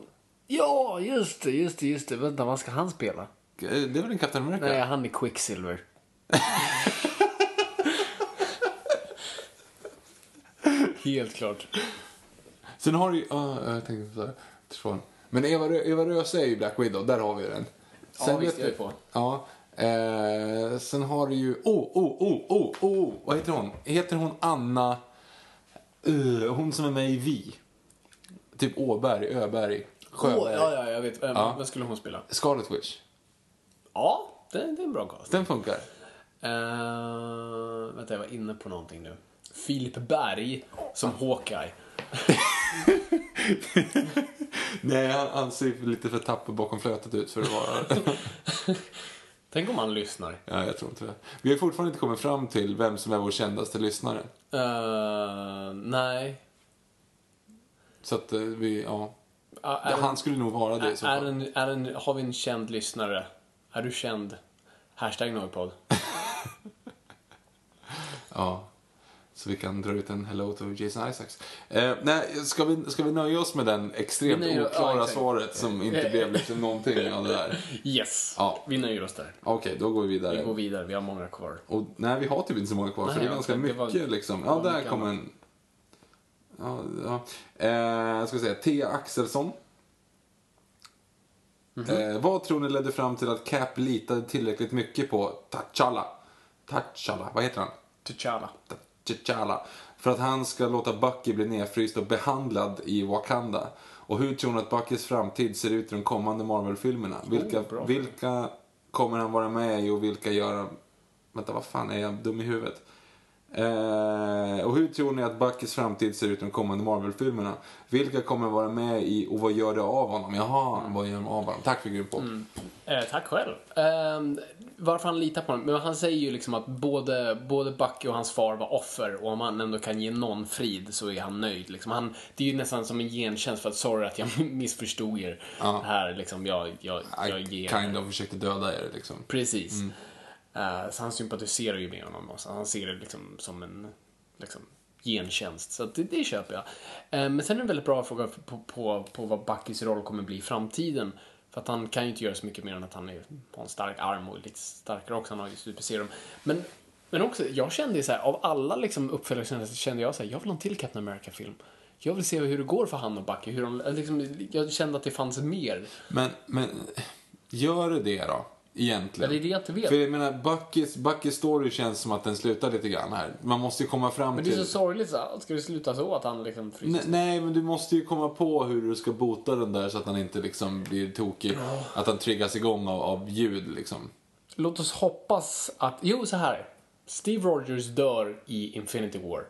Ja, just det, just det, just det. Vänta, vad ska han spela? Eh, Det är väl en Captain America? Nej, han är Quicksilver. Helt klart. Sen har du ju, ja, jag tänkte så här, försvann. Men Eva, Rö- Eva Röse är ju Black Widow, där har vi den. Ja, visst, är på. Ja. Eh, sen har du ju, oh, oh, oh, oh, oh, vad heter hon? Heter hon Anna, uh, hon som är med i Vi? Typ Åberg, Öberg, Sjöberg. Åh, ja, ja, jag vet. Vem, Ja. vem skulle hon spela? Scarlet Witch. Ja, det, det är en bra cast. Den funkar. Uh, vänta, jag var inne på någonting nu. Filip Berg som Hawkeye. Nej, han, han ser lite för tapper bakom flötet ut för att vara... Tänk om han lyssnar. ja, jag tror inte det. Vi har fortfarande inte kommit fram till vem som är vår kändaste lyssnare. Uh, nej. Så att eh, vi, ja. Ja, är Han skulle nog vara det i så fall. en, är en, har vi en känd lyssnare? Är du känd? Hashtag Noipod. Ja. Så vi kan dra ut en hello to Jason Isaacs. Eh, nej, ska vi, ska vi nöja oss med den extremt nöjer- ja, oklara exakt. svaret som inte blev liksom någonting av det där? Yes, Ja. vi nöjer oss där. Okej, då går vi vidare. Vi går vidare, vi har många kvar. Och, nej, vi har typ inte så många kvar, Nej, för det är ja, ganska mycket var- liksom. Ja, där kommer en... Ja, ja. Eh, jag ska säga, Thea Axelsson. Mhm. eh, vad tror ni ledde fram till att Cap litade tillräckligt mycket på T'Challa? T'Challa, vad heter han? T'Challa. T'Challa. För att han ska låta Bucky bli nedfryst och behandlad i Wakanda. Och hur tror ni att Buckys framtid ser ut i de kommande Marvel-filmerna? Vilka, bra fråga. vilka kommer han vara med i och vilka gör han... Vänta, vad fan är jag dum i huvudet? Eh, och hur tror ni att Buckys framtid ser ut i de kommande Marvel-filmerna? Vilka kommer vara med i och vad gör det av honom? Jaha, vad gör de av honom? Tack för grym podd. Eh, tack själv. Eh, varför han litar på honom? Men han säger ju liksom att både, både Bucky och hans far var offer och om han ändå kan ge någon frid så är han nöjd. Liksom. Han, det är ju nästan som en gentjänst för att sorry att jag missförstod er. Här liksom, jag, jag, jag ger kind of försökte döda er liksom. Precis. Eh, så han sympatiserar ju med honom. Också. Han ser det liksom som en liksom, gentjänst. Så det, det köper jag. Eh, men sen är det en väldigt bra fråga på, på, på vad Buckys roll kommer bli i framtiden. För att han kan ju inte göra så mycket mer än att han är, har en stark arm och är lite starkare också. Han har ju superserum. Men, men också, jag kände ju så här, av alla liksom uppföljare så kände jag så här, jag vill ha en till Captain America-film. Jag vill se hur det går för han och Bucky. Hur de, eh, liksom, jag kände att det fanns mer. Men, men gör det det då? Egentligen. Men det är det jag inte vet. För jag menar, Buckys, Buckys story känns som att den slutar lite grann här. Man måste ju komma fram Men det är till... så sorgligt så ska det sluta så att han liksom fryser? Nej, nej, men du måste ju komma på hur du ska bota den där så att han inte liksom blir tokig. Att han triggas igång av, av ljud liksom. Låt oss hoppas att... Jo, så här. Steve Rogers dör i Infinity War.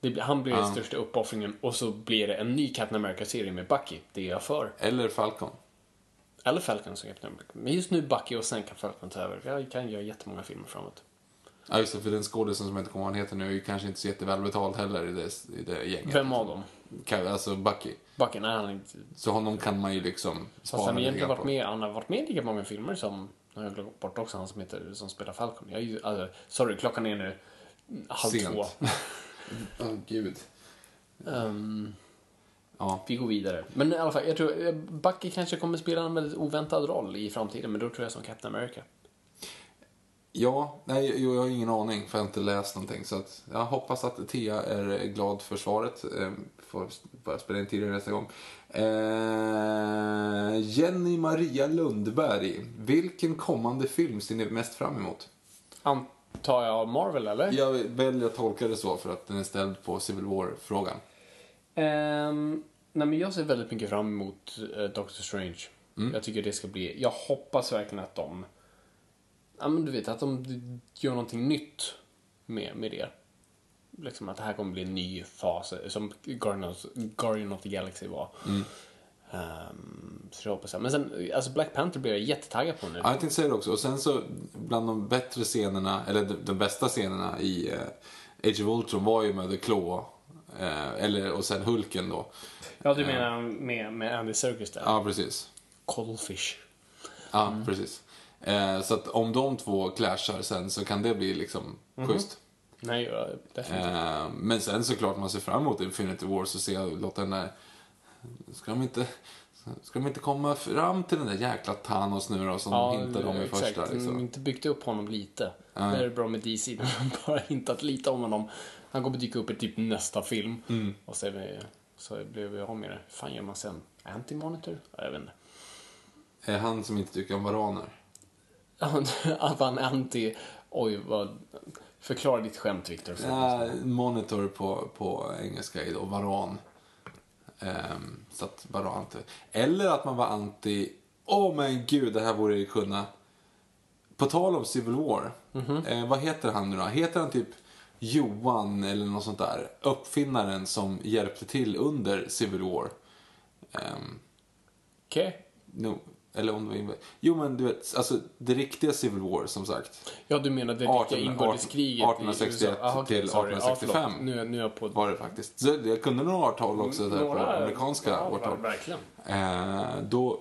Det, han blir den största uppoffringen och så blir det en ny Captain America-serie med Bucky. Det är jag för. Eller Falcon. Eller Falcon som Captain America. Men just nu Bucky och sen kan Falcon ta över. Jag kan göra jättemånga filmer framåt. Ja, just det, för den skådisen som jag inte kommer ihåg vad han heter nu är ju kanske inte så jättevälbetald heller i det, i det gänget. Vem av dem? Alltså Bucky. Bucky? Nej, han har inte... Så honom kan man ju liksom Fast spara han har lite egentligen varit med, han har varit med i lika många filmer som, nu har jag glömt bort också, han som heter, som spelar Falcon. Jag är ju, alltså, sorry, klockan är nu halv Sent. två. Åh gud. Ehm, Ja. vi går vidare. Men i alla fall, jag tror, eh, Bucky kanske kommer spela en väldigt oväntad roll i framtiden, men då tror jag som Captain America. Ja, nej, jag har ingen aning för jag har inte läst någonting. Så att jag hoppas att Tia är glad för svaret. Eh, får börja spela in tidigare nästa gång. Eh, Jenny Maria Lundberg. Vilken kommande film ser ni mest fram emot? Antar jag Marvel, eller? Jag väljer att tolka det så för att den är ställd på Civil War-frågan. Ehm, nej men jag ser väldigt mycket fram emot uh, Doctor Strange. Jag tycker det ska bli, jag hoppas verkligen att de, ja men du vet att de gör någonting nytt med, med det. Liksom att det här kommer bli en ny fas, eh, som Guardian of, Guardian of the Galaxy var. Ehm, så jag hoppas jag. Men sen, alltså Black Panther blir jag jättetaggad på nu. Ja, jag tänkte säga det också. Och sen så, bland de bättre scenerna, eller de, de bästa scenerna i eh, Age of Ultron var ju med The Claw. Eh, eller, och sen Hulken då. Ja, du menar med, med Andy Serkis där? Ja, precis. Cuttlefish. Ja, precis. Eh, så att om de två clashar sen så kan det bli liksom schysst. Nej, ja, definitivt. Eh, men sen såklart man ser fram emot Infinity Wars och se, låta den där... Ska de inte... Ska de inte komma fram till den där jäkla Thanos nu då som de hintade om i exakt. första? De har Liksom. inte byggt upp honom lite. Det är bra med DC. De har bara hintat lite om honom. Han kommer dyka upp i typ nästa film. Mm. Och så, vi, så blir vi av med det. fan gör man sen? Anti-monitor? Ja, Jag vet inte. Är han som inte tycker om varaner? Att han anti... Oj, vad... Förklara ditt skämt, Viktor. Ja, monitor på, på engelska är då varan. Ehm, så att varan inte- Eller att man var anti... Åh oh, men gud, det här borde jag ju kunna. På tal om Civil War. eh, vad heter han nu då? Heter han typ Johan eller något sånt där? Uppfinnaren som hjälpte till under Civil War. Ehm, Okej. no, eller om det var Jo men du vet, alltså det riktiga Civil War som sagt. Ja, du menar det 18 riktiga inbördeskriget 1861 Ah, okej, till sorry. Ja, 1865. förlåt. nu, nu är jag på... Var det faktiskt. Så jag kunde några årtal också där på amerikanska ja, årtal. verkligen. Eh, då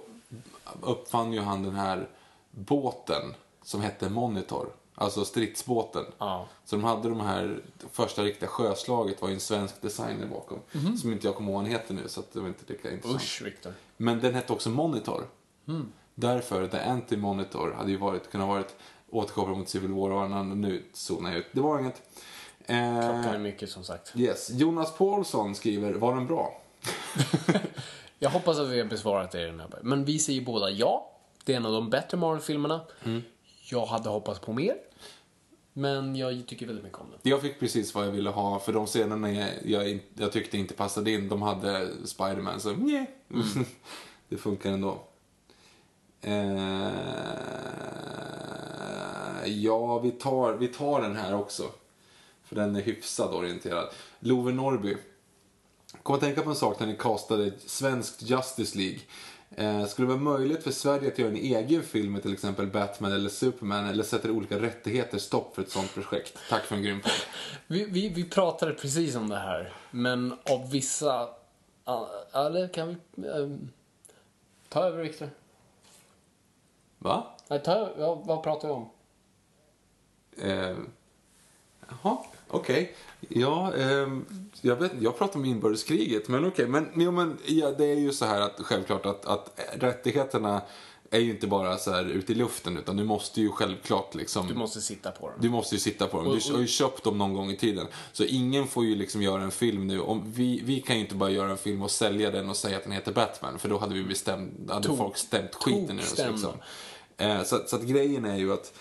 uppfann ju han den här båten som hette Monitor. Alltså stridsbåten. Ja. Så de hade de här, första riktiga sjöslaget var ju en svensk designer bakom. Som inte jag kommer ihåg vad han heter nu så att det var inte lika intressant. Usch, Viktor. Men den hette också Monitor. Därför, The Anti-Monitor hade ju varit, kunnat varit återkopplad mot Civil War och annan, nu zonar jag ut. Det var inget. Eh, Klockan är mycket som sagt. Yes. Jonas Paulsson skriver, var den bra? Jag hoppas att vi har besvarat det i den här. Men vi säger båda ja. Det är en av de bättre Marvel-filmerna. Jag hade hoppats på mer. Men jag tycker väldigt mycket om den. Jag fick precis vad jag ville ha, för de scenerna jag, jag, jag tyckte inte passade in, de hade Spiderman, så nej. det funkar ändå. Eh, ja, vi tar, vi tar den här också. För den är hyfsat orienterad. Love Norby. Kom att tänka på en sak när ni castade svenskt Justice League. Eh, skulle det vara möjligt för Sverige att göra en egen film med till exempel Batman eller Superman eller sätter olika rättigheter stopp för ett sånt projekt? Tack för en grym podd. Vi, vi, vi pratade precis om det här. Men av vissa... Eller kan vi... ehm, ta över, Viktor. Va? Nej, ta över. Ja, vad pratar vi om? Eh, jaha, okej. Ja, ehm, jag, vet, jag pratar om inbördeskriget, men okej. Men, jo, men ja, det är ju så här att självklart att, att rättigheterna är ju inte bara så här ute i luften, utan du måste ju självklart liksom... Du måste sitta på den. Du måste ju sitta på dem. Och- Du har ju köpt dem någon gång i tiden. Så ingen får ju liksom göra en film nu. Om vi, vi kan ju inte bara göra en film och sälja den och säga att den heter Batman. För då hade vi bestämt, hade Tok- folk stämt skiten ur oss. Liksom. Eh, så, så att grejen är ju att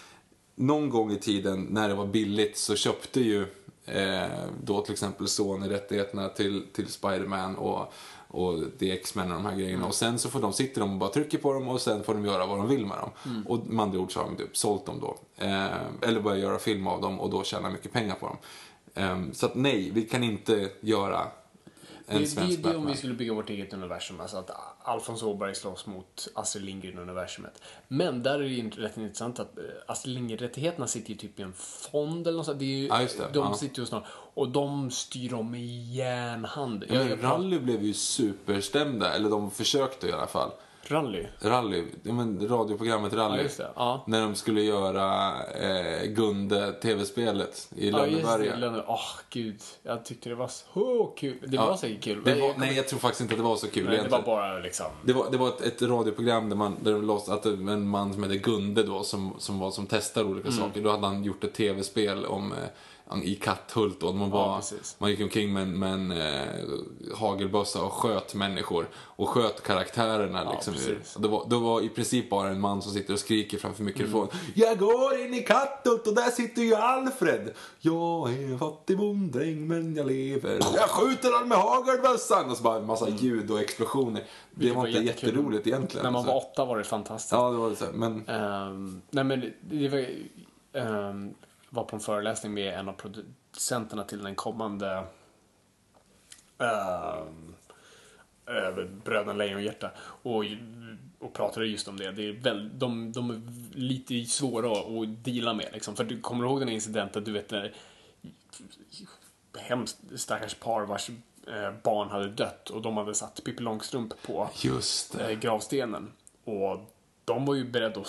någon gång i tiden när det var billigt så köpte ju eh, då till exempel Sony rättigheterna till, till Spider-Man och, och The X-Men och de här grejerna. Mm. Och sen så får de, sitter de och bara trycker på dem och sen får de göra vad de vill med dem. Mm. Och med andra ord så har de typ sålt dem då. Eh, eller börjar göra film av dem och då tjäna mycket pengar på dem. Eh, så att nej, vi kan inte göra en det, svensk det, det är om Batman. vi skulle bygga vårt eget universum. Alltså att Alfons Åberg slåss mot Astrid Lindgren-universumet. Men där är det ju rätt intressant att eh, Astrid Lindgren-rättigheterna sitter ju typ i en fond eller något sånt. Det är ju, Ja, det. De Ja. sitter ju snart och de styr dem med järnhand. Ja, Jag- men jag pratar- rally blev ju superstämda, eller de försökte i alla fall. Rally? Rally, ja, men radioprogrammet Rally. Ja. Ja. När de skulle göra eh, Gunde, tv-spelet i Ja. Lönneberga. Lönne- Åh, gud. Jag tyckte det var så kul. Det var säkert kul. Var, jag nej, jag tror faktiskt inte att det var så kul nej, det var bara liksom... Det var, det var ett, ett radioprogram där, man, där de låts, att en man som hette Gunde då, som, som, var, som testade olika Mm. saker. Då hade han gjort ett tv-spel om, eh, i Katthult och man, var, precis. man gick omkring med, en- med en eh, hagelbössa och sköt människor. Och sköt karaktärerna liksom. precis. Och det, var, det var i princip bara en man som sitter och skriker framför mikrofon. Mm. Jag går in i Katthult och där sitter ju Alfred. Jag är en fattig bonddräng men jag lever. Jag skjuter han med hagelbössan. Och så bara en massa ljud och explosioner. Det var inte jättekul. jätteroligt egentligen. När man Så- var åtta var det fantastiskt. Ja, det var det så. Men Ehm, nej men det var, um, var på en föreläsning med en av producenterna till den kommande um, uh, Bröderna Lejonhjärta och, och pratade just om det. det är väl, de, de är lite svåra att deala med. Liksom. För du kommer ihåg den incidenten, du vet när hemskt stackars par vars eh, barn hade dött och de hade satt Pippi Långstrump på eh, gravstenen. Och de var ju beredda att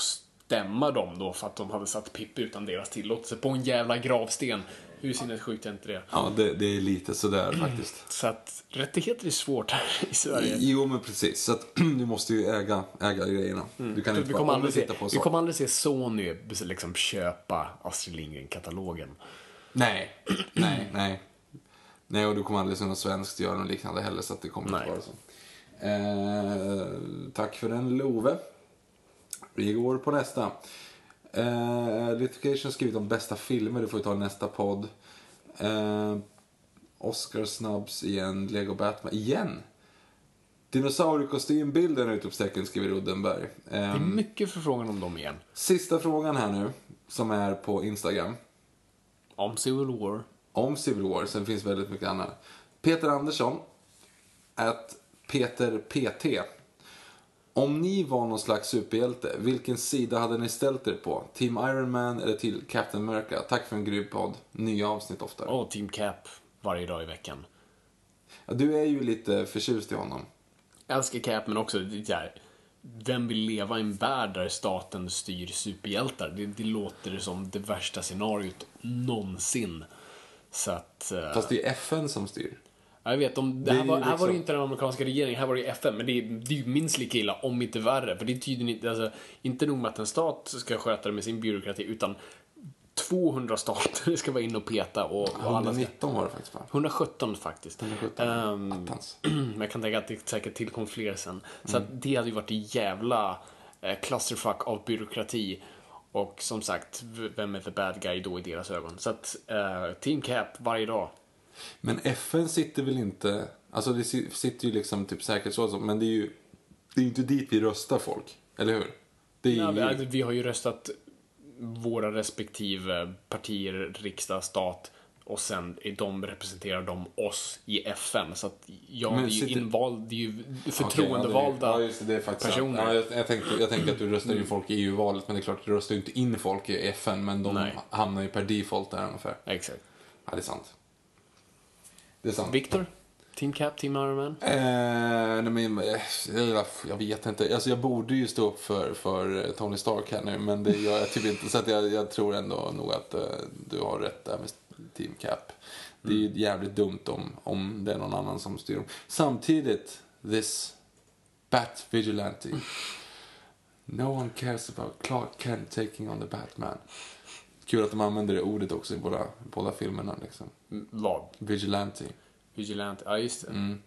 stämma dem då för att de hade satt Pippi utan deras tillåtelse på en jävla gravsten. Hur sinnessjukt är inte det? Ja, det, det är lite sådär faktiskt. Så att rättigheter är svårt här i Sverige. Jo, men precis. Så att du måste ju äga, äga grejerna. Du kan För inte vi, kommer om aldrig se, på vi så. kommer aldrig se Sony liksom köpa Astrid Lindgren-katalogen. Nej, nej, nej. Nej, och du kommer aldrig se något svenskt göra något liknande heller, så att det kommer Nej. inte vara så. Eh, tack för den, Love. Vi går på nästa. Eh, Litigation har skrivit om bästa filmer, det får vi ta i nästa podd. Eh, Oscar Snubs igen, Lego Batman, igen! Dinosauriekostymbilden utropstecken skriver Uddenberg. Det är mycket förfrågan om dem igen. sista frågan här nu, som är på Instagram. Om Civil War. om Civil War, sen finns väldigt mycket annat. Peter Andersson, att Peter PT. Om ni var någon slags superhjälte, vilken sida hade ni ställt er på? Team Iron Man eller till Captain America? Tack för en grym podd. Nya avsnitt oftare. Och Team Cap varje dag i veckan. Ja, du är ju lite förtjust i honom. Jag älskar Cap, men också det där, vem vill leva i en värld där staten styr superhjältar? Det, det låter som det värsta scenariot någonsin. Så att... eh, Fast det är FN som styr. Jag vet, om, det det är här, var, var liksom- det inte den amerikanska regeringen, här var det ju FN. Men det är, det är ju minst lika illa, om inte värre. För det är tydligen inte, alltså, inte nog med att en stat ska sköta det med sin byråkrati, utan 200 stater ska vara inne och peta och, och alla ska... 119 var det faktiskt va? 117 faktiskt. 117. Ehm, Attans. men jag kan tänka att det säkert tillkom fler sen. Så att det hade ju varit en jävla eh, clusterfuck av byråkrati. Och som sagt, vem är the bad guy då i deras ögon? Så att eh, Team Cap varje dag. Men FN sitter väl inte... Alltså det si- sitter ju liksom typ säkerhetsråd och så, men det är ju... Det är ju inte dit vi röstar folk. Eller hur? Ju... vi, alltså, vi har ju röstat våra respektive partier, riksdag, stat och sen de representerar de oss i FN. Så att ja, Men det är ju sitter- invald, det är ju förtroendevalda ja, det är, ja, det, personer. Ja, jag, jag, tänkte, jag tänkte att du röstar in folk i EU-valet, men det är klart, du röstar ju inte in folk i FN, men de Nej. hamnar ju per default där ungefär. Exakt. Ja, det är sant. Det är sant. Viktor? Team Cap, Team Iron Man? Eh, nej, men, jag, jag vet inte. Alltså, jag borde ju stå upp för, för eh, Tony Stark här nu, men det gör jag typ inte. Så att jag, jag tror ändå nog att eh, du har rätt där med Team Cap. Det är ju jävligt dumt om, om det är någon annan som styr dem. Samtidigt, this Bat Vigilante. No one cares about Clark Kent taking on the Batman. Kul att de använder det ordet också i båda, båda filmerna. Liksom. Mm, Vad? Vigilante. Vigilante, ja just det. Mm.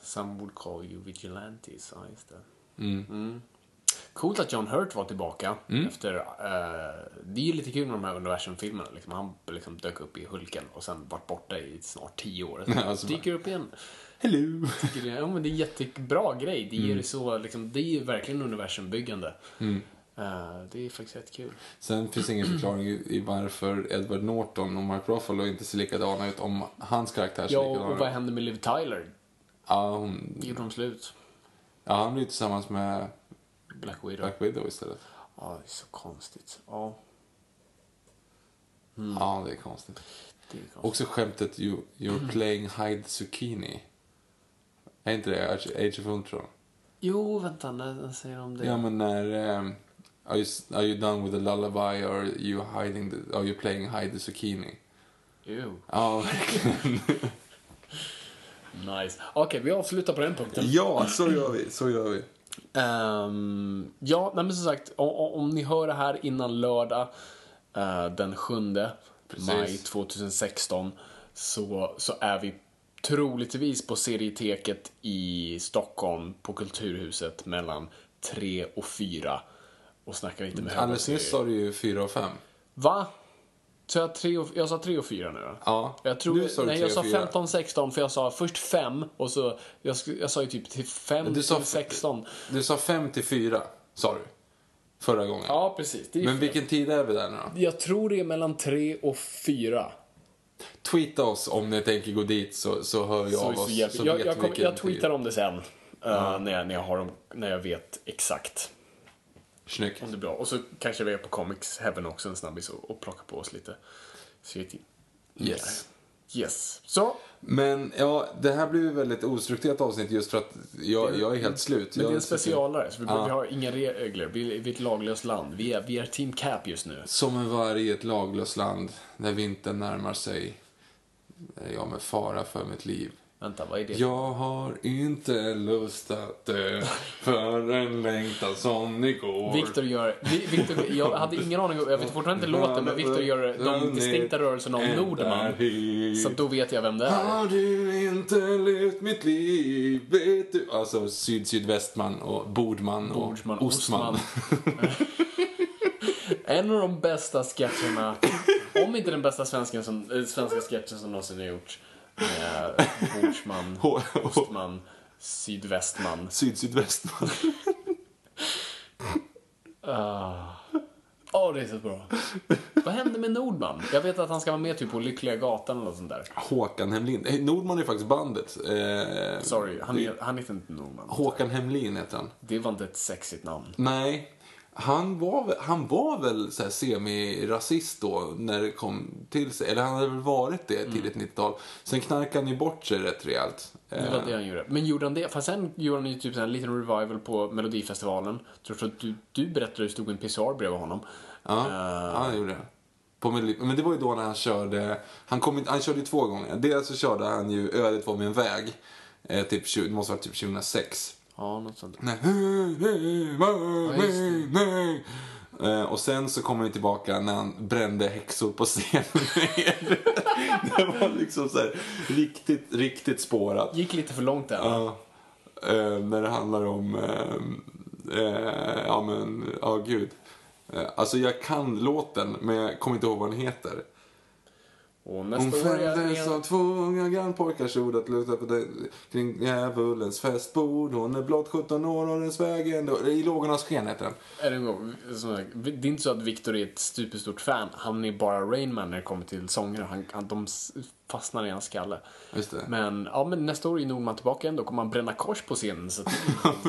Some would call you vigilantes, ja just det. Mm. Coolt att John Hurt var tillbaka efter... eh, det är ju lite kul med de här universumfilmerna. Liksom, han liksom dök upp i Hulken och sen varit borta i snart tio år. Sen Alltså dyker upp igen. Hello! Ja, men det är en jättebra grej. Det, ger Mm. så, liksom, det är ju verkligen universumbyggande. Eh, det är faktiskt rätt kul. Sen finns ingen förklaring i, varför Edward Norton och Mark Ruffalo inte ser likadana ut om hans karaktär ser Ja, likadan och ut. vad hände med Liv Tyler? Ja, hon, Gjorde de slut? ja, han blir tillsammans med Black Widow. Black Widow istället. Ja, det är så konstigt. Ja, Ja, det är konstigt. det är konstigt. Också skämtet you, You're playing hide zucchini. Är inte det Age of Ultron? Jo, vänta, när, säger de det? Ja, men när... ehm, are, you, are you done with the lullaby or are you, hiding the, are you playing hide the zucchini? Jo. Ja, verkligen. Nice. Okej, vi avslutar på den punkten. ja, så gör vi. Så gör vi. Ehm, ja, nej, men som sagt, om, om ni hör det här innan lördag eh, den 7 maj 2016 så, så är vi troligtvis på Serieteket i Stockholm på Kulturhuset mellan 3 och 4 och snackar lite med Alldeles nyss sa du ju 4 och 5. Va? Så jag, tre och, jag sa 3 och 4 nu? Ja, Jag tror, nu sa du nej, jag sa fyra. 15, 16 för jag sa först 5 och så, jag, jag sa ju typ till 5 Du sa till 16. Du sa 5 till 4, sa du. Förra gången. Ja, precis. Men fel. vilken tid är vi där nu då? Jag tror det är mellan 3 och 4. Tweeta oss om ni tänker gå dit så, så hör jag Så, av så oss. så jag, jag, vi kom, jag tweetar tid. om det sen. eh, när, jag, när, jag har dem, när jag vet exakt Snyggt. om det är bra. Och så kanske vi är på Comics Heaven också en snabbis och, och plockar på oss lite. Yes. Yes. Så, Men ja, det här blir ju väldigt ostrukturerat avsnitt just för att jag, jag är helt slut. men det är en specialare, så vi, Ja. vi har inga regler. Vi, vi är ett laglöst land. Vi är, vi är Team Cap just nu. Som en varg i ett laglöst land när vintern närmar sig. Är jag med fara för mitt liv. Vänta, vad är det? Jag har inte lust att dö för en längtan som igår. Victor gör, Vi- Victor, jag hade ingen aning, jag vet fortfarande inte låten, men Victor gör de distinkta rörelserna av Nordman. Så då vet jag vem det är. Har du inte levt mitt liv, vet du... Alltså syd-sydvästman och Bordman och Bordsman, Ostman. Ostman. En av de bästa sketcherna, om inte den bästa svensken som, äh, svenska sketchen som någonsin har gjorts. Bordsman, Ostman, Sydvästman. Syd-sydvästman. Åh, det är så bra. Vad hände med Nordman? Jag vet att han ska vara med typ på Lyckliga Gatan eller något sånt där. Håkan Hemlin. Eh, Nordman är faktiskt bandet. Eh, Sorry, han, är, han heter inte Nordman. Håkan Hemlin heter han. Det var inte ett sexigt namn. Nej. Han var, han var väl så här semi-rasist då när det kom till sig. Eller han hade väl varit det tidigt 90-tal. Sen knarkade han ju bort sig rätt rejält. Det var det han gjorde. Men gjorde han det? Fast sen gjorde han ju typ en liten revival på Melodifestivalen. Jag tror att du, du berättade att det stod en pissoar bredvid honom. Ja, Eh, han gjorde det. På men det var ju då när han körde, han, kom, han körde ju två gånger. Dels så körde han ju Ödet var min väg. Eh, typ, 20 det måste vara typ 2006. Ja, något sånt. Nej, nej. Eh, och sen så kom han ju tillbaka när han brände häxor på scenen. det var liksom så här riktigt, riktigt spårat. Gick lite för långt där. Ja. Eh, när det handlar om, eh, ja men, ja gud. Eh, alltså jag kan låten men jag kommer inte ihåg vad den heter. Och Hon nästa är föddes av två unga grannpojkars ord att luta på det, kring djävulens festbord. Hon är blott 17 år och dess väg ändå. I lågornas sken heter den. är det, det är inte så att Victor är ett superstort fan. Han är bara Rainman när det kommer till sånger. Han, han, de fastnar i hans skalle. Men, ja, men nästa år är Nordman tillbaka ändå. Kommer han bränna kors på scenen. Så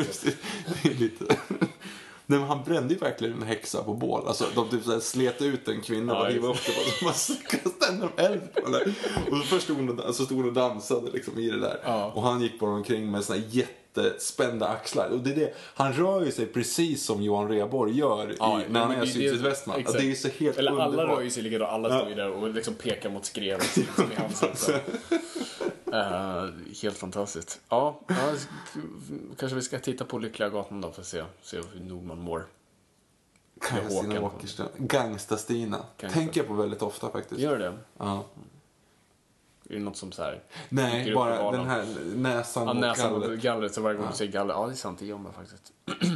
det är lite... Nej, men han brände ju verkligen en häxa på bål. Alltså, de typ så slet ut en kvinna och hivade upp det och så kastade en eld på henne. Och så först stod hon stod hon och dansade liksom i det där. Ja. Och han gick bara omkring med såna här jättespända axlar. Och det är det, han rör ju sig precis som Johan Rheborg gör i, Ja, när han är det- syd-sydvästman. exakt. Det är ju så helt Eller alla rör ju sig likadant. Alla står ju där och liksom pekar mot skrevet som i hans. Eh, helt fantastiskt. Ja, ja, kanske vi ska titta på Lyckliga Gatan då för att se, se hur Nordman mår. Stina Håkan. Åkerström. Gangsta-Stina. Gangsta. Tänker jag på väldigt ofta faktiskt. Gör det? Ja. Är det något som så här... Nej, bara den här näsan Ja, och näsan gallret. och gallret, så varje gång du säger galler, ja det är sant, det gör man faktiskt.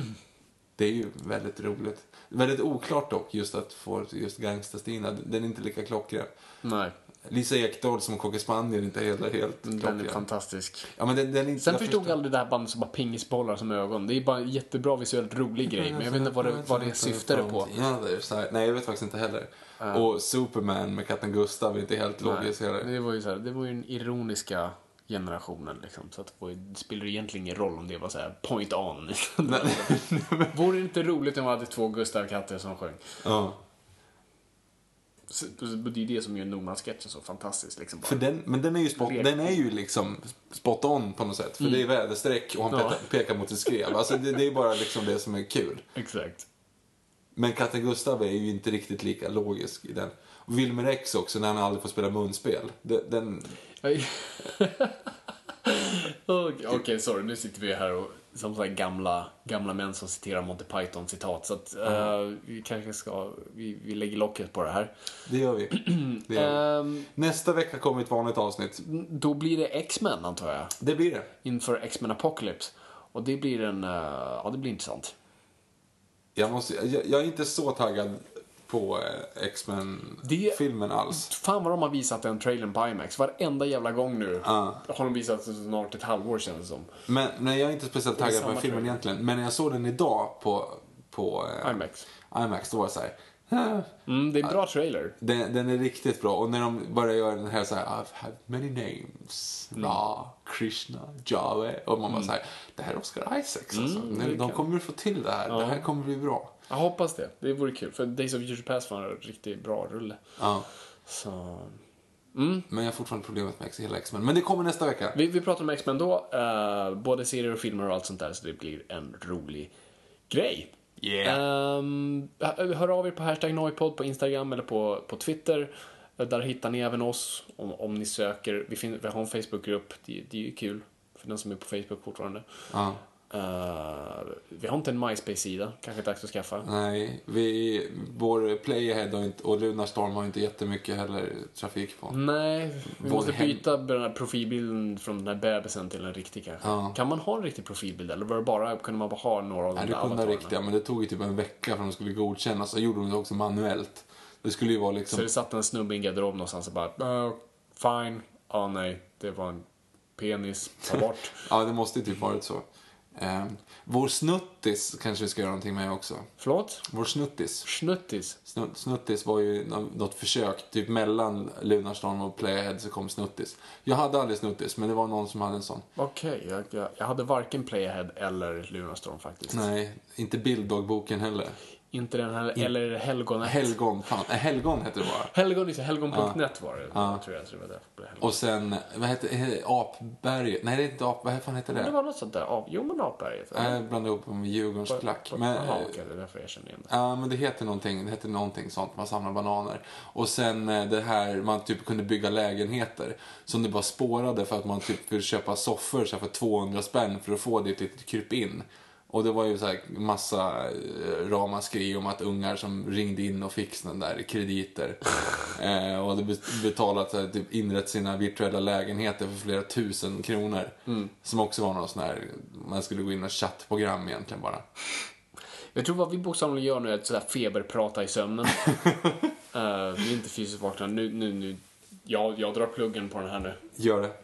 Det är ju väldigt roligt. Väldigt oklart dock, just att få just Gangsta-Stina. Den är inte lika klockren. Nej, Lisa Ekdahl som kockar Spanier är inte heller helt den är fantastisk. Ja, men den, den är inte, Sen jag förstod jag aldrig det här bandet som har pingisbollar som ögon. Det är bara en jättebra visuellt rolig grej, men jag vet inte vad det, vad det syftade på. Här. Nej, jag vet faktiskt inte heller. Och Superman med katten Gustav är inte helt logiskt heller. det var ju så här, det var ju den ironiska generationen liksom. Så att det, spelar egentligen ingen roll om det var så här point on. Vore det inte roligt om vi hade två Gustav-katter som sjöng? Ja. Så- Det är det som gör Norman-sketchen så fantastisk. Liksom bara. För den, men den är, ju spot, Lek. den är ju liksom spot on på något sätt. För det är väderstreck och han Mm. Ja. pekar, pekar mot ett skrev. Alltså det, det är bara liksom det som är kul. Exakt. Men katten Gustav är ju inte riktigt lika logisk i den. Och Wilmer X också, när han aldrig får spela munspel. Den, den. Okej, Okej, sorry. Nu sitter vi här och som så gamla, gamla män som citerar Monty Python-citat. Så att eh, vi kanske ska, vi, vi lägger locket på det här. det gör vi. Det gör vi. Ehm, Nästa vecka kommer ett vanligt avsnitt. då blir det X-Men antar jag. Det blir det. Inför X-Men Apocalypse. Och det blir en, eh, ja det blir intressant. Jag, måste, jag, jag är inte så taggad på eh, X-Men-filmen alls. Fan vad de har visat den trailern på IMAX. Varenda jävla gång nu Ja. har de visat det snart ett halvår känns det som. Men nej, jag är inte speciellt taggad på samma filmen trailer. egentligen. Men när jag såg den idag på, på eh, IMAX. IMAX, då var jag så här. "Ah, Mm, det är en bra trailer. Den, den är riktigt bra. Och när de börjar göra den här så här, I've had many names. Mm. Ra, Krishna, Jave. Och man bara så här, det här är Oscar Isaacs alltså. Mm, de, de kommer få till det här. Det här kommer bli bra. Jag hoppas det. Det vore kul. För Days of Future Past var en riktigt bra rulle. Ja. Så... Men jag har fortfarande problemet med hela X-Men. Men det kommer nästa vecka. Vi, vi pratar om X-Men då. eh, både serier och filmer och allt sånt där. Så det blir en rolig grej. Yeah. Ehm, hör av er på hashtag Noipod på Instagram eller på, på Twitter. Eh, Där hittar ni även oss om, om ni söker. Vi, vi har en Facebookgrupp. Det, det är ju kul för den som är på Facebook fortfarande. Ja. Eh, vi har inte en MySpace-sida. Kanske dags att skaffa. Nej, vi, vår Playahead inte, och Lunarstorm har inte jättemycket heller trafik på. Nej, vi Vår måste byta den här profilbilden från den här bebisen till en riktig kanske. Ja. Kan man ha en riktig profilbild eller var det bara, kunde man bara ha några av de Nej, där avatarerna? riktiga, men det tog ju typ en vecka för att de skulle godkännas. Så gjorde de det också manuellt. Det skulle ju vara liksom... Så det satt en snubbe i en garderob någonstans och bara, "Uh, fine, ah nej, det var en penis, ta bort. Ja, det måste ju typ varit så. Eh, vår snuttis kanske vi ska göra någonting med också. Förlåt? Vår snuttis. Snuttis. Snu- Snuttis var ju nå- något försök, typ mellan Lunarstorm och Playahead så kom Snuttis. Jag hade aldrig Snuttis, men det var någon som hade en sån. Okej, jag, jag, jag hade varken Playahead eller Lunarstorm faktiskt. Nej, inte Bilddogboken heller. Inte den här, eller Helgonet. Helgon, fan. Eh, Helgon hette det bara. Helgon, just det, helgon.net var det, tror jag. Så det var det. Och sen, vad hette det? Apberget? Nej, det är inte Ap... Vad fan heter Men det det? var något sånt där, av, jo men Apberget. Jag blandade ihop med Djurgårdsklack. Men, Jaha, eh, okej, det är därför jag känner igen det. Ja, men det heter någonting, det heter någonting sånt, man samlar bananer. Och sen eh, det här, man typ kunde bygga lägenheter. Som det bara spårade för att man typ ville köpa soffor så här, för 200 spänn för att få dit ett litet krypin. Och det var ju så här massa eh, ramaskri om att ungar som ringde in och fick sådana där krediter. eh, och hade bet- betalat, så här, typ inrett sina virtuella lägenheter för flera tusen kronor. Som också var någon sån här, man skulle gå in och chattprogram egentligen bara. Jag tror vad vi bokstavligen gör nu är att sådär feberprata i sömnen. uh, vi är inte fysiskt vakna. Nu, nu, nu. Jag, jag drar pluggen på den här nu. Gör det.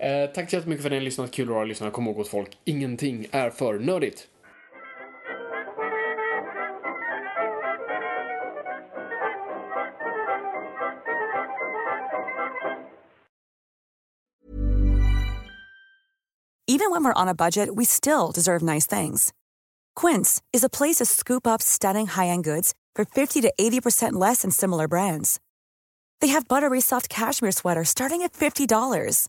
Eh, tack så jättemycket för att ni har lyssnat. Kul att ha lyssnat. Kom ihåg gott folk, ingenting är för nördigt. Even when we're on a budget, we still deserve nice things. Quince is a place to scoop up stunning high-end goods for 50 to 80% less than similar brands. They have buttery soft cashmere sweaters starting at $50,